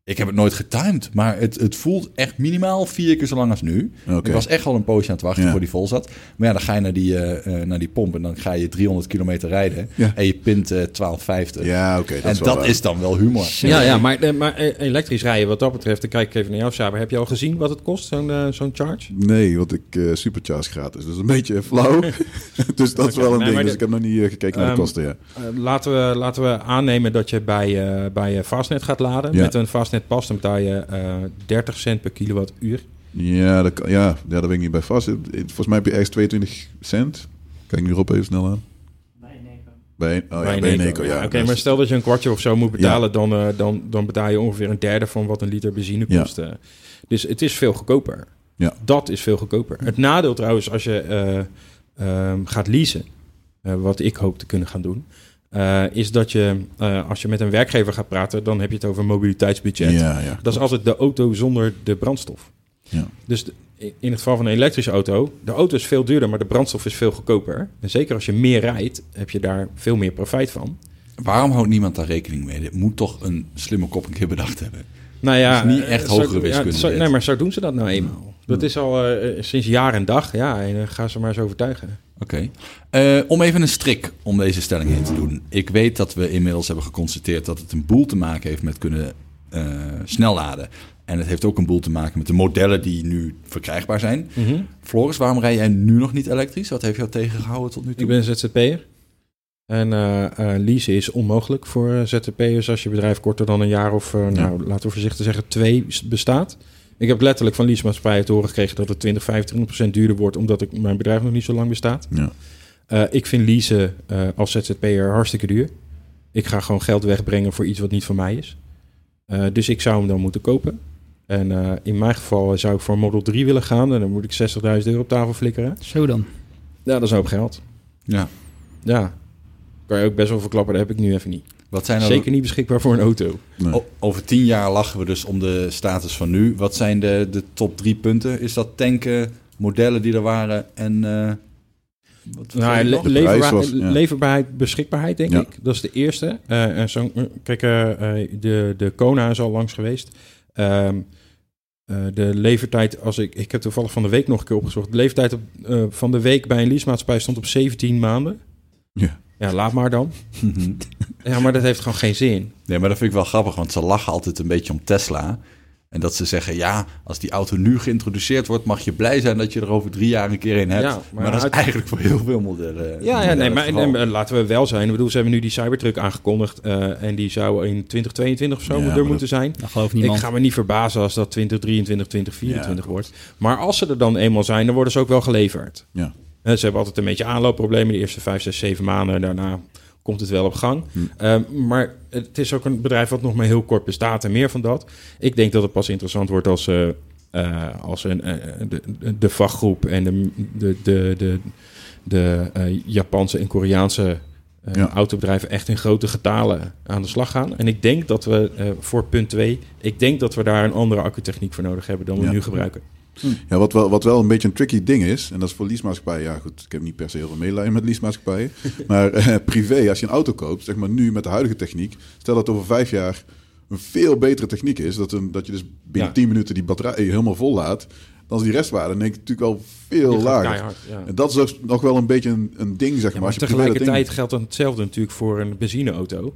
[SPEAKER 2] ik heb het nooit getimed, maar het, het voelt echt minimaal vier keer zo lang als nu.
[SPEAKER 15] Oké.
[SPEAKER 2] Ik was echt al een poosje aan het wachten
[SPEAKER 15] Ja.
[SPEAKER 2] voor die vol zat. Maar ja, dan ga je naar die, eh, eh, naar die pomp en dan ga je 300 kilometer rijden.
[SPEAKER 15] Ja.
[SPEAKER 2] En je pint eh 12,50.
[SPEAKER 15] Ja, oké. dat
[SPEAKER 2] en
[SPEAKER 15] is wel
[SPEAKER 2] dat is dan wel humor.
[SPEAKER 9] Ja, ja maar, eh, maar eh, elektrisch rijden wat dat betreft, dan kijk ik even naar jou, Saber. Heb je al gezien wat het kost, zo'n eh, zo'n charge?
[SPEAKER 15] Nee, want ik eh supercharge gratis. Dus een beetje flauw. dus dat is wel een
[SPEAKER 9] Nee,
[SPEAKER 15] ding. Dus
[SPEAKER 9] de-
[SPEAKER 15] ik heb nog niet eh, gekeken naar de
[SPEAKER 9] Ehm,
[SPEAKER 15] kosten, ja.
[SPEAKER 9] Eh, laten, we, laten we aannemen dat je bij, eh, bij eh, Fastnet gaat laden.
[SPEAKER 15] Ja.
[SPEAKER 9] Met een Fastnet pas, dan betaal je eh 30 cent per kilowattuur.
[SPEAKER 15] Ja, dat, kan- ja, ja, daar ben ik niet bij vast. Volgens mij heb je ergens 22 cent. Kijk nu Rob even snel aan. Bij, oh, ja, bij Eneco, ja.
[SPEAKER 9] Oké, maar stel dat je een kwartje of zo moet betalen, dan, eh, dan, dan betaal je ongeveer een derde van wat een liter benzine kost. eh. Dus het is veel goedkoper.
[SPEAKER 15] Ja.
[SPEAKER 9] Dat is veel goedkoper. Het nadeel trouwens, als je eh, ehm, gaat leasen, eh, wat ik hoop te kunnen gaan doen, eh, is dat je, eh, als je met een werkgever gaat praten, dan heb je het over mobiliteitsbudget.
[SPEAKER 15] Ja, ja,
[SPEAKER 9] dat is altijd de auto zonder de brandstof.
[SPEAKER 15] Ja.
[SPEAKER 9] Dus de- in het geval van een elektrische auto, de auto is veel duurder, maar de brandstof is veel goedkoper. En zeker als je meer rijdt, heb je daar veel meer profijt van.
[SPEAKER 2] Waarom houdt niemand daar rekening mee? Dit moet toch een slimme kop een keer bedacht hebben.
[SPEAKER 9] Nou ja,
[SPEAKER 2] is niet
[SPEAKER 9] eh,
[SPEAKER 2] echt
[SPEAKER 9] zo-
[SPEAKER 2] hogere wiskunde.
[SPEAKER 9] zo- nee, maar zo doen ze dat nou eenmaal. Dat is al eh, sinds jaar en dag. Ja, en dan gaan ze maar eens overtuigen.
[SPEAKER 2] Oké. Eh, om even een strik om deze stelling heen te doen. Ik weet dat we inmiddels hebben geconstateerd dat het een boel te maken heeft met kunnen eh snel laden. En het heeft ook een boel te maken met de modellen die nu verkrijgbaar zijn.
[SPEAKER 9] Mhm.
[SPEAKER 2] Floris, waarom rij jij nu nog niet elektrisch? Wat heeft jou tegengehouden tot nu toe?
[SPEAKER 9] Ik ben een ZZP'er. En leasen is onmogelijk voor ZZP'ers als je bedrijf korter dan een jaar of, nou, laten we voorzichtig zeggen, twee bestaat. Ik heb letterlijk van leasemaatschappij te horen gekregen dat het 20, 25 procent duurder wordt omdat ik, mijn bedrijf nog niet zo lang bestaat.
[SPEAKER 15] Ja.
[SPEAKER 9] Eh, ik vind leasen eh, als ZZP'er hartstikke duur. Ik ga gewoon geld wegbrengen voor iets wat niet van mij is. Eh, dus ik zou hem dan moeten kopen. En eh, in mijn geval zou ik voor Model 3 willen gaan. En dan moet ik 60.000 euro op tafel flikkeren.
[SPEAKER 14] Zo dan.
[SPEAKER 9] Ja, dat is een hoop geld.
[SPEAKER 2] Ja.
[SPEAKER 9] Ja. Kan je ook best wel verklappen, dat heb ik nu even niet.
[SPEAKER 2] Wat zijn
[SPEAKER 9] Zeker niet beschikbaar voor een auto.
[SPEAKER 2] Over tien jaar lachen we dus om de status van nu. Wat zijn de, de top drie punten? Is dat tanken, modellen die er waren en... eh, wat
[SPEAKER 9] Nou, le- leverbaar- leverbaarheid, beschikbaarheid, denk
[SPEAKER 2] Ja.
[SPEAKER 9] ik. Dat is de eerste. Eh, en zo, kijk, eh, de, de Kona is al langs geweest. Ehm, eh, de levertijd, als ik, ik heb toevallig van de week nog een keer opgezocht. De levertijd op, van de week bij een leasemaatschappij stond op 17 maanden.
[SPEAKER 15] Ja.
[SPEAKER 9] Ja, laat maar dan. ja, maar dat heeft gewoon geen zin.
[SPEAKER 2] Nee, maar dat vind ik wel grappig, want ze lachen altijd een beetje om Tesla. En dat ze zeggen, ja, als die auto nu geïntroduceerd wordt, mag je blij zijn dat je er over drie jaar een keer een hebt.
[SPEAKER 9] Ja,
[SPEAKER 2] maar,
[SPEAKER 9] maar
[SPEAKER 2] dat is eigenlijk voor heel veel modellen.
[SPEAKER 9] Ja, ja nee, maar laten we wel zijn. Ik bedoel, ze hebben nu die Cybertruck aangekondigd. eh, en die zou in 2022 of zo
[SPEAKER 14] Ja,
[SPEAKER 9] er moeten
[SPEAKER 14] dat-
[SPEAKER 9] zijn.
[SPEAKER 14] dat gelooft niemand.
[SPEAKER 9] Ik ga me niet verbazen als dat 2023, 2024 wordt. Maar als ze er dan eenmaal zijn, dan worden ze ook wel geleverd.
[SPEAKER 15] Ja.
[SPEAKER 9] Ze hebben altijd een beetje aanloopproblemen. De eerste 5, 6, 7 maanden. Daarna komt het wel op gang.
[SPEAKER 15] Hm.
[SPEAKER 9] Eh, maar het is ook een bedrijf wat nog maar heel kort bestaat en meer van dat. Ik denk dat het pas interessant wordt als, eh, eh, als een, eh, de, de vakgroep en de, de, de, de, de Japanse en Koreaanse
[SPEAKER 15] Ja.
[SPEAKER 9] autobedrijven echt in grote getalen aan de slag gaan. En ik denk dat we voor punt 2, ik denk dat we daar een andere accutechniek voor nodig hebben dan we
[SPEAKER 15] Ja.
[SPEAKER 9] nu gebruiken.
[SPEAKER 15] Ja, wat wel, wat wel een beetje een tricky ding is, en dat is voor leasemaatschappijen, ja goed, ik heb niet per se heel veel medelijden met leasemaatschappijen, maar eh, privé, als je een auto koopt, zeg maar nu met de huidige techniek, stel dat over vijf jaar een veel betere techniek is, dat, een, dat je dus binnen
[SPEAKER 9] Ja.
[SPEAKER 15] 10 minuten die batterij helemaal vol laat, dan is die restwaarde denk ik natuurlijk wel veel lager.
[SPEAKER 9] keihard, ja.
[SPEAKER 15] En dat is dus nog wel een beetje een, een ding, zeg maar.
[SPEAKER 9] Ja, maar
[SPEAKER 15] als je privé dat
[SPEAKER 9] tegelijkertijd geldt dan hetzelfde natuurlijk voor een benzineauto.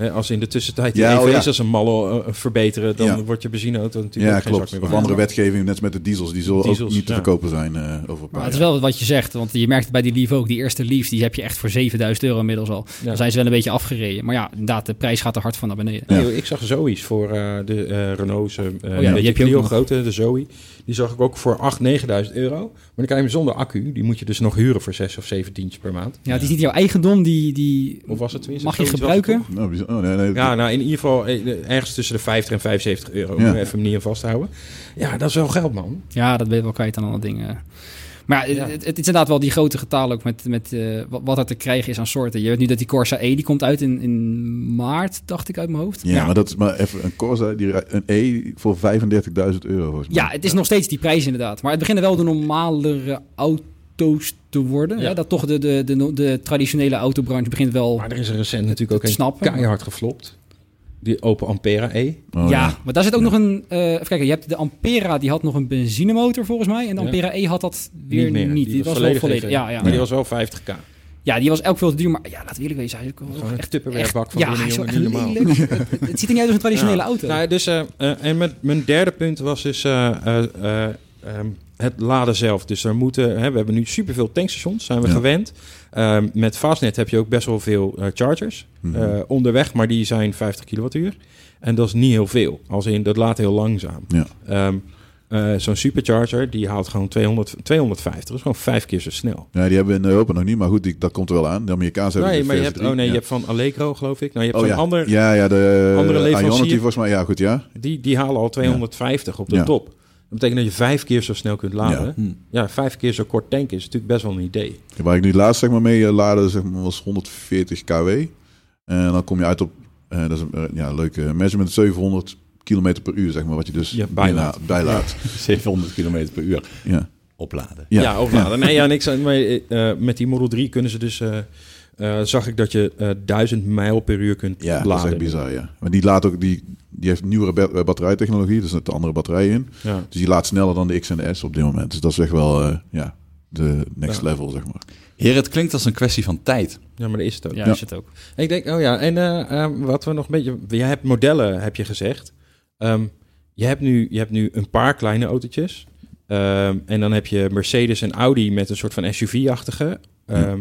[SPEAKER 9] Hè, als in de tussentijd die
[SPEAKER 15] Ja, oh
[SPEAKER 9] EV's als een malle eh, verbeteren, dan
[SPEAKER 15] Ja.
[SPEAKER 9] wordt je benzineauto natuurlijk
[SPEAKER 15] Ja,
[SPEAKER 9] ook geen zak
[SPEAKER 15] klopt.
[SPEAKER 9] meer
[SPEAKER 15] Of andere wetgeving, net als met de diesels, die zullen ook niet te
[SPEAKER 9] ja.
[SPEAKER 15] verkopen zijn eh, over een paar
[SPEAKER 14] Maar het is wel wat je zegt, want je merkt bij die Leaf ook, die eerste Leafs, die heb je echt voor 7000 euro inmiddels al. Dan zijn ze wel een beetje afgereden. Maar ja, inderdaad, de prijs gaat er hard van naar beneden.
[SPEAKER 9] Nee, ik zag Zoe's voor eh, de eh Renault's eh
[SPEAKER 14] ja,
[SPEAKER 9] een
[SPEAKER 14] die heb je ook nog.
[SPEAKER 9] grote, de Zoe. Die zag ik ook voor 8.000, 9.000 euro. Maar dan kan je hem zonder accu, die moet je dus nog huren voor 6 of 7 tientjes per maand.
[SPEAKER 14] Ja, het is niet jouw eigendom, die, die
[SPEAKER 9] Of was het tenminste
[SPEAKER 14] mag je gebruiken.
[SPEAKER 15] Nou, Oh, nee, nee.
[SPEAKER 9] Ja, nou in ieder geval eh, ergens tussen de 50 en 75 euro. Om
[SPEAKER 15] Ja.
[SPEAKER 9] even hem niet aan vast te houden. Ja, dat is wel geld, man.
[SPEAKER 14] Ja, dat ben je wel kwijt aan andere dingen. Maar ja. Het, het is inderdaad wel die grote getalen ook met, met eh, wat, wat er te krijgen is aan soorten. Je weet nu dat die Corsa E, die komt uit in, in maart, dacht ik uit mijn hoofd.
[SPEAKER 15] Ja, maar dat is maar even een Corsa, die, een E voor 35.000 euro volgens mij.
[SPEAKER 14] Ja, het is nog steeds die prijs inderdaad. Maar het beginnen wel de normalere auto's te worden.
[SPEAKER 9] Ja.
[SPEAKER 14] Dat toch de, de, de, de traditionele autobranche begint wel
[SPEAKER 9] Maar er is er recent natuurlijk ook een
[SPEAKER 14] snappen.
[SPEAKER 9] keihard geflopt. Die Opel Ampera E.
[SPEAKER 15] Oh,
[SPEAKER 14] ja, maar daar zit ook nog een... eh even kijken, je hebt de Ampera, die had nog een benzinemotor volgens mij. En de. Ampera E had dat weer niet.
[SPEAKER 9] meer.
[SPEAKER 14] Die, was, wel volledig. Ja, ja.
[SPEAKER 9] Maar die was wel 50k.
[SPEAKER 14] Ja, die was elk veel te duur. Maar ja, laten we eerlijk wezen. Hij is ook wel
[SPEAKER 9] Gewoon een
[SPEAKER 14] echt
[SPEAKER 9] tupperwarebak van
[SPEAKER 14] Ja,
[SPEAKER 9] binnen,
[SPEAKER 14] hij is ook
[SPEAKER 9] jongen, niet normaal.
[SPEAKER 14] het, het ziet er niet uit als een traditionele
[SPEAKER 9] Ja.
[SPEAKER 14] auto.
[SPEAKER 9] Nou, dus, eh, eh, en met, mijn derde punt was dus eh, eh, eh, ehm, het laden zelf. Dus er moeten, hè, we hebben nu superveel tankstations, zijn we
[SPEAKER 15] Ja.
[SPEAKER 9] gewend. Ehm, met Fastnet heb je ook best wel veel eh, chargers
[SPEAKER 15] Mhm.
[SPEAKER 9] eh, onderweg, maar die zijn 50 kilowattuur. En dat is niet heel veel. Als in, dat laat heel langzaam.
[SPEAKER 15] Ja.
[SPEAKER 9] Ehm, eh, Zo'n supercharger, die haalt gewoon 200, 250. Dat is gewoon vijf keer zo snel.
[SPEAKER 15] Ja, die hebben we in Europa nog niet, maar goed, die, dat komt er wel aan. De Amerikaanse hebben
[SPEAKER 9] Nee,
[SPEAKER 15] de
[SPEAKER 9] maar je hebt, oh nee, je hebt van Allegro, geloof ik. Nou, je hebt
[SPEAKER 15] Oh ja.
[SPEAKER 9] ander,
[SPEAKER 15] Ja, ja, de
[SPEAKER 9] andere leverancier.
[SPEAKER 15] Ionity volgens mij. Ja, goed, ja.
[SPEAKER 9] Die, die halen al 250 op de top. Dat betekent dat je vijf keer zo snel kunt laden.
[SPEAKER 15] Ja.
[SPEAKER 9] Ja, vijf keer zo kort tanken is natuurlijk best wel een idee.
[SPEAKER 15] Waar ik nu laatst zeg maar, mee eh, laden zeg maar, was 140 kW. En dan kom je uit op, eh, dat is een eh, ja, leuke measurement, 700 kilometer per uur, zeg maar, wat je dus
[SPEAKER 9] Ja, bijlaat.
[SPEAKER 15] inla- bijlaat.
[SPEAKER 2] 700 km per uur
[SPEAKER 15] Ja.
[SPEAKER 2] opladen.
[SPEAKER 15] Ja.
[SPEAKER 9] Ja, opladen. Nee, ja, niks. Maar, eh, met die Model 3 kunnen ze dus... eh, zag ik dat je eh 1000 mijl per uur kunt
[SPEAKER 15] Ja, dat
[SPEAKER 9] laden.
[SPEAKER 15] is echt bizar, ja. Maar die laat ook, die, die heeft nieuwere eh, batterijtechnologie, dus er zit andere batterijen in.
[SPEAKER 9] Ja.
[SPEAKER 15] Dus die laat sneller dan de X en de S op dit moment. Dus dat is echt wel, eh, ja, de next
[SPEAKER 9] Ja.
[SPEAKER 15] level, zeg maar.
[SPEAKER 2] Heer, het klinkt als een kwestie van tijd.
[SPEAKER 9] Ja, maar dat is het ook.
[SPEAKER 14] ja,
[SPEAKER 15] Ja.
[SPEAKER 14] is het ook.
[SPEAKER 9] Ik denk, oh ja, en eh, eh, wat we nog een beetje... Je hebt modellen, heb je gezegd. Ehm, je, hebt nu, je hebt nu een paar kleine autootjes. Ehm, en dan heb je Mercedes en Audi met een soort van SUV-achtige. Ehm,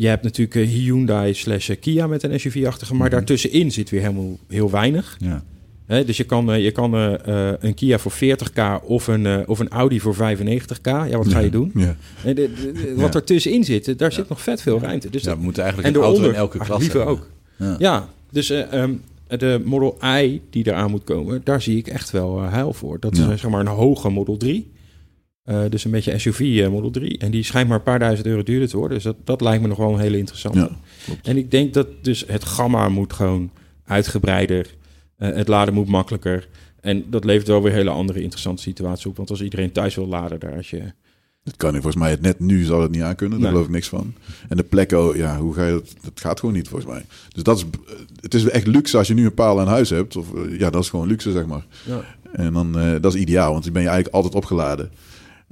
[SPEAKER 9] Je hebt natuurlijk eh, Hyundai slash Kia met een SUV-achtige. Maar
[SPEAKER 15] Mhm.
[SPEAKER 9] daartussenin zit weer helemaal heel weinig.
[SPEAKER 2] Ja.
[SPEAKER 9] Dus je kan, eh, je kan eh, eh, een Kia voor 40k of een, eh, of een Audi voor 95k. Ja, wat ga je doen?
[SPEAKER 15] Ja.
[SPEAKER 9] En de- de- de- wat
[SPEAKER 15] Ja.
[SPEAKER 9] er tussenin zit, eh, daar zit nog vet veel ruimte. Dus dat-
[SPEAKER 2] we moeten eigenlijk
[SPEAKER 9] en
[SPEAKER 2] een auto in elke
[SPEAKER 9] ah,
[SPEAKER 2] klas
[SPEAKER 9] liever ook.
[SPEAKER 2] Ja.
[SPEAKER 9] Ja, dus eh, ehm, de Model I die eraan moet komen, daar zie ik echt wel eh, heil voor. Dat is eh, zeg maar een hoge Model 3. Eh, dus een beetje SUV eh, Model 3. En die schijnt maar een paar duizend euro duurder te worden. Dus dat, dat lijkt me nog wel een hele interessante.
[SPEAKER 15] Ja,
[SPEAKER 9] en ik denk dat dus het gamma moet gewoon uitgebreider. Eh, het laden moet makkelijker. En dat levert wel weer hele andere interessante situaties op. Want als iedereen thuis wil laden, daar als je...
[SPEAKER 15] Dat kan niet. Volgens mij het net nu zou het niet aankunnen. Daar
[SPEAKER 9] Nee.
[SPEAKER 15] geloof ik niks van. En de plekken, ja, hoe ga je dat? Dat gaat gewoon niet volgens mij. Dus dat is, het is echt luxe als je nu een paal aan huis hebt. Of, ja, dat is gewoon luxe, zeg maar.
[SPEAKER 9] Ja.
[SPEAKER 15] En dan, dat is ideaal, want dan ben je eigenlijk altijd opgeladen.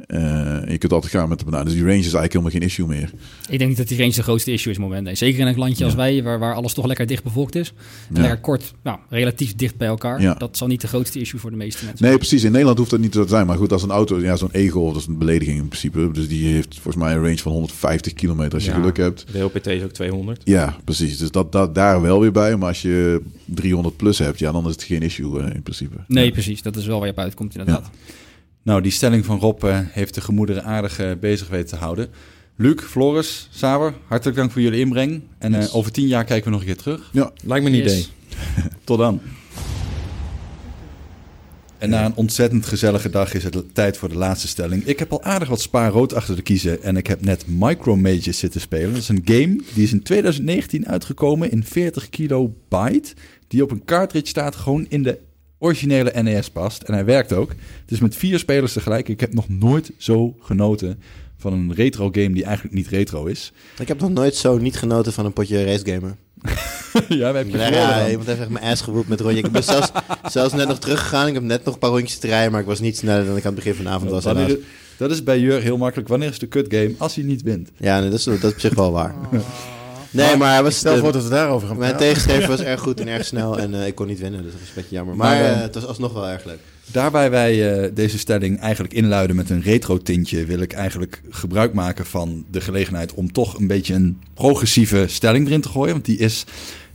[SPEAKER 15] Eh, en je kunt altijd gaan met de banaan. Dus die range is eigenlijk helemaal geen issue meer.
[SPEAKER 14] Ik denk niet dat die range de grootste issue is op het moment. Nee. Zeker in een landje als wij, waar, waar alles toch lekker dicht bevolkt is. En
[SPEAKER 15] Ja.
[SPEAKER 14] lekker kort, nou, relatief dicht bij elkaar.
[SPEAKER 15] Ja.
[SPEAKER 14] Dat zal niet de grootste issue voor de meeste mensen
[SPEAKER 15] Nee, precies. In Nederland hoeft dat niet zo te zijn. Maar goed, als een auto, ja, zo'n Ego, dat is een belediging in principe. Dus die heeft volgens mij een range van 150 kilometer als je
[SPEAKER 9] Ja,
[SPEAKER 15] geluk hebt.
[SPEAKER 9] De LPT is ook 200.
[SPEAKER 15] Ja, precies. Dus dat, dat daar wel weer bij. Maar als je 300 plus hebt, ja, dan is het geen issue eh, in principe.
[SPEAKER 14] Nee, precies. Dat is wel waar je op uitkomt inderdaad.
[SPEAKER 2] Nou, die stelling van Rob eh, heeft de gemoederen aardig eh, bezig weten te houden. Luc, Floris, Saber, hartelijk dank voor jullie inbreng. En eh,
[SPEAKER 15] Yes.
[SPEAKER 2] over tien jaar kijken we nog een keer terug.
[SPEAKER 15] Ja,
[SPEAKER 9] Lijkt me een
[SPEAKER 14] Yes.
[SPEAKER 9] idee.
[SPEAKER 2] Tot dan. En na een ontzettend gezellige dag is het tijd voor de laatste stelling. Ik heb al aardig wat spaarrood achter de kiezen en ik heb net Micro Mages zitten spelen. Dat is een game die is in 2019 uitgekomen in 40 kilobyte. Die op een cartridge staat, gewoon in de originele NES past. En hij werkt ook. Het is met vier spelers tegelijk. Ik heb nog nooit zo genoten van een retro game die eigenlijk niet retro is.
[SPEAKER 3] Ik heb nog nooit zo niet genoten van een potje racegamer.
[SPEAKER 2] ja, we hebben je
[SPEAKER 3] Ja, ja, iemand heeft echt mijn ass gewoed met rondje. Ik ben zelfs, zelfs net nog teruggegaan. Ik heb net nog een paar rondjes te rijden, maar ik was niet sneller dan ik aan het begin van de avond was.
[SPEAKER 2] Wanneer- dat is bij Jur heel makkelijk. Wanneer is de kut game? Als hij niet wint.
[SPEAKER 3] Ja, nee, dat, is, dat is op zich wel waar. Nee, maar hij was,
[SPEAKER 8] Stel
[SPEAKER 3] de-
[SPEAKER 8] voor dat we daarover gaan
[SPEAKER 3] mijn tegenstrever was erg goed en erg snel. En eh, ik kon niet winnen, dus dat een beetje jammer. Maar,
[SPEAKER 2] Maar,
[SPEAKER 3] eh,
[SPEAKER 2] eh,
[SPEAKER 3] het was alsnog wel erg leuk.
[SPEAKER 2] Daarbij wij deze stelling eigenlijk inluiden met een retro tintje, wil ik eigenlijk gebruik maken van de gelegenheid om toch een beetje een progressieve stelling erin te gooien. Want die is,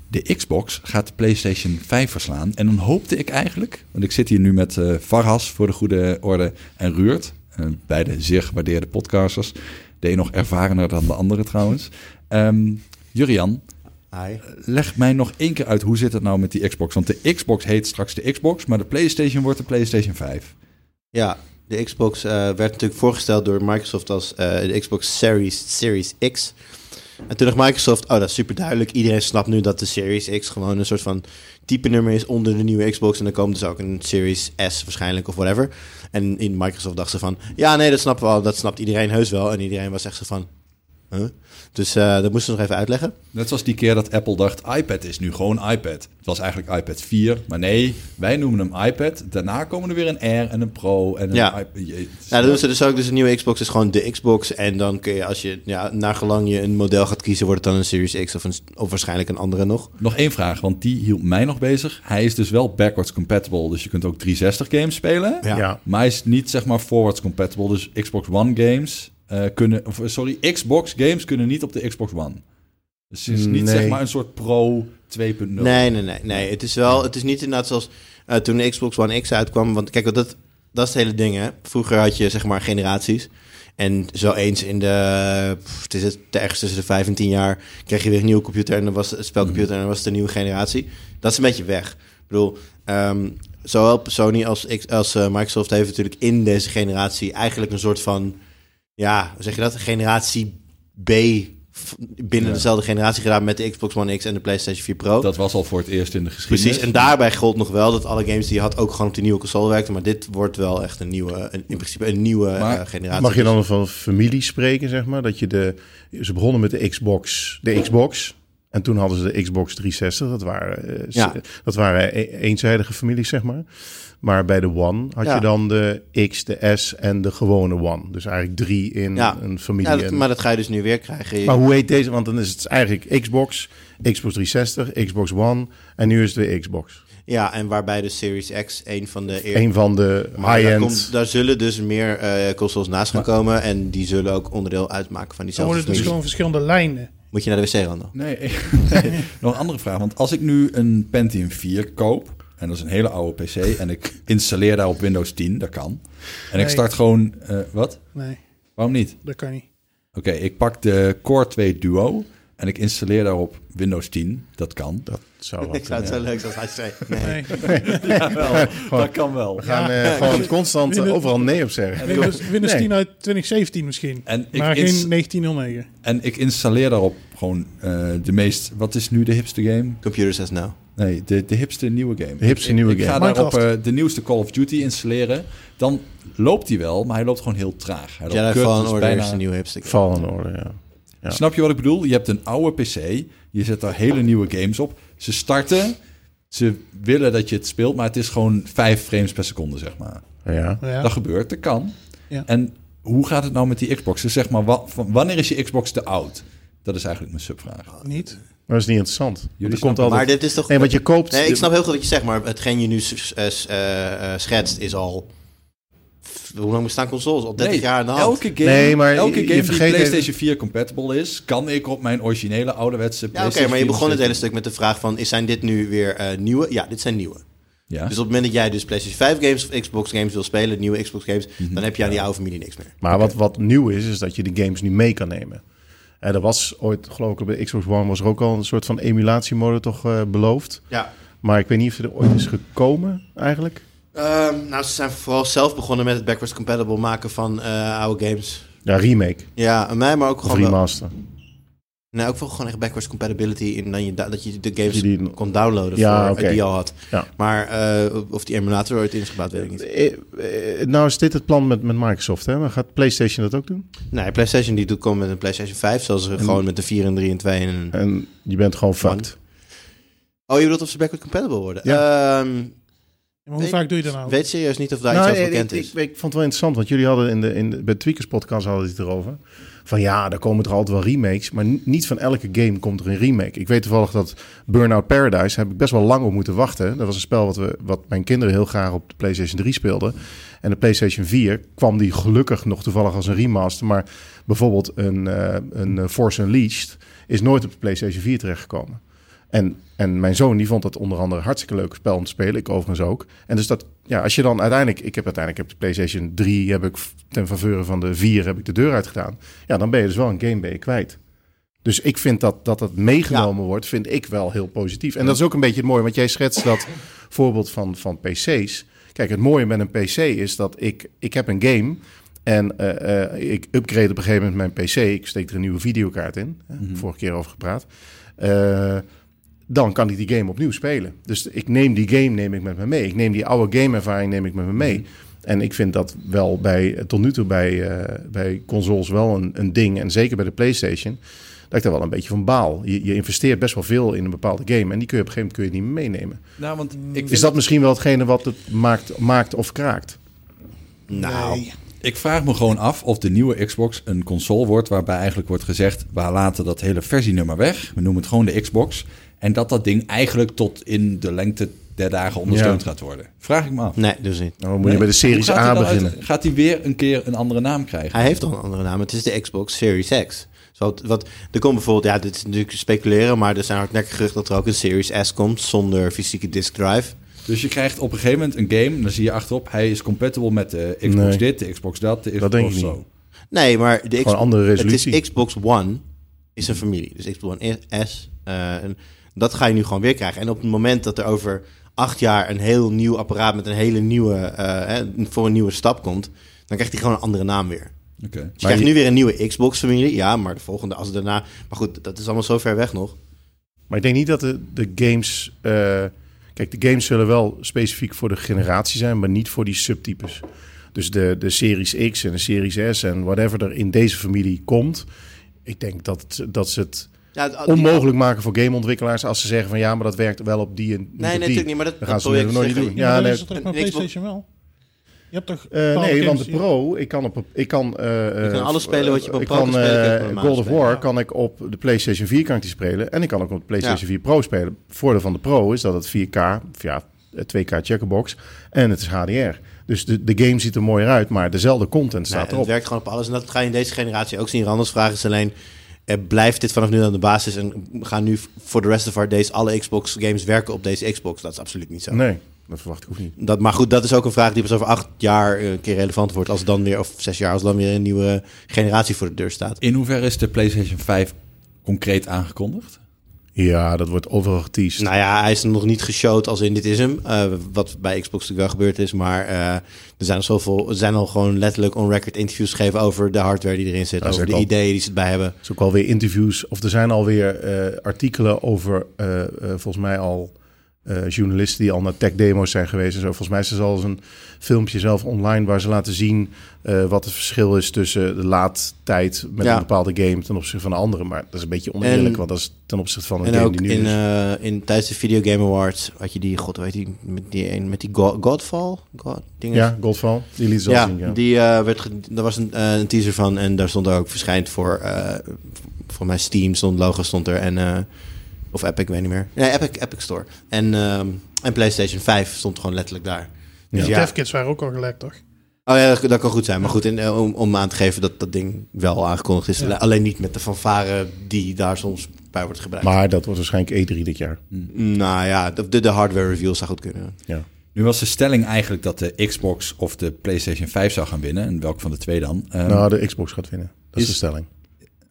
[SPEAKER 2] de Xbox gaat de PlayStation 5 verslaan. En dan hoopte ik eigenlijk, want ik zit hier nu met Varhas voor de goede orde en Ruurt, beide zeer gewaardeerde podcasters. De een nog ervarener dan de andere trouwens. Ehm Jurian,
[SPEAKER 3] Hi.
[SPEAKER 2] Leg mij nog één keer uit, hoe zit het nou met die Xbox? Want de Xbox heet straks de Xbox, maar de PlayStation wordt de PlayStation 5.
[SPEAKER 3] Ja, de Xbox eh, werd natuurlijk voorgesteld door Microsoft als eh, de Xbox Series, Series X. En toen dacht Microsoft, oh dat is super duidelijk. Iedereen snapt nu dat de Series X gewoon een soort van type nummer is onder de nieuwe Xbox. En dan komt dus ook een Series S waarschijnlijk of whatever. En in Microsoft dachten ze van, ja nee, dat snappen we al. Dat snapt iedereen heus wel. En iedereen was echt zo van, huh? Dus eh, dat moesten we nog even uitleggen.
[SPEAKER 2] Net zoals die keer dat Apple dacht, iPad is nu gewoon iPad. Het was eigenlijk iPad 4, maar nee, wij noemen hem iPad. Daarna komen er weer een R en een Pro en een
[SPEAKER 3] Ja.
[SPEAKER 2] iPad.
[SPEAKER 3] Ja, dat doen ze dus ook. Dus een nieuwe Xbox is gewoon de Xbox. En dan kun je, als je, ja, naar gelang je een model gaat kiezen, wordt het dan een Series X of, een, of waarschijnlijk een andere nog.
[SPEAKER 2] Nog één vraag, want die hield mij nog bezig. Hij is dus wel backwards compatible, dus je kunt ook 360 games spelen.
[SPEAKER 3] Ja.
[SPEAKER 8] Ja.
[SPEAKER 2] Maar hij is niet zeg maar forwards compatible, dus Xbox One games eh, kunnen, of, sorry, Xbox games kunnen niet op de Xbox One. Dus het is niet
[SPEAKER 8] Nee.
[SPEAKER 2] zeg maar een soort Pro 2.0.
[SPEAKER 3] Nee, nee, nee, nee. Het is wel, het is niet inderdaad zoals eh, toen de Xbox One X uitkwam. Want kijk, dat, dat is het hele ding, hè. Vroeger had je zeg maar generaties. En zo eens in de, pff, het is het ergens tussen de vijf en tien jaar, kreeg je weer een nieuwe computer en dan was het spelcomputer en dan was het een nieuwe generatie. Dat is een beetje weg. Ik bedoel, ehm, zowel Sony als, X- als eh, Microsoft heeft natuurlijk in deze generatie eigenlijk een soort van, ja, hoe zeg je dat? Generatie B binnen
[SPEAKER 2] Ja.
[SPEAKER 3] dezelfde generatie gedaan met de Xbox One X en de PlayStation 4 Pro.
[SPEAKER 2] Dat was al voor het eerst in de geschiedenis.
[SPEAKER 3] Precies, en daarbij gold nog wel dat alle games die je had ook gewoon op die nieuwe console werkten. Maar dit wordt wel echt een nieuwe, een- in principe een nieuwe
[SPEAKER 2] Maar
[SPEAKER 3] eh, generatie.
[SPEAKER 8] Mag je dan van familie spreken, zeg maar? Dat je de, ze begonnen met de Xbox, de Xbox. En toen hadden ze de Xbox 360. Dat waren, eh,
[SPEAKER 3] Ja.
[SPEAKER 8] dat waren e- eenzijdige families, zeg maar. Maar bij de One had
[SPEAKER 3] Ja.
[SPEAKER 8] je dan de X, de S en de gewone One. Dus eigenlijk drie in
[SPEAKER 3] Ja.
[SPEAKER 8] een familie.
[SPEAKER 3] Ja, dat- maar dat ga je dus nu weer krijgen.
[SPEAKER 8] Maar hoe heet deze? Want dan is het eigenlijk Xbox, Xbox 360, Xbox One en nu is het de Xbox.
[SPEAKER 3] Ja, en waarbij de Series X een van de... eer-
[SPEAKER 8] Een van de
[SPEAKER 3] daar,
[SPEAKER 8] high-end.
[SPEAKER 3] daar zullen dus meer eh, consoles naast gaan komen. En die zullen ook onderdeel uitmaken van
[SPEAKER 4] Dan
[SPEAKER 3] diezelfde
[SPEAKER 4] worden het dus gewoon verschillende lijnen.
[SPEAKER 3] Moet je naar de wc-randel?
[SPEAKER 2] Nee, nee, nog een andere vraag. Want als ik nu een Pentium 4 koop, en dat is een hele oude PC, en ik installeer daar op Windows 10, dat kan. En ik start gewoon, eh, wat?
[SPEAKER 4] Nee,
[SPEAKER 2] Waarom niet?
[SPEAKER 4] dat kan niet.
[SPEAKER 2] Oké, ik pak de Core 2 Duo en ik installeer daarop Windows 10, dat kan.
[SPEAKER 8] Dat zou wel
[SPEAKER 3] Ik zou het zo leuk zijn als hij zei. Nee.
[SPEAKER 2] Dat kan wel.
[SPEAKER 8] We gaan eh, gewoon constant eh, overal nee op zeggen.
[SPEAKER 4] Windows, Windows
[SPEAKER 8] Nee.
[SPEAKER 4] 10 uit 2017 misschien.
[SPEAKER 2] En ik,
[SPEAKER 4] maar geen 1909.
[SPEAKER 2] en ik installeer daarop gewoon eh, de meest, wat is nu de hipste game?
[SPEAKER 3] Computer says no.
[SPEAKER 2] Nee, de, de hipste nieuwe game.
[SPEAKER 8] De hipste
[SPEAKER 2] Ik-
[SPEAKER 8] nieuwe
[SPEAKER 2] ik,
[SPEAKER 8] game.
[SPEAKER 2] ga daarop de nieuwste Call of Duty installeren. Dan loopt hij wel, maar hij loopt gewoon heel traag. Hij loopt
[SPEAKER 3] Jedi
[SPEAKER 2] kut,
[SPEAKER 3] Fallen
[SPEAKER 2] dus
[SPEAKER 3] Order
[SPEAKER 2] bijna-
[SPEAKER 3] is de nieuwe hipster.
[SPEAKER 8] Fallen Order, ja. Ja.
[SPEAKER 2] Snap je wat ik bedoel? Je hebt een oude PC, je zet daar hele nieuwe games op. Ze starten, ze willen dat je het speelt, maar het is gewoon 5 frames per seconde, zeg maar.
[SPEAKER 8] Ja.
[SPEAKER 4] Ja.
[SPEAKER 2] Dat gebeurt, dat kan.
[SPEAKER 4] Ja.
[SPEAKER 2] En hoe gaat het nou met die Xbox? Dus zeg maar, wa- wanneer is je Xbox te oud? Dat is eigenlijk mijn subvraag.
[SPEAKER 4] Niet.
[SPEAKER 8] Maar dat is niet interessant.
[SPEAKER 2] Jullie
[SPEAKER 8] komt altijd...
[SPEAKER 3] Maar dit is toch...
[SPEAKER 8] Nee, want je koopt...
[SPEAKER 3] Nee, ik snap heel goed wat je zegt, maar hetgeen je nu eh, eh, eh, schetst is al... Hoe lang bestaan consoles? Al 30
[SPEAKER 2] Nee,
[SPEAKER 3] jaar de hand.
[SPEAKER 2] Elke game,
[SPEAKER 8] Nee, maar
[SPEAKER 2] elke game
[SPEAKER 8] je
[SPEAKER 2] die PlayStation 4 compatible is, kan ik op mijn originele ouderwetse
[SPEAKER 3] Ja, oké, maar je
[SPEAKER 2] 4
[SPEAKER 3] begon het hele stuk met de vraag van... Is, zijn dit nu weer eh, nieuwe? Ja, dit zijn nieuwe.
[SPEAKER 2] Ja.
[SPEAKER 3] Dus op het moment dat jij dus PlayStation 5 games of Xbox games wil spelen... nieuwe Xbox games,
[SPEAKER 2] Mhm.
[SPEAKER 3] dan heb je aan die oude familie niks meer.
[SPEAKER 8] Maar wat, wat nieuw is, is dat je de games nu mee kan nemen. En er was ooit, geloof ik, op de Xbox One was er ook al een soort van emulatiemode toch eh, beloofd.
[SPEAKER 3] Ja.
[SPEAKER 8] Maar ik weet niet of ze er ooit is gekomen, eigenlijk.
[SPEAKER 3] Ehm, nou, ze zijn vooral zelf begonnen met het backwards compatible maken van eh, oude games.
[SPEAKER 8] Ja, remake.
[SPEAKER 3] Ja, aan mij, maar ook
[SPEAKER 8] Of
[SPEAKER 3] gewoon... wel-
[SPEAKER 8] remaster.
[SPEAKER 3] Nee, ook wel gewoon echt backwards compatibility in dat je, da- dat je de games
[SPEAKER 8] Die die-
[SPEAKER 3] kon downloaden
[SPEAKER 8] Ja,
[SPEAKER 3] voor,
[SPEAKER 8] oké.
[SPEAKER 3] die je al had.
[SPEAKER 8] Ja.
[SPEAKER 3] Maar eh, of die emulator ooit in is gebouwd, weet ik niet.
[SPEAKER 8] Eh, eh, nou is dit het plan met, met Microsoft, hè? Maar gaat PlayStation dat ook doen?
[SPEAKER 3] Nee, PlayStation die doet komen met een PlayStation 5, zoals ze
[SPEAKER 8] En-
[SPEAKER 3] gewoon met de 4 en 3 en 2 en.
[SPEAKER 8] En je bent gewoon fucked.
[SPEAKER 3] Oh, je bedoelt of ze backward compatible worden?
[SPEAKER 8] Ja.
[SPEAKER 3] Ehm,
[SPEAKER 4] Maar hoe
[SPEAKER 3] weet-
[SPEAKER 4] vaak doe je dat nou?
[SPEAKER 3] weet serieus niet of daar
[SPEAKER 8] Nou,
[SPEAKER 3] iets over
[SPEAKER 8] eh,
[SPEAKER 3] bekend
[SPEAKER 8] ik,
[SPEAKER 3] is.
[SPEAKER 8] Ik, ik vond het wel interessant, want jullie hadden in de, in de, bij de Tweakers podcast hadden het erover. Van ja, daar komen er altijd wel remakes, maar ni- niet van elke game komt er een remake. Ik weet toevallig dat Burnout Paradise heb ik best wel lang op moeten wachten. Dat was een spel wat, we, wat mijn kinderen heel graag op de PlayStation 3 speelden. En de PlayStation 4 kwam die gelukkig nog toevallig als een remaster. Maar bijvoorbeeld een, eh, een eh, Force Unleashed is nooit op de PlayStation 4 terechtgekomen. En, en mijn zoon die vond dat onder andere hartstikke leuk spel om te spelen. Ik overigens ook. En dus dat, ja, als je dan uiteindelijk, ik heb uiteindelijk heb de PlayStation 3 heb ik ten faveur van de 4 heb ik de deur uitgedaan. Ja, dan ben je dus wel een game ben je kwijt. Dus ik vind dat dat het meegenomen wordt, vind ik wel heel positief. En dat is ook een beetje het mooie, want jij schetst dat voorbeeld van, van PC's. Kijk, het mooie met een PC is dat ik, ik heb een game en eh, eh, ik upgrade op een gegeven moment mijn PC. Ik steek er een nieuwe videokaart in.
[SPEAKER 2] Mhm.
[SPEAKER 8] Vorige keer over gepraat. Eh, dan kan ik die game opnieuw spelen. Dus ik neem die game neem ik met me mee. Ik neem die oude gameervaring neem ik met me mee.
[SPEAKER 2] Mhm.
[SPEAKER 8] En ik vind dat wel bij, tot nu toe bij, eh, bij consoles wel een, een ding. En zeker bij de PlayStation. Dat ik daar wel een beetje van baal. Je, je investeert best wel veel in een bepaalde game. En die kun je op een gegeven moment kun je niet meer meenemen.
[SPEAKER 2] Nou, want ik vind
[SPEAKER 8] Is dat misschien wel hetgene wat het maakt, maakt of kraakt?
[SPEAKER 3] Nou,
[SPEAKER 2] Ik vraag me gewoon af of de nieuwe Xbox een console wordt waarbij eigenlijk wordt gezegd: we laten dat hele versienummer weg. We noemen het gewoon de Xbox. En dat dat ding eigenlijk tot in de lengte der dagen ondersteund
[SPEAKER 8] Ja.
[SPEAKER 2] gaat worden. Vraag ik me af.
[SPEAKER 3] nee, dus niet.
[SPEAKER 8] Nou, dan moet je bij de Series
[SPEAKER 2] gaat
[SPEAKER 8] A
[SPEAKER 2] uit-
[SPEAKER 8] beginnen.
[SPEAKER 2] gaat hij weer een keer een andere naam krijgen?
[SPEAKER 3] Hij heeft al een andere naam. Het is de Xbox Series X. Zo, wat, wat, er komt bijvoorbeeld, ja, dit is natuurlijk speculeren, maar er zijn hardnekkig gerucht dat er ook een Series S komt zonder fysieke disk drive.
[SPEAKER 2] Dus je krijgt op een gegeven moment een game, en dan zie je achterop, hij is compatible met de Xbox
[SPEAKER 8] Nee.
[SPEAKER 2] dit, de Xbox dat, de Xbox
[SPEAKER 8] denk ik
[SPEAKER 2] zo.
[SPEAKER 8] niet.
[SPEAKER 3] Nee, maar de Xbox,
[SPEAKER 8] andere
[SPEAKER 3] het
[SPEAKER 8] resolutie.
[SPEAKER 3] is Xbox One is een familie. Dus Xbox One S, eh, en dat ga je nu gewoon weer krijgen. En op het moment dat er over acht jaar een heel nieuw apparaat met een hele nieuwe, eh, hè, voor een nieuwe stap komt, dan krijgt hij gewoon een andere naam weer.
[SPEAKER 2] Oké.
[SPEAKER 3] Dus je krijgt nu weer een nieuwe Xbox-familie. Ja, maar de volgende, als daarna... Maar goed, dat is allemaal zo ver weg nog.
[SPEAKER 8] Maar ik denk niet dat de, de games... eh, kijk, de games zullen wel specifiek voor de generatie zijn, maar niet voor die subtypes. Dus de, de Series X en de Series S en whatever er in deze familie komt... Ik denk dat, dat ze het
[SPEAKER 3] Ja,
[SPEAKER 8] onmogelijk maken voor gameontwikkelaars... als ze zeggen van ja, maar dat werkt wel op die en
[SPEAKER 3] Nee, nee, natuurlijk niet. Maar dat,
[SPEAKER 8] Dan
[SPEAKER 3] dat
[SPEAKER 8] gaan ze het nooit
[SPEAKER 3] zeggen.
[SPEAKER 8] doen.
[SPEAKER 4] Ja,
[SPEAKER 8] Ja, nee,
[SPEAKER 4] is het PlayStation wel. Je hebt toch...
[SPEAKER 8] Eh, nee, want de Pro, ik kan op, ik kan, eh,
[SPEAKER 3] Je kan
[SPEAKER 8] eh,
[SPEAKER 3] alles spelen wat je op
[SPEAKER 8] ik
[SPEAKER 3] Pro
[SPEAKER 8] kan,
[SPEAKER 3] spelen,
[SPEAKER 8] eh, God of
[SPEAKER 3] spelen,
[SPEAKER 8] War
[SPEAKER 3] ja.
[SPEAKER 8] kan ik op de PlayStation 4 kan ik die spelen en ik kan ook op de PlayStation
[SPEAKER 3] Ja.
[SPEAKER 8] 4 Pro spelen. Het voordeel van de Pro is dat het 4K, of ja, 2K checkerbox en het is HDR. Dus de, de game ziet er mooier uit, maar dezelfde content
[SPEAKER 3] Nee,
[SPEAKER 8] staat
[SPEAKER 3] het
[SPEAKER 8] erop.
[SPEAKER 3] werkt gewoon op alles. En dat ga je in deze generatie ook zien. Anders vragen ze alleen... blijft dit vanaf nu aan de basis en gaan nu voor de rest of our days alle Xbox games werken op deze Xbox? Dat is absoluut niet zo.
[SPEAKER 8] Nee, dat verwacht ik ook niet.
[SPEAKER 3] Dat, maar goed, dat is ook een vraag die pas over acht jaar eh, een keer relevant wordt. Als dan weer, of zes jaar, als dan weer een nieuwe generatie voor de deur staat.
[SPEAKER 2] In hoeverre is de PlayStation 5 concreet aangekondigd?
[SPEAKER 8] Ja, dat wordt overal geteased.
[SPEAKER 3] Nou ja, hij is nog niet geshowd als in dit is hem. eh, wat bij Xbox natuurlijk wel gebeurd is. Maar eh, er zijn al zoveel, er zijn al gewoon letterlijk on-record interviews gegeven over de hardware die erin zit. Over de
[SPEAKER 8] al.
[SPEAKER 3] ideeën die ze erbij hebben.
[SPEAKER 8] Er is ook alweer interviews, of er zijn alweer eh artikelen over, volgens mij al eh, journalisten die al naar tech demo's zijn geweest en zo. Volgens mij is er zelfs een filmpje zelf online waar ze laten zien eh, wat het verschil is tussen de laadtijd met
[SPEAKER 3] Ja.
[SPEAKER 8] een bepaalde game ten opzichte van de andere. Maar dat is een beetje oneerlijk,
[SPEAKER 3] En-
[SPEAKER 8] want dat is ten opzichte van een
[SPEAKER 3] En
[SPEAKER 8] game
[SPEAKER 3] ook
[SPEAKER 8] die nu
[SPEAKER 3] in,
[SPEAKER 8] is.
[SPEAKER 3] eh, in, tijdens de Video Game Awards had je die, god weet die, met die, een- met die God, Godfall? God, dingen.
[SPEAKER 8] ja, Godfall, die liet ze al
[SPEAKER 3] Ja,
[SPEAKER 8] zien. Ja.
[SPEAKER 3] die werd, daar was een, een teaser van en daar stond er ook verschijnd voor, voor mij Steam stond logo stond er en of Epic, ik weet niet meer. Nee, Epic, Epic Store. En, ehm, en PlayStation 5 stond gewoon letterlijk daar. Dus
[SPEAKER 4] De
[SPEAKER 3] ja.
[SPEAKER 4] devkits waren ook al gelekt, toch?
[SPEAKER 3] Oh ja, dat, dat kan goed zijn. Maar goed, in, eh, om, om aan te geven dat dat ding wel aangekondigd is.
[SPEAKER 4] Ja.
[SPEAKER 3] Alleen niet met de fanfare die daar soms bij wordt gebruikt.
[SPEAKER 8] Maar dat wordt waarschijnlijk E3 dit jaar.
[SPEAKER 3] Nou ja, de, de, de hardware reveal zou goed kunnen.
[SPEAKER 8] Ja.
[SPEAKER 2] Nu was de stelling eigenlijk dat de Xbox of de PlayStation 5 zou gaan winnen. En welke van de twee dan? Ehm,
[SPEAKER 8] nou, de Xbox gaat winnen. Dat is,
[SPEAKER 2] is-
[SPEAKER 8] de stelling.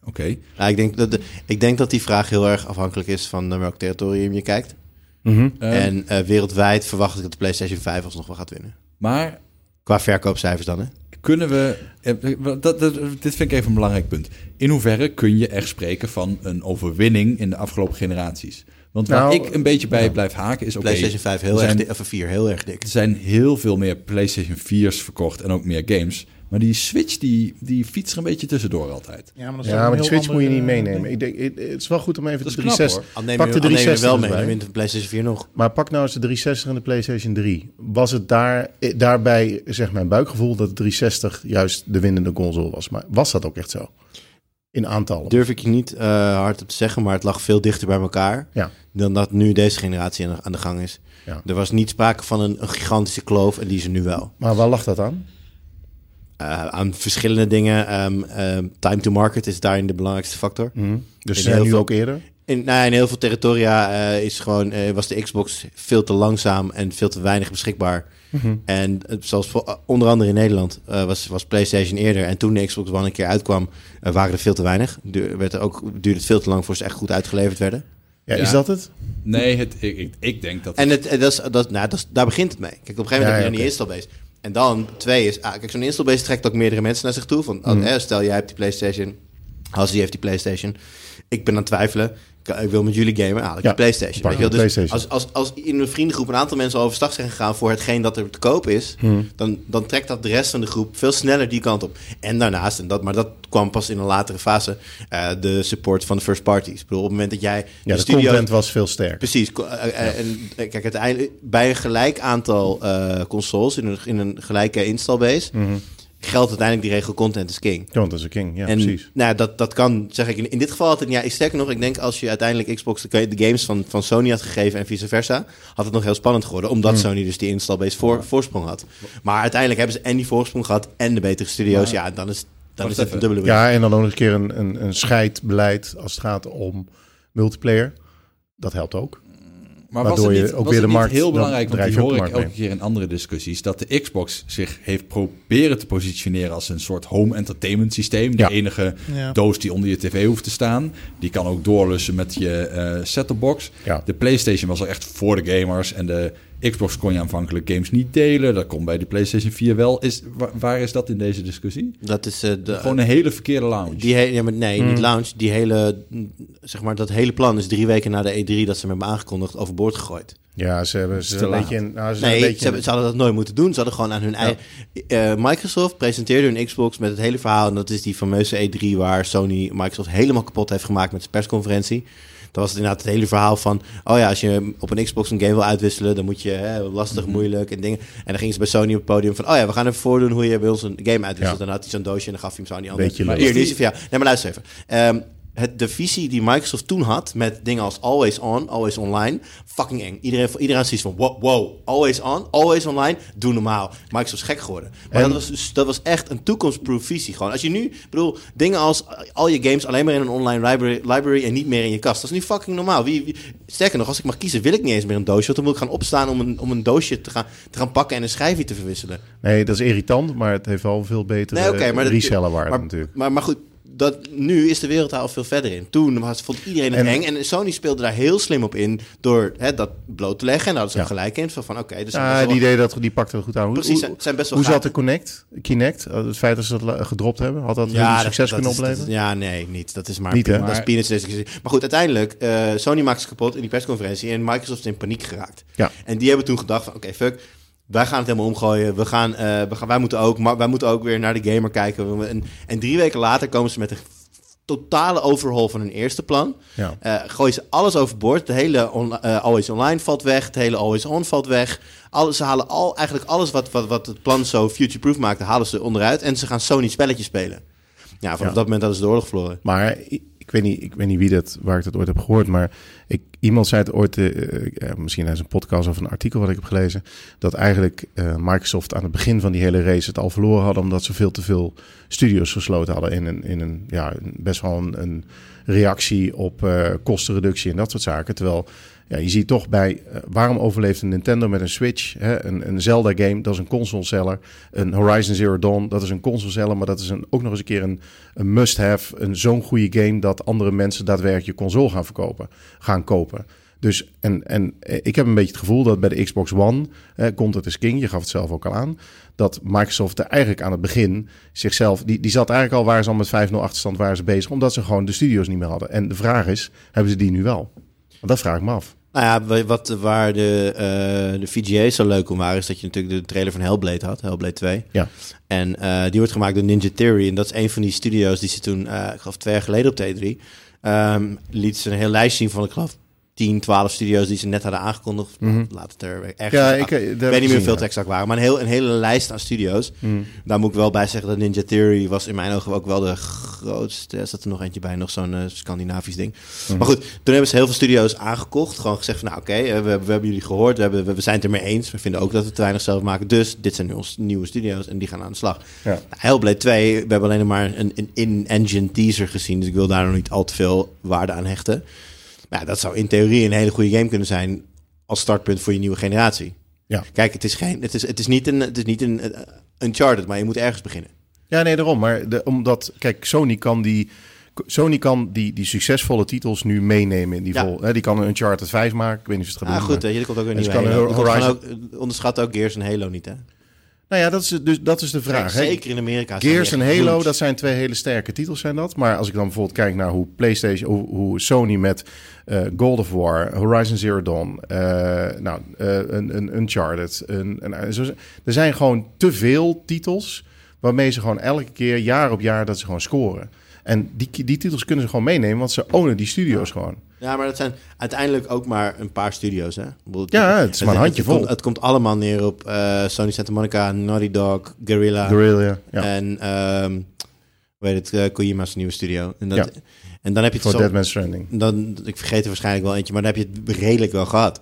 [SPEAKER 2] Oké.
[SPEAKER 3] Ja, ik, denk dat de, ik denk dat die vraag heel erg afhankelijk is van naar welk territorium je kijkt.
[SPEAKER 8] Mhm.
[SPEAKER 2] Ehm,
[SPEAKER 3] en eh, wereldwijd verwacht ik dat de PlayStation 5 alsnog wel gaat winnen.
[SPEAKER 2] Maar
[SPEAKER 3] Qua verkoopcijfers dan, hè?
[SPEAKER 2] kunnen we... eh, Dat, dat, dit vind ik even een belangrijk punt. In hoeverre kun je echt spreken van een overwinning in de afgelopen generaties? Want waar
[SPEAKER 8] Nou,
[SPEAKER 2] ik een beetje bij blijf haken is... oké,
[SPEAKER 3] PlayStation 5 heel
[SPEAKER 2] er
[SPEAKER 3] erg dik, of 4 heel erg dik.
[SPEAKER 2] Er zijn heel veel meer PlayStation 4's verkocht en ook meer games. Maar die Switch, die, die fietst er een beetje tussendoor altijd.
[SPEAKER 4] Ja, maar, dat is
[SPEAKER 8] Ja,
[SPEAKER 4] toch
[SPEAKER 8] maar
[SPEAKER 4] een
[SPEAKER 8] die Switch moet je niet
[SPEAKER 4] eh,
[SPEAKER 8] meenemen. Ik denk, het het is wel goed om even de
[SPEAKER 2] is knap,
[SPEAKER 8] 360...
[SPEAKER 3] Al neem
[SPEAKER 8] Pak de
[SPEAKER 3] al neem je
[SPEAKER 8] 360
[SPEAKER 3] wel mee, wint de PlayStation 4 nog.
[SPEAKER 8] Maar pak nou eens de 360 en de PlayStation 3. Was het daar, eh, daarbij, zeg mijn buikgevoel, dat de 360 juist de winnende console was? Maar was dat ook echt zo? In aantallen?
[SPEAKER 3] Durf ik je niet eh hard op te zeggen, maar het lag veel dichter bij elkaar
[SPEAKER 8] Ja.
[SPEAKER 3] dan dat nu deze generatie aan de, aan de gang is.
[SPEAKER 8] Ja.
[SPEAKER 3] Er was niet sprake van een, een gigantische kloof en die is er nu wel.
[SPEAKER 8] Maar waar lag dat aan?
[SPEAKER 3] Eh, aan verschillende dingen. ehm, ehm, time to market is daarin de belangrijkste factor.
[SPEAKER 8] Dus
[SPEAKER 3] In
[SPEAKER 8] ze zijn
[SPEAKER 3] heel
[SPEAKER 8] nu
[SPEAKER 3] veel-
[SPEAKER 8] ook eerder?
[SPEAKER 3] In nou, ja, in heel veel territoria eh, is gewoon, eh, was de Xbox veel te langzaam en veel te weinig beschikbaar.
[SPEAKER 8] Mhm.
[SPEAKER 3] En eh, zoals voor, onder andere in Nederland eh, was, was PlayStation eerder. En toen de Xbox One een keer uitkwam, waren er veel te weinig. Du werd er ook, duurde het veel te lang voor ze echt goed uitgeleverd werden.
[SPEAKER 8] Ja, is dat het?
[SPEAKER 2] Nee, het, ik, ik, ik denk dat...
[SPEAKER 3] En het, en dat is, dat, nou, dat is, daar begint het mee. Kijk, op een gegeven moment
[SPEAKER 8] Ja,
[SPEAKER 3] heb je
[SPEAKER 8] ja,
[SPEAKER 3] dan die installbase. En dan, twee is... Ah, kijk, zo'n installbase trekt ook meerdere mensen naar zich toe. Van, oh, hè, stel, jij hebt die PlayStation. Als die heeft die PlayStation. Ik ben aan het twijfelen. Ik, ik wil met jullie gamen. Haal ik
[SPEAKER 8] Ja,
[SPEAKER 3] die PlayStation.
[SPEAKER 8] pak
[SPEAKER 3] Weet je wel?
[SPEAKER 8] een
[SPEAKER 3] Dus
[SPEAKER 8] PlayStation.
[SPEAKER 3] als, als, als in een vriendengroep een aantal mensen overstag zijn gegaan... voor hetgeen dat er te koop is...
[SPEAKER 8] Mhm.
[SPEAKER 3] Dan, dan trekt dat de rest van de groep veel sneller die kant op. En daarnaast, en dat, maar dat kwam pas in een latere fase... eh, de support van de first parties. Ik bedoel, op het moment dat jij...
[SPEAKER 8] Ja, de
[SPEAKER 3] studio-
[SPEAKER 8] content was veel sterker.
[SPEAKER 3] Precies. Eh, eh, En kijk, uiteindelijk bij een gelijk aantal consoles in een, in een gelijke installbase
[SPEAKER 8] Mhm.
[SPEAKER 3] Geldt uiteindelijk die regel content is king.
[SPEAKER 8] Content is king, ja,
[SPEAKER 3] en,
[SPEAKER 8] precies.
[SPEAKER 3] Nou, dat, dat kan, zeg ik, in, in dit geval altijd, ja, ik sterker nog, ik denk als je uiteindelijk Xbox de, de games van, van Sony had gegeven en vice versa, had het nog heel spannend geworden, omdat
[SPEAKER 8] Hmm.
[SPEAKER 3] Sony dus die installbase voor, voorsprong had. Maar uiteindelijk hebben ze en die voorsprong gehad en de betere studio's.
[SPEAKER 8] Maar-
[SPEAKER 3] ja, dan is, dan is het
[SPEAKER 2] even.
[SPEAKER 3] een dubbele win.
[SPEAKER 8] Ja, en dan ook nog een keer een, een, een scheidbeleid als het gaat om multiplayer. Dat helpt ook.
[SPEAKER 2] Maar was
[SPEAKER 8] Waardoor
[SPEAKER 2] het
[SPEAKER 8] je
[SPEAKER 2] niet,
[SPEAKER 8] ook
[SPEAKER 2] was
[SPEAKER 8] weer
[SPEAKER 2] het
[SPEAKER 8] de
[SPEAKER 2] niet
[SPEAKER 8] markt...
[SPEAKER 2] heel belangrijk, want die hoor ik elke
[SPEAKER 8] mee.
[SPEAKER 2] keer in andere discussies, dat de Xbox zich heeft proberen te positioneren als een soort home entertainment systeem. De
[SPEAKER 8] Ja.
[SPEAKER 2] enige
[SPEAKER 4] Ja.
[SPEAKER 2] doos die onder je tv hoeft te staan. Die kan ook doorlussen met je eh set-top box.
[SPEAKER 8] Ja.
[SPEAKER 2] De PlayStation was er echt voor de gamers en de Xbox kon je aanvankelijk games niet delen. Dat kon bij de PlayStation 4 wel. Is, wa- waar is dat in deze discussie?
[SPEAKER 3] Dat is eh, de,
[SPEAKER 2] Gewoon een hele verkeerde lounge.
[SPEAKER 3] Die he- ja, maar nee,
[SPEAKER 8] Hmm.
[SPEAKER 3] niet launch. Die hele, zeg maar, dat hele plan is drie weken na de E3 dat ze hem hebben aangekondigd overboord gegooid.
[SPEAKER 8] Ja, ze hebben ze een beetje... In, nou, ze
[SPEAKER 3] Nee,
[SPEAKER 8] een
[SPEAKER 3] ze,
[SPEAKER 8] beetje
[SPEAKER 3] hebben, ze hadden dat nooit moeten doen. Ze hadden gewoon aan hun eigen... Eh, Microsoft presenteerde hun Xbox met het hele verhaal. En dat is die fameuze E3 waar Sony Microsoft helemaal kapot heeft gemaakt met zijn persconferentie. Dat was het inderdaad het hele verhaal van... Oh ja, als je op een Xbox een game wil uitwisselen... dan moet je hè, lastig,
[SPEAKER 8] Mhm.
[SPEAKER 3] moeilijk en dingen. En dan gingen ze bij Sony op het podium van... Oh ja, we gaan even voordoen hoe je bij ons een game uitwisselt.
[SPEAKER 8] Ja.
[SPEAKER 3] Dan had hij zo'n doosje en dan gaf hij hem zo aan die andere.
[SPEAKER 8] Beetje.
[SPEAKER 3] Hier, die jou. Nee, maar luister even. Ehm, het, de visie die Microsoft toen had met dingen als always on, always online, fucking eng. Iedereen, iedereen ziet van wow, wow, always on, always online, doe normaal. Microsoft is gek geworden. Maar
[SPEAKER 8] En-
[SPEAKER 3] dat, was, dus- dat was echt een toekomstproof visie. Gewoon. Als je nu, bedoel, dingen als eh, al je games alleen maar in een online library, library en niet meer in je kast. Dat is nu fucking normaal. Wie, wie- sterker nog, als ik mag kiezen, wil ik niet eens meer een doosje. Want dan moet ik gaan opstaan om een, om een doosje te gaan, te gaan pakken en een schijfje te verwisselen.
[SPEAKER 8] Nee, dat is irritant, maar het heeft wel veel betere
[SPEAKER 3] Nee, oké, maar dat-
[SPEAKER 8] resellerwaarde
[SPEAKER 3] maar,
[SPEAKER 8] natuurlijk.
[SPEAKER 3] Maar, maar goed, dat, nu is de wereld daar al veel verder in. Toen was, vond iedereen het
[SPEAKER 8] En-
[SPEAKER 3] eng. En Sony speelde daar heel slim op in door hè, dat bloot te leggen. En daar hadden ze
[SPEAKER 8] Ja.
[SPEAKER 3] gelijk in. Van, van oké, dus
[SPEAKER 8] Ja, die, deed dat, die pakte er goed aan. Hoe,
[SPEAKER 3] Precies,
[SPEAKER 8] hoe,
[SPEAKER 3] zijn- zijn best wel
[SPEAKER 8] hoe zat de Connect? Kinect? Uh, Het feit dat ze dat gedropt hebben, had dat
[SPEAKER 3] ja,
[SPEAKER 8] succes
[SPEAKER 3] dat
[SPEAKER 8] kunnen
[SPEAKER 3] dat
[SPEAKER 8] opleveren?
[SPEAKER 3] is- ja, nee, niet. Dat is maar,
[SPEAKER 8] Niet, hè?
[SPEAKER 3] dat is peanuts. Maar goed, uiteindelijk, eh, Sony maakte ze kapot in die persconferentie en Microsoft is in paniek geraakt.
[SPEAKER 8] Ja.
[SPEAKER 3] En die hebben toen gedacht van, oké, fuck, wij gaan het helemaal omgooien. We gaan, eh, we gaan, wij, moeten ook, maar wij moeten ook weer naar de gamer kijken. En, en drie weken later komen ze met een totale overhaul van hun eerste plan.
[SPEAKER 8] Ja.
[SPEAKER 3] Eh, gooien ze alles overboord. De hele on, eh, Always Online valt weg. Het hele Always On valt weg. Alles, ze halen al, eigenlijk alles wat, wat, wat het plan zo future-proof maakte, halen ze onderuit. En ze gaan Sony spelletjes spelen. Ja, vanaf
[SPEAKER 8] Ja.
[SPEAKER 3] dat moment hadden ze de oorlog verloren.
[SPEAKER 8] Maar ik, ik weet niet, ik weet niet wie dat, waar ik dat ooit heb gehoord, maar ik, iemand zei het ooit, eh, eh, misschien uit een podcast of een artikel wat ik heb gelezen, dat eigenlijk eh, Microsoft aan het begin van die hele race het al verloren hadden, omdat ze veel te veel studios gesloten hadden in een, in een ja, best wel een, een reactie op kostenreductie en dat soort zaken. Terwijl ja, je ziet toch bij, eh, waarom overleeft een Nintendo met een Switch? Hè? Een, een Zelda-game, dat is een console-seller. Een Horizon Zero Dawn, dat is een console-seller. Maar dat is een, ook nog eens een keer een, must-have. Een zo'n goede game dat andere mensen daadwerkelijk je console gaan verkopen. Gaan kopen. Dus, en, en eh, ik heb een beetje het gevoel dat bij de Xbox One, eh, Content is King, je gaf het zelf ook al aan, dat Microsoft er eigenlijk aan het begin zichzelf, die, die zat eigenlijk al waar ze al met 5-0 achterstand waren ze bezig, omdat ze gewoon de studio's niet meer hadden. En de vraag is, hebben ze die nu wel? Want dat vraag ik me af.
[SPEAKER 3] Nou ja, wa- wat, waar de, eh de VGA's zo leuk om waren, is dat je natuurlijk de trailer van Hellblade had, Hellblade 2.
[SPEAKER 8] Ja.
[SPEAKER 3] En eh, die wordt gemaakt door Ninja Theory. En dat is een van die studio's die ze toen, eh, ik geloof twee jaar geleden op de E3, ehm liet ze een heel lijst zien van, ik geloof, 10, 12 studio's die ze net hadden aangekondigd.
[SPEAKER 8] Mhm.
[SPEAKER 3] Laat het er ergens...
[SPEAKER 8] Ja,
[SPEAKER 3] ik, weet niet meer het exact waren, maar een, heel, een hele lijst aan studio's.
[SPEAKER 8] Mm.
[SPEAKER 3] Daar moet ik wel bij zeggen dat Ninja Theory was in mijn ogen ook wel de grootste. Er zat er nog eentje bij, nog zo'n eh, Scandinavisch ding.
[SPEAKER 8] Mhm.
[SPEAKER 3] Maar goed, toen hebben ze heel veel studio's aangekocht. Gewoon gezegd van, nou oké, eh, we, we hebben jullie gehoord. We, hebben, we, zijn het er mee eens. We vinden ook dat we te weinig zelf maken. Dus dit zijn nu onze nieuwe studio's en die gaan aan de slag.
[SPEAKER 8] Ja.
[SPEAKER 3] Nou, Hellblade 2, we hebben alleen nog maar een, een in-engine teaser gezien. Dus ik wil daar nog niet al te veel waarde aan hechten. Ja, dat zou in theorie een hele goede game kunnen zijn als startpunt voor je nieuwe generatie.
[SPEAKER 8] Ja.
[SPEAKER 3] Kijk, het is, geen, het is, het is niet een, het is niet een, een Uncharted, maar je moet ergens beginnen.
[SPEAKER 8] Ja, nee, daarom. Maar de, omdat, kijk, Sony kan die... Sony kan die, die succesvolle titels nu meenemen in die
[SPEAKER 3] Ja.
[SPEAKER 8] vol. Hè, die kan een Uncharted 5 maken. Ik weet niet of het gaan
[SPEAKER 3] Ah,
[SPEAKER 8] doen.
[SPEAKER 3] goed,
[SPEAKER 8] maar-
[SPEAKER 3] hè, er komt ook
[SPEAKER 8] kan
[SPEAKER 3] Halo. Er
[SPEAKER 8] Horizon...
[SPEAKER 3] gewoon ook, onderschat ook Gears en Halo niet, hè?
[SPEAKER 8] Nou ja, dat is, dus, dat is de vraag. hè.
[SPEAKER 3] Zeker in Amerika. zijn
[SPEAKER 8] Gears en Halo, dat zijn twee hele sterke titels zijn dat. Maar als ik dan bijvoorbeeld kijk naar hoe PlayStation, hoe, hoe Sony met eh God of War, Horizon Zero Dawn, eh, nou, eh, een, een Uncharted, een, een, zo- er zijn gewoon te veel titels waarmee ze gewoon elke keer, jaar op jaar, dat ze gewoon scoren. En die, die titels kunnen ze gewoon meenemen, want ze ownen die studio's gewoon.
[SPEAKER 3] Ja, maar dat zijn uiteindelijk ook maar een paar studio's, hè?
[SPEAKER 8] Ja, het is maar een handje
[SPEAKER 3] het. Het komt allemaal neer op eh, Sony Santa Monica, Naughty Dog, Guerrilla.
[SPEAKER 8] Guerrilla, ja.
[SPEAKER 3] En, ehm hoe heet het, eh, Kojima's nieuwe studio. En, dat,
[SPEAKER 8] Ja.
[SPEAKER 3] en dan heb je het
[SPEAKER 8] Voor Dead Man's Stranding.
[SPEAKER 3] Dan, ik vergeet er waarschijnlijk wel eentje, maar dan heb je het redelijk wel gehad.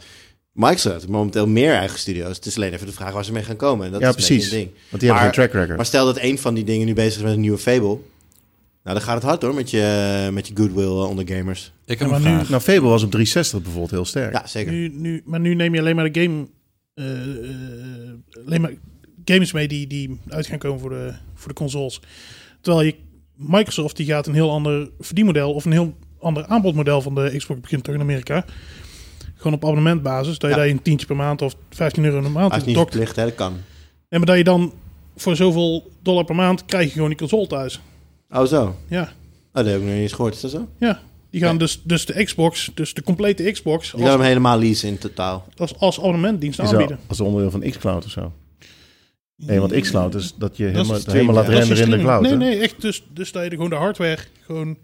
[SPEAKER 3] Microsoft heeft momenteel meer eigen studio's. Het is alleen even de vraag waar ze mee gaan komen. En dat
[SPEAKER 8] Ja,
[SPEAKER 3] is een
[SPEAKER 8] precies.
[SPEAKER 3] een ding.
[SPEAKER 8] Want die hebben geen track record.
[SPEAKER 3] Maar stel dat een van die dingen nu bezig is met een nieuwe Fable. Nou, dan gaat het hard hoor met je, met je goodwill eh, onder gamers.
[SPEAKER 1] Ik
[SPEAKER 4] heb vraag.
[SPEAKER 8] Nou, Fable was op 360 bijvoorbeeld heel sterk.
[SPEAKER 3] Ja, zeker.
[SPEAKER 4] Nu, nu, maar nu neem je alleen maar de game. eh, eh, alleen maar games mee die, die uit gaan komen voor de, voor de consoles. Terwijl je Microsoft die gaat een heel ander verdienmodel of een heel ander aanbodmodel van de Xbox begint toch in Amerika. Gewoon op abonnementbasis. Dat je
[SPEAKER 3] Ja.
[SPEAKER 4] daar een tientje per maand of 15 euro per maand
[SPEAKER 3] Hij is niet hè? Dat kan.
[SPEAKER 4] En maar dat je dan voor zoveel dollar per maand krijg je gewoon die console thuis.
[SPEAKER 3] Oh, zo.
[SPEAKER 4] Ja.
[SPEAKER 3] Oh, dat heb ik nog niet eens gehoord. Is dat zo?
[SPEAKER 4] Ja. Die gaan dus, dus de Xbox, dus de complete Xbox,
[SPEAKER 3] Je kan hem
[SPEAKER 4] als,
[SPEAKER 3] helemaal leasen in totaal.
[SPEAKER 4] als, als abonnementdienst aanbieden.
[SPEAKER 8] als onderdeel van xCloud of zo. Nee, want xCloud is dat je
[SPEAKER 4] Dat
[SPEAKER 8] helemaal, helemaal laat
[SPEAKER 4] ja.
[SPEAKER 8] Renderen in de cloud.
[SPEAKER 4] Nee,
[SPEAKER 8] hè?
[SPEAKER 4] nee, echt. Dus, dus dat je gewoon de hardware gewoon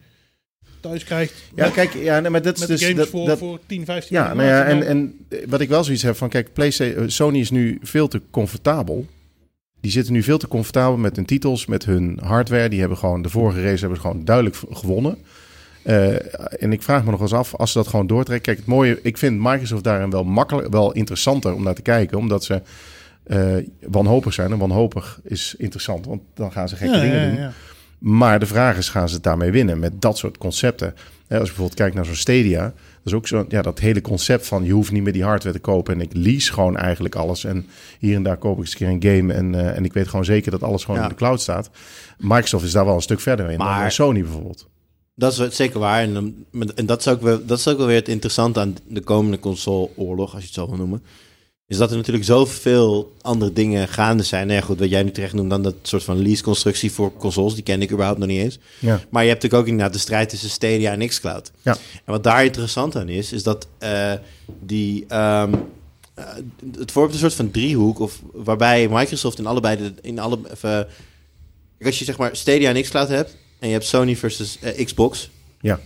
[SPEAKER 4] thuis krijgt.
[SPEAKER 8] Ja,
[SPEAKER 4] Met-
[SPEAKER 8] kijk, ja, nee, maar dat is
[SPEAKER 4] met
[SPEAKER 8] dus
[SPEAKER 4] games
[SPEAKER 8] dat,
[SPEAKER 4] voor,
[SPEAKER 8] dat-
[SPEAKER 4] voor 10, 15
[SPEAKER 8] Ja, nou ja, en, en wat ik wel zoiets heb van, kijk, PlayStation, eh, Sony is nu veel te comfortabel. Die zitten nu veel te comfortabel met hun titels, met hun hardware. Die hebben gewoon de vorige race hebben ze gewoon duidelijk gewonnen. Eh, en ik vraag me nog eens af, als ze dat gewoon doortrekken. Kijk, het mooie, ik vind Microsoft daarin wel makkelijk, wel interessanter om naar te kijken, omdat ze eh, wanhopig zijn. En wanhopig is interessant, want dan gaan ze gekke
[SPEAKER 4] Ja,
[SPEAKER 8] dingen
[SPEAKER 4] ja,
[SPEAKER 8] doen.
[SPEAKER 4] ja.
[SPEAKER 8] Maar de vraag is, gaan ze het daarmee winnen met dat soort concepten? Hè, als je bijvoorbeeld kijkt naar zo'n Stadia, is ook zo, ja, dat hele concept van je hoeft niet meer die hardware te kopen en ik lease gewoon eigenlijk alles en hier en daar koop ik eens een keer een game en, eh, en ik weet gewoon zeker dat alles gewoon
[SPEAKER 3] Ja.
[SPEAKER 8] in de cloud staat. Microsoft is daar wel een stuk verder in dan
[SPEAKER 3] Maar-
[SPEAKER 8] Sony bijvoorbeeld.
[SPEAKER 3] Dat is zeker waar. En, met- en dat, is ook wel, dat is ook wel weer het interessante aan de komende console-oorlog, als je het zo wil noemen. Is dat er natuurlijk zoveel andere dingen gaande zijn. Nou ja, goed, wat jij nu terecht noemt, dan dat soort van lease-constructie voor consoles. Die ken ik überhaupt nog niet eens.
[SPEAKER 8] Ja.
[SPEAKER 3] Maar je hebt natuurlijk ook inderdaad de strijd tussen Stadia en xCloud.
[SPEAKER 8] Ja.
[SPEAKER 3] En wat daar interessant aan is, is dat eh, die... ehm, eh, het vormt een soort van driehoek, of waarbij Microsoft in allebei de, in alle, even, Kijk, als je zeg maar Stadia en xCloud hebt en je hebt Sony versus eh, Xbox,
[SPEAKER 8] Ja.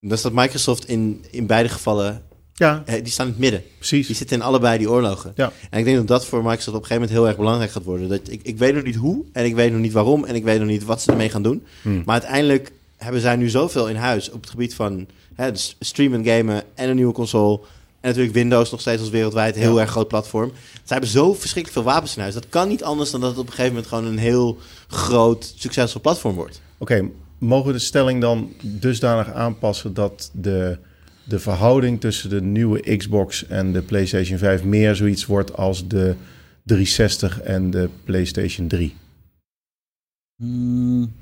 [SPEAKER 3] dan staat Microsoft in, in beide gevallen,
[SPEAKER 8] Ja.
[SPEAKER 3] eh, die staan in het midden.
[SPEAKER 8] Precies.
[SPEAKER 3] Die zitten in allebei die oorlogen.
[SPEAKER 8] Ja.
[SPEAKER 3] En ik denk dat dat voor Microsoft op een gegeven moment heel erg belangrijk gaat worden. Dat, ik, ik weet nog niet hoe en ik weet nog niet waarom en ik weet nog niet wat ze ermee gaan doen.
[SPEAKER 8] Hmm.
[SPEAKER 3] Maar uiteindelijk hebben zij nu zoveel in huis op het gebied van hè, dus streamen, gamen en een nieuwe console. En natuurlijk Windows nog steeds als wereldwijd heel
[SPEAKER 8] Ja.
[SPEAKER 3] erg groot platform. Zij hebben zo verschrikkelijk veel wapens in huis. Dat kan niet anders dan dat het op een gegeven moment gewoon een heel groot, succesvol platform wordt.
[SPEAKER 8] Oké, mogen we de stelling dan dusdanig aanpassen dat de, de verhouding tussen de nieuwe Xbox en de PlayStation 5 meer zoiets wordt als de 360 en de PlayStation 3?
[SPEAKER 2] Hmm,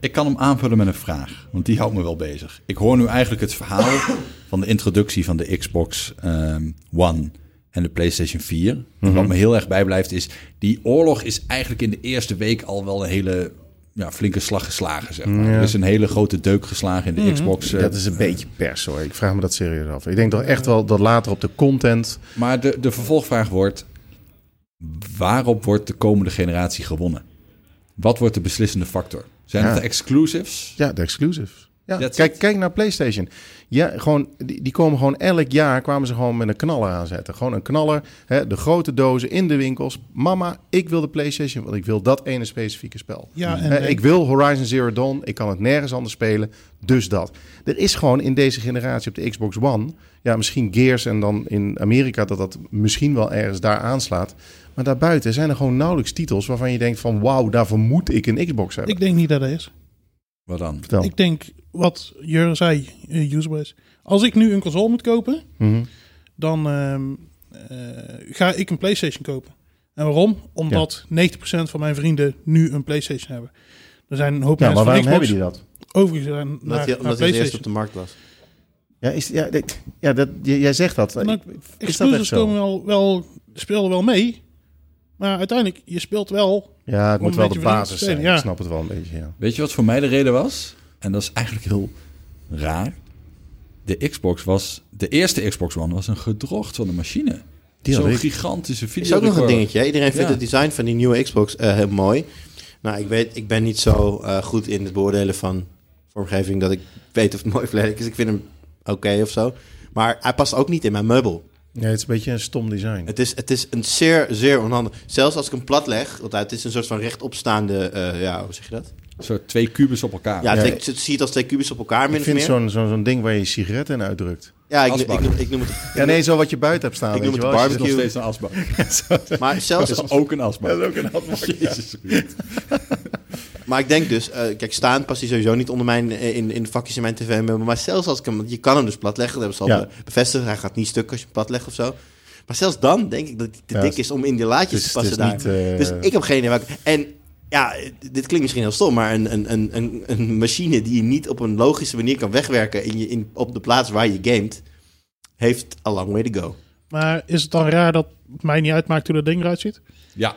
[SPEAKER 2] ik kan hem aanvullen met een vraag, want die houdt me wel bezig. Ik hoor nu eigenlijk het verhaal van de introductie van de Xbox ehm, One en de PlayStation 4. En
[SPEAKER 8] Mhm.
[SPEAKER 2] Wat me heel erg bijblijft is, die oorlog is eigenlijk in de eerste week al wel een hele ja, flinke slag geslagen. Zeg maar.
[SPEAKER 8] Ja.
[SPEAKER 2] Er is een hele grote deuk geslagen in de
[SPEAKER 8] Mhm.
[SPEAKER 2] Xbox. eh,
[SPEAKER 8] Dat is een beetje pers hoor. Ik vraag me dat serieus af. Ik denk toch echt wel dat later op de content.
[SPEAKER 2] Maar de, de vervolgvraag wordt: waarop wordt de komende generatie gewonnen? Wat wordt de beslissende factor? Zijn
[SPEAKER 8] Ja.
[SPEAKER 2] het de exclusives?
[SPEAKER 8] Ja, de exclusives. Ja,
[SPEAKER 2] That's
[SPEAKER 8] kijk, kijk naar PlayStation. Ja, gewoon, die, die komen gewoon elk jaar kwamen ze gewoon met een knaller aanzetten. Gewoon een knaller. Hè, de grote dozen in de winkels. Mama, ik wil de PlayStation, want ik wil dat ene specifieke spel.
[SPEAKER 4] Ja, en-
[SPEAKER 8] Hè, ik wil Horizon Zero Dawn. Ik kan het nergens anders spelen. Dus dat. Er is gewoon in deze generatie op de Xbox One. Ja, misschien Gears en dan in Amerika dat dat misschien wel ergens daar aanslaat. Maar daarbuiten zijn er gewoon nauwelijks titels waarvan je denkt van wauw, daarvoor moet ik een Xbox hebben.
[SPEAKER 4] Ik denk niet dat dat is.
[SPEAKER 2] Wat dan?
[SPEAKER 8] Vertel.
[SPEAKER 4] Ik denk, wat Jur zei, uh. Als ik nu een console moet kopen,
[SPEAKER 8] Mhm.
[SPEAKER 4] dan ehm, eh, ga ik een PlayStation kopen. En waarom? Omdat 90% van mijn vrienden nu een PlayStation hebben. Er zijn een hoop
[SPEAKER 8] Ja, maar
[SPEAKER 4] mensen
[SPEAKER 8] waarom
[SPEAKER 4] van
[SPEAKER 8] hebben die dat?
[SPEAKER 4] overgegaan naar,
[SPEAKER 3] Omdat
[SPEAKER 4] naar
[SPEAKER 3] omdat eerst op de markt was.
[SPEAKER 8] Ja, is, ja, dit- ja dat, jij zegt dat.
[SPEAKER 4] Nou, Exclusives komen wel, wel, spelen wel mee. Maar uiteindelijk, je speelt wel...
[SPEAKER 8] Ja, het moet wel de basis zijn.
[SPEAKER 4] Ja.
[SPEAKER 8] Ik snap het wel een beetje, ja.
[SPEAKER 2] Weet je wat voor mij de reden was? En dat is eigenlijk heel raar. De Xbox was... De eerste Xbox One was een gedrocht van de machine.
[SPEAKER 8] Die had
[SPEAKER 2] Zo'n gigantische
[SPEAKER 3] Is
[SPEAKER 2] video.
[SPEAKER 3] ook nog een dingetje. hè? Iedereen vindt
[SPEAKER 2] Ja.
[SPEAKER 3] het design van die nieuwe Xbox eh, heel mooi. Nou, ik weet, ik ben niet zo eh, goed in het beoordelen van vormgeving dat ik weet of het mooi of lelijk is. Ik vind hem oké of zo. Maar hij past ook niet in mijn meubel.
[SPEAKER 8] Ja, het is een beetje een stom design.
[SPEAKER 3] Het is, het is een zeer, zeer onhandig. Zelfs als ik hem plat leg, want het is een soort van rechtopstaande, eh ja, hoe zeg je dat?
[SPEAKER 2] Soort twee kubus op elkaar.
[SPEAKER 3] Ja, je ziet het als twee kubus op elkaar, min
[SPEAKER 8] Ik vind zo'n zo'n zo'n ding waar je sigaretten in uitdrukt.
[SPEAKER 3] Ja, ik, ik, ik noem het...
[SPEAKER 8] Ja, nee, zo wat je buiten hebt staan.
[SPEAKER 3] Ik noem het.
[SPEAKER 2] Dat is nog
[SPEAKER 3] barbecue.
[SPEAKER 2] steeds een asbak.
[SPEAKER 3] Maar zelfs,
[SPEAKER 2] Dat is ook een asbak.
[SPEAKER 8] Dat is ook een asbak.
[SPEAKER 2] Jezus.
[SPEAKER 3] Maar ik denk dus, eh, kijk, staan past hij sowieso niet onder mijn, eh, in, in de vakjes in mijn tv. Maar zelfs als ik hem, je kan hem dus plat leggen, dat hebben ze al bevestigd. Hij gaat niet stuk als je hem plat legt of zo. Maar zelfs dan denk ik dat hij te
[SPEAKER 8] Ja,
[SPEAKER 3] dik
[SPEAKER 8] het-
[SPEAKER 3] is om in die laadjes
[SPEAKER 8] het
[SPEAKER 3] te passen
[SPEAKER 8] het
[SPEAKER 3] daar.
[SPEAKER 8] niet, eh,
[SPEAKER 3] Dus ik heb geen idee. welke- En ja, dit klinkt misschien heel stom, maar een, een, een, een, een machine die je niet op een logische manier kan wegwerken in je, in, op de plaats waar je gamet, heeft a long way to go.
[SPEAKER 4] Maar is het dan raar dat het mij niet uitmaakt hoe dat ding eruit ziet?
[SPEAKER 2] Ja.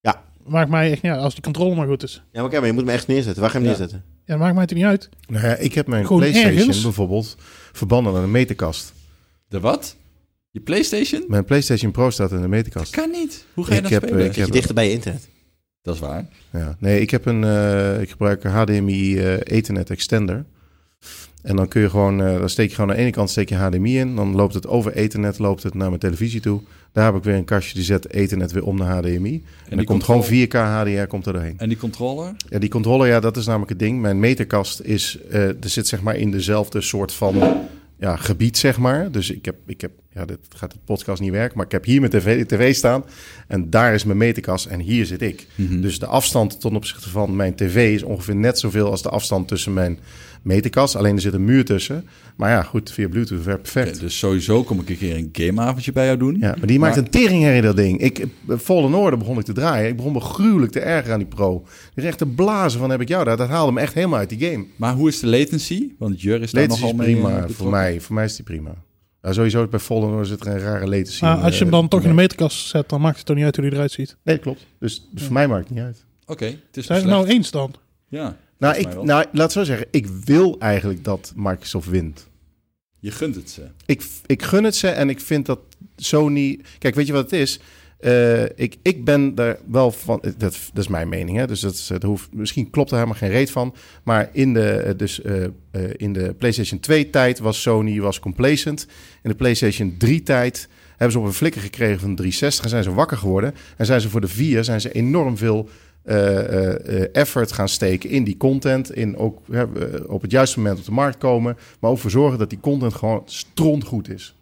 [SPEAKER 3] Ja.
[SPEAKER 4] Maakt mij echt niet uit, als die controle maar goed is.
[SPEAKER 3] Ja, maar oké, maar je moet hem echt neerzetten. Waar ga je hem
[SPEAKER 2] Ja.
[SPEAKER 3] neerzetten?
[SPEAKER 4] Ja, dat maakt mij het niet uit.
[SPEAKER 8] Nou ja, ik heb mijn
[SPEAKER 4] Gewoon
[SPEAKER 8] PlayStation
[SPEAKER 4] ergens.
[SPEAKER 8] bijvoorbeeld verbannen aan een meterkast.
[SPEAKER 2] De wat? Je PlayStation?
[SPEAKER 8] Mijn PlayStation Pro staat in de meterkast.
[SPEAKER 2] Kan niet. Hoe ga je
[SPEAKER 8] Ik
[SPEAKER 2] dan
[SPEAKER 8] heb,
[SPEAKER 2] spelen?
[SPEAKER 8] ik
[SPEAKER 3] Zit je
[SPEAKER 8] heb-
[SPEAKER 3] dichter bij je internet?
[SPEAKER 2] Dat is waar.
[SPEAKER 8] Ja, nee, ik heb een, eh, ik gebruik een HDMI eh, Ethernet extender. En dan kun je gewoon, eh, dan steek je gewoon aan de ene kant steek je HDMI in, dan loopt het over Ethernet, loopt het naar mijn televisie toe. Daar heb ik weer een kastje die zet Ethernet weer om naar HDMI. En, dan komt
[SPEAKER 2] controle-
[SPEAKER 8] gewoon 4K HDR komt er doorheen.
[SPEAKER 2] En die controller?
[SPEAKER 8] Ja, die controller, ja, dat is namelijk het ding. Mijn meterkast is, er zit zeg maar in dezelfde soort van ja, gebied, zeg maar. Dus ik heb, ik heb, ja, dit gaat het podcast niet werken, maar ik heb hier mijn tv, tv staan en daar is mijn meterkast en hier zit ik.
[SPEAKER 2] Mhm.
[SPEAKER 8] Dus de afstand ten opzichte van mijn tv is ongeveer net zoveel als de afstand tussen mijn meterkast. Alleen er zit een muur tussen. Maar ja, goed, via Bluetooth werkt perfect.
[SPEAKER 2] Oké, dus sowieso kom ik een keer een gameavondje bij jou doen.
[SPEAKER 8] Ja, maar die maakt een teringherrie, dat ding. Ik, Fallen Order begon ik te draaien. Ik begon me gruwelijk te ergeren aan die pro. Er is echt te blazen van heb ik jou daar. Dat haalde me echt helemaal uit die game.
[SPEAKER 2] Maar hoe is de latency? Want Jur is daar
[SPEAKER 8] Latency
[SPEAKER 2] nogal
[SPEAKER 8] is
[SPEAKER 2] mee
[SPEAKER 8] prima.
[SPEAKER 2] eh,
[SPEAKER 8] voor, mij, voor mij is die prima. Ja, sowieso bij Fallen Order zit er een rare latency.
[SPEAKER 4] Maar als je hem dan
[SPEAKER 8] eh,
[SPEAKER 4] toch in de meterkast zet, dan maakt het toch niet uit hoe hij eruit ziet.
[SPEAKER 8] Nee, klopt. Dus, dus voor mij maakt het niet uit.
[SPEAKER 2] Oké, het is
[SPEAKER 4] Zijn we
[SPEAKER 2] slecht.
[SPEAKER 4] het nou eens dan?
[SPEAKER 2] Ja,
[SPEAKER 8] Nou, ik, nou, laat zo zeggen. Ik wil eigenlijk dat Microsoft wint.
[SPEAKER 2] Je gunt het ze.
[SPEAKER 8] Ik, ik gun het ze en ik vind dat Sony... Kijk, weet je wat het is? Eh, ik, ik ben daar wel van... Dat, dat is mijn mening, hè? Dus dat, dat hoeft, misschien klopt er helemaal geen reet van. Maar in de, eh, dus, eh, eh, in de PlayStation 2-tijd was Sony was complacent. In de PlayStation 3-tijd hebben ze op een flikker gekregen van 360 en zijn ze wakker geworden. En zijn ze voor de 4 zijn ze enorm veel eh, eh, eh, effort gaan steken in die content. In ook eh, op het juiste moment op de markt komen. Maar ook voor zorgen dat die content gewoon strontgoed is.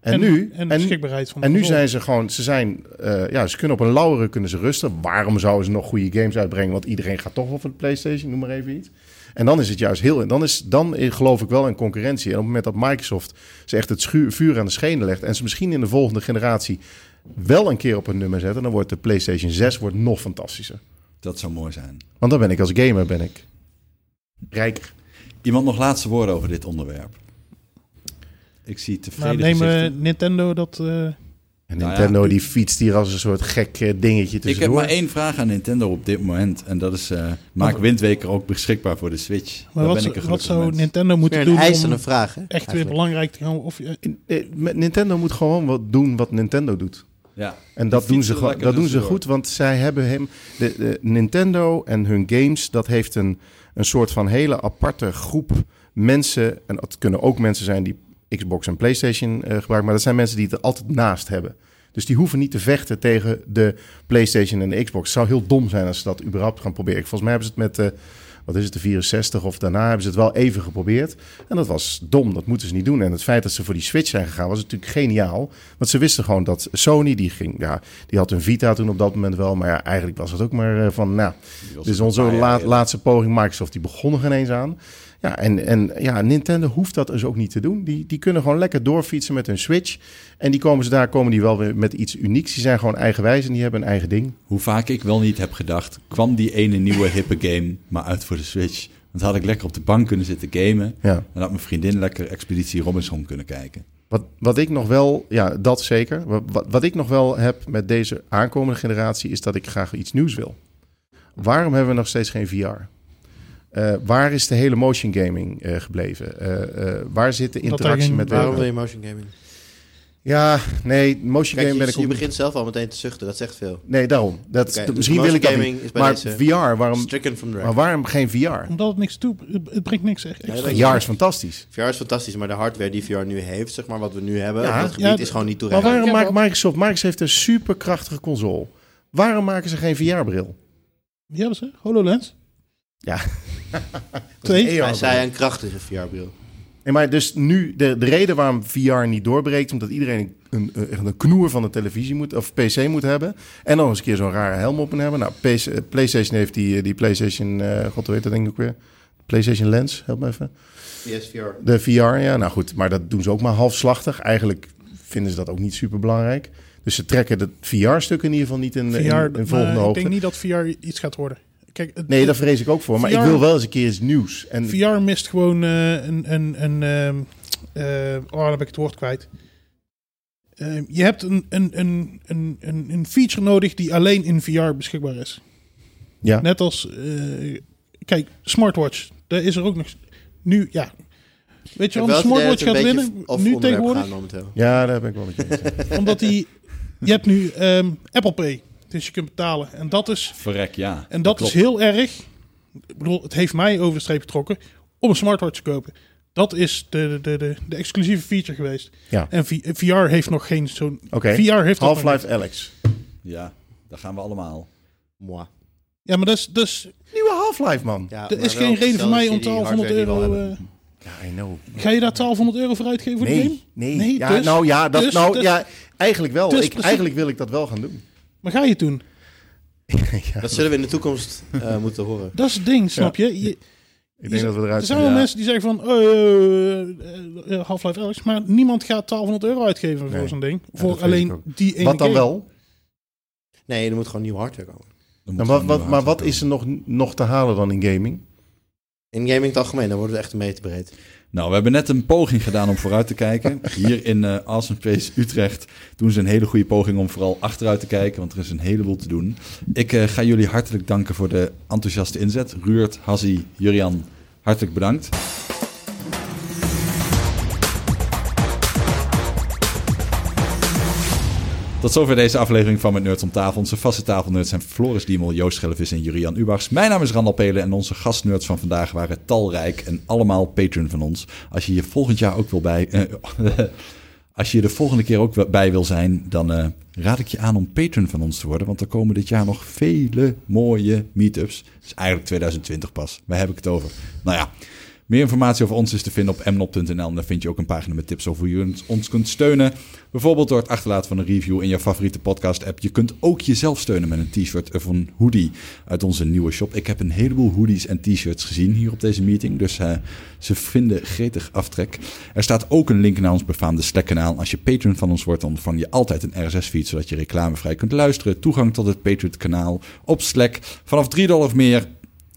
[SPEAKER 8] En,
[SPEAKER 4] En-
[SPEAKER 8] nu,
[SPEAKER 4] en de beschikbaarheid van de
[SPEAKER 8] en nu zijn ze gewoon, ze zijn, eh, ja, ze kunnen op een lauweren kunnen ze rusten. Waarom zouden ze nog goede games uitbrengen? Want iedereen gaat toch wel voor de PlayStation, noem maar even iets. En dan is het juist heel, dan is, dan geloof ik wel in concurrentie. En op het moment dat Microsoft ze echt het schuur, vuur aan de schenen legt en ze misschien in de volgende generatie wel een keer op een nummer zetten, dan wordt de PlayStation 6 wordt nog fantastischer.
[SPEAKER 2] Dat zou mooi zijn.
[SPEAKER 8] Want dan ben ik als gamer ben ik rijker.
[SPEAKER 2] Iemand nog laatste woorden over dit onderwerp? Ik zie
[SPEAKER 4] Maar
[SPEAKER 2] tevreden
[SPEAKER 4] nemen
[SPEAKER 2] gezichten.
[SPEAKER 4] Nintendo dat... eh,
[SPEAKER 8] En
[SPEAKER 2] Nou ja,
[SPEAKER 8] Nintendo die fietst hier als een soort gek eh, dingetje
[SPEAKER 2] Ik heb maar één vraag aan Nintendo op dit moment. En dat is, eh, maak Windweker ook beschikbaar voor de Switch?
[SPEAKER 4] maar
[SPEAKER 2] Daar
[SPEAKER 4] wat,
[SPEAKER 2] ben ik een
[SPEAKER 4] wat zou
[SPEAKER 2] mens.
[SPEAKER 4] Nintendo moeten doen
[SPEAKER 3] een eisende
[SPEAKER 4] om
[SPEAKER 3] vraag, hè?
[SPEAKER 4] echt weer belangrijk te gaan? Of,
[SPEAKER 8] met Nintendo moet gewoon wat doen wat Nintendo doet.
[SPEAKER 2] Ja.
[SPEAKER 8] En dat doen ze, dat doen ze goed, want zij hebben hem. De, de Nintendo en hun games, dat heeft een, een soort van hele aparte groep mensen. En dat kunnen ook mensen zijn die Xbox en PlayStation eh, gebruiken, maar dat zijn mensen die het er altijd naast hebben. Dus die hoeven niet te vechten tegen de PlayStation en de Xbox. Het zou heel dom zijn als ze dat überhaupt gaan proberen. Volgens mij hebben ze het met, eh, wat is het, de 64 of daarna hebben ze het wel even geprobeerd. En dat was dom, dat moeten ze niet doen. En het feit dat ze voor die Switch zijn gegaan was natuurlijk geniaal. Want ze wisten gewoon dat Sony, die, ging, ja, die had een Vita toen op dat moment wel. Maar ja, eigenlijk was het ook maar eh, van, nou, dit is onze la- laatste poging. Microsoft, die begon er geen eens aan. Ja, en, en ja, Nintendo hoeft dat dus ook niet te doen. Die, die kunnen gewoon lekker doorfietsen met hun Switch. En die komen ze daar komen die wel weer met iets unieks. Die zijn gewoon eigenwijs en die hebben een eigen ding.
[SPEAKER 2] Hoe vaak ik wel niet heb gedacht, kwam die ene nieuwe hippe game maar uit voor de Switch. Want had ik lekker op de bank kunnen zitten gamen.
[SPEAKER 8] Ja.
[SPEAKER 2] En had mijn vriendin lekker Expeditie Robinson kunnen kijken.
[SPEAKER 8] Wat, wat ik nog wel, ja, dat zeker. Wat, wat, wat ik nog wel heb met deze aankomende generatie is dat ik graag iets nieuws wil. Waarom hebben we nog steeds geen VR? Eh, waar is de hele motion gaming eh, gebleven? Eh, eh, waar zit de
[SPEAKER 3] Dat er
[SPEAKER 8] interactie met
[SPEAKER 3] waarom
[SPEAKER 8] de-
[SPEAKER 3] wil je motion gaming?
[SPEAKER 8] Ja, nee, motion
[SPEAKER 3] Kijk,
[SPEAKER 8] gaming ben
[SPEAKER 3] je,
[SPEAKER 8] ik
[SPEAKER 3] je begint zelf al meteen te zuchten, dat zegt veel.
[SPEAKER 8] Nee, daarom. Dat, dat-
[SPEAKER 3] dus
[SPEAKER 8] misschien wil ik dat
[SPEAKER 3] gaming
[SPEAKER 8] niet.
[SPEAKER 3] is bij
[SPEAKER 8] Maar
[SPEAKER 3] deze
[SPEAKER 8] VR, waarom, maar waarom geen VR?
[SPEAKER 4] Omdat het niks toe... Het, brengt niks echt.
[SPEAKER 3] Ja, dat
[SPEAKER 8] VR is fantastisch.
[SPEAKER 3] VR is fantastisch, maar de hardware die VR nu heeft, zeg maar, wat we nu hebben,
[SPEAKER 8] Ja,
[SPEAKER 3] dat gebied
[SPEAKER 4] ja,
[SPEAKER 3] is gewoon niet
[SPEAKER 8] Maar
[SPEAKER 3] toereikend.
[SPEAKER 8] waarom maakt Microsoft... Microsoft heeft een superkrachtige console. Waarom maken ze geen VR-bril?
[SPEAKER 4] Wie hebben ze? HoloLens?
[SPEAKER 8] Ja.
[SPEAKER 4] Twee?
[SPEAKER 3] Hij zei een krachtige VR-bril.
[SPEAKER 8] Nee, maar dus nu, de, de reden waarom VR niet doorbreekt, omdat iedereen een, een, echt een knoer van de televisie moet, of PC moet hebben. En nog eens een keer zo'n rare helm op moet hebben. Nou, PC, eh, PlayStation heeft die, die PlayStation, eh, god hoe heet dat denk ik ook weer? PlayStation Lens, help me even.
[SPEAKER 3] PSVR.
[SPEAKER 8] De VR, ja, nou goed, maar dat doen ze ook maar halfslachtig. Eigenlijk vinden ze dat ook niet super belangrijk. Dus ze trekken het VR-stuk in ieder geval niet in, in, in volgende
[SPEAKER 4] ik
[SPEAKER 8] hoogte.
[SPEAKER 4] denk niet dat VR iets gaat worden. Kijk, het-
[SPEAKER 8] Nee, daar vrees ik ook voor. Maar
[SPEAKER 4] VR
[SPEAKER 8] ik wil wel eens een keer iets nieuws. En
[SPEAKER 4] VR mist gewoon eh, een... een, een ehm, eh, oh, dan heb ik het woord kwijt. Eh, je hebt een, een, een, een, een, een feature nodig die alleen in VR beschikbaar is.
[SPEAKER 8] Ja.
[SPEAKER 4] Net als... eh, kijk, smartwatch. Daar is er ook nog... Nu, ja... Weet je
[SPEAKER 3] idee
[SPEAKER 4] smartwatch gaat winnen. Nu tegenwoordig.
[SPEAKER 8] Ja, daar ben ik wel met je eens.
[SPEAKER 4] Omdat die... Je hebt nu ehm, Apple Pay. Dus je kunt betalen. En dat is...
[SPEAKER 2] Verrek, ja.
[SPEAKER 4] En dat is heel erg. Ik bedoel, het heeft mij over de streep getrokken om een smartwatch te kopen. Dat is de, de, de, de exclusieve feature geweest.
[SPEAKER 8] Ja.
[SPEAKER 4] En V- VR heeft nog geen zo'n.
[SPEAKER 8] Oké,
[SPEAKER 4] VR heeft
[SPEAKER 8] Half-Life. Alex.
[SPEAKER 2] Ja, daar gaan we allemaal.
[SPEAKER 3] Moi.
[SPEAKER 4] Ja, maar dat is. Dat is
[SPEAKER 8] Nieuwe Half-Life, man.
[SPEAKER 3] Ja,
[SPEAKER 4] er is geen reden voor mij om
[SPEAKER 3] je die
[SPEAKER 4] 1200
[SPEAKER 3] hardware die we
[SPEAKER 4] euro. eh,
[SPEAKER 8] Ja, I know.
[SPEAKER 4] ga je daar 1200 euro voor uitgeven voor de game?
[SPEAKER 8] Nee, nee.
[SPEAKER 4] Nee,
[SPEAKER 8] ja,
[SPEAKER 4] dus-
[SPEAKER 8] nou ja, dat,
[SPEAKER 4] dus-
[SPEAKER 8] nou,
[SPEAKER 4] dus-
[SPEAKER 8] ja, eigenlijk wel.
[SPEAKER 4] dus
[SPEAKER 8] ik, eigenlijk wil ik dat wel gaan doen.
[SPEAKER 4] Maar ga je het doen?
[SPEAKER 8] ja,
[SPEAKER 3] Dat zullen we in de toekomst eh, moeten horen.
[SPEAKER 4] Dat is het ding, snap je? je
[SPEAKER 8] ik denk dat we
[SPEAKER 4] er
[SPEAKER 8] eruit
[SPEAKER 4] zijn
[SPEAKER 8] zijn.
[SPEAKER 4] wel
[SPEAKER 8] Ja.
[SPEAKER 4] mensen die zeggen van oh, eh, eh, Half-Life Alex, maar niemand gaat 1200 euro uitgeven
[SPEAKER 8] Nee.
[SPEAKER 4] voor zo'n ding.
[SPEAKER 8] Ja,
[SPEAKER 4] voor alleen die ene
[SPEAKER 8] Wat dan
[SPEAKER 4] game.
[SPEAKER 8] wel?
[SPEAKER 3] Nee, er moet gewoon nieuw hardware komen.
[SPEAKER 2] Dan
[SPEAKER 8] Nou, wat,
[SPEAKER 2] er
[SPEAKER 8] wat, maar wat is er nog, nog te halen dan in gaming?
[SPEAKER 3] In gaming in het algemeen, dan worden we echt een meter breed.
[SPEAKER 2] Nou, we hebben net een poging gedaan om vooruit te kijken. Hier in eh Awesome Utrecht doen ze een hele goede poging om vooral achteruit te kijken, want er is een heleboel te doen. Ik eh, ga jullie hartelijk danken voor de enthousiaste inzet. Ruurt, Hassie, Jurian, hartelijk bedankt. Tot zover deze aflevering van Met Nerds om tafel. Onze vaste tafelnerds zijn Floris Diemel, Joost Schellevis en Jurian Ubachs. Mijn naam is Randal Pelen en onze gastnerds van vandaag waren talrijk en allemaal patron van ons. Als je hier volgend jaar ook wil bij... eh, als je de volgende keer ook bij wil zijn, dan eh, raad ik je aan om patron van ons te worden. Want er komen dit jaar nog vele mooie meetups. Is eigenlijk 2020 pas. Waar heb ik het over? Nou ja, meer informatie over ons is te vinden op mnop.nl. En daar vind je ook een pagina met tips over hoe je ons kunt steunen. Bijvoorbeeld door het achterlaten van een review in je favoriete podcast-app. Je kunt ook jezelf steunen met een t-shirt of een hoodie uit onze nieuwe shop. Ik heb een heleboel hoodies en t-shirts gezien hier op deze meeting. Dus eh, ze vinden gretig aftrek. Er staat ook een link naar ons befaamde Slack-kanaal. Als je patron van ons wordt, dan ontvang je altijd een RSS-feed... zodat je reclamevrij kunt luisteren. Toegang tot het Patreon-kanaal op Slack. Vanaf 3 dollar of meer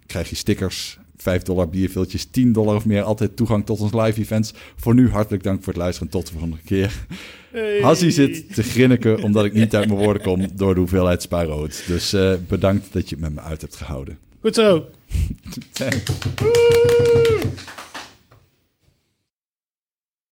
[SPEAKER 2] krijg je stickers... 5 dollar bierviltjes, 10 dollar of meer. Altijd toegang tot ons live events. Voor nu hartelijk dank voor het luisteren. Tot de volgende keer. Hassie zit te grinniken omdat ik niet uit mijn woorden kom door de hoeveelheid spaarrood. Dus eh, bedankt dat je het met me uit hebt gehouden.
[SPEAKER 4] Goed zo.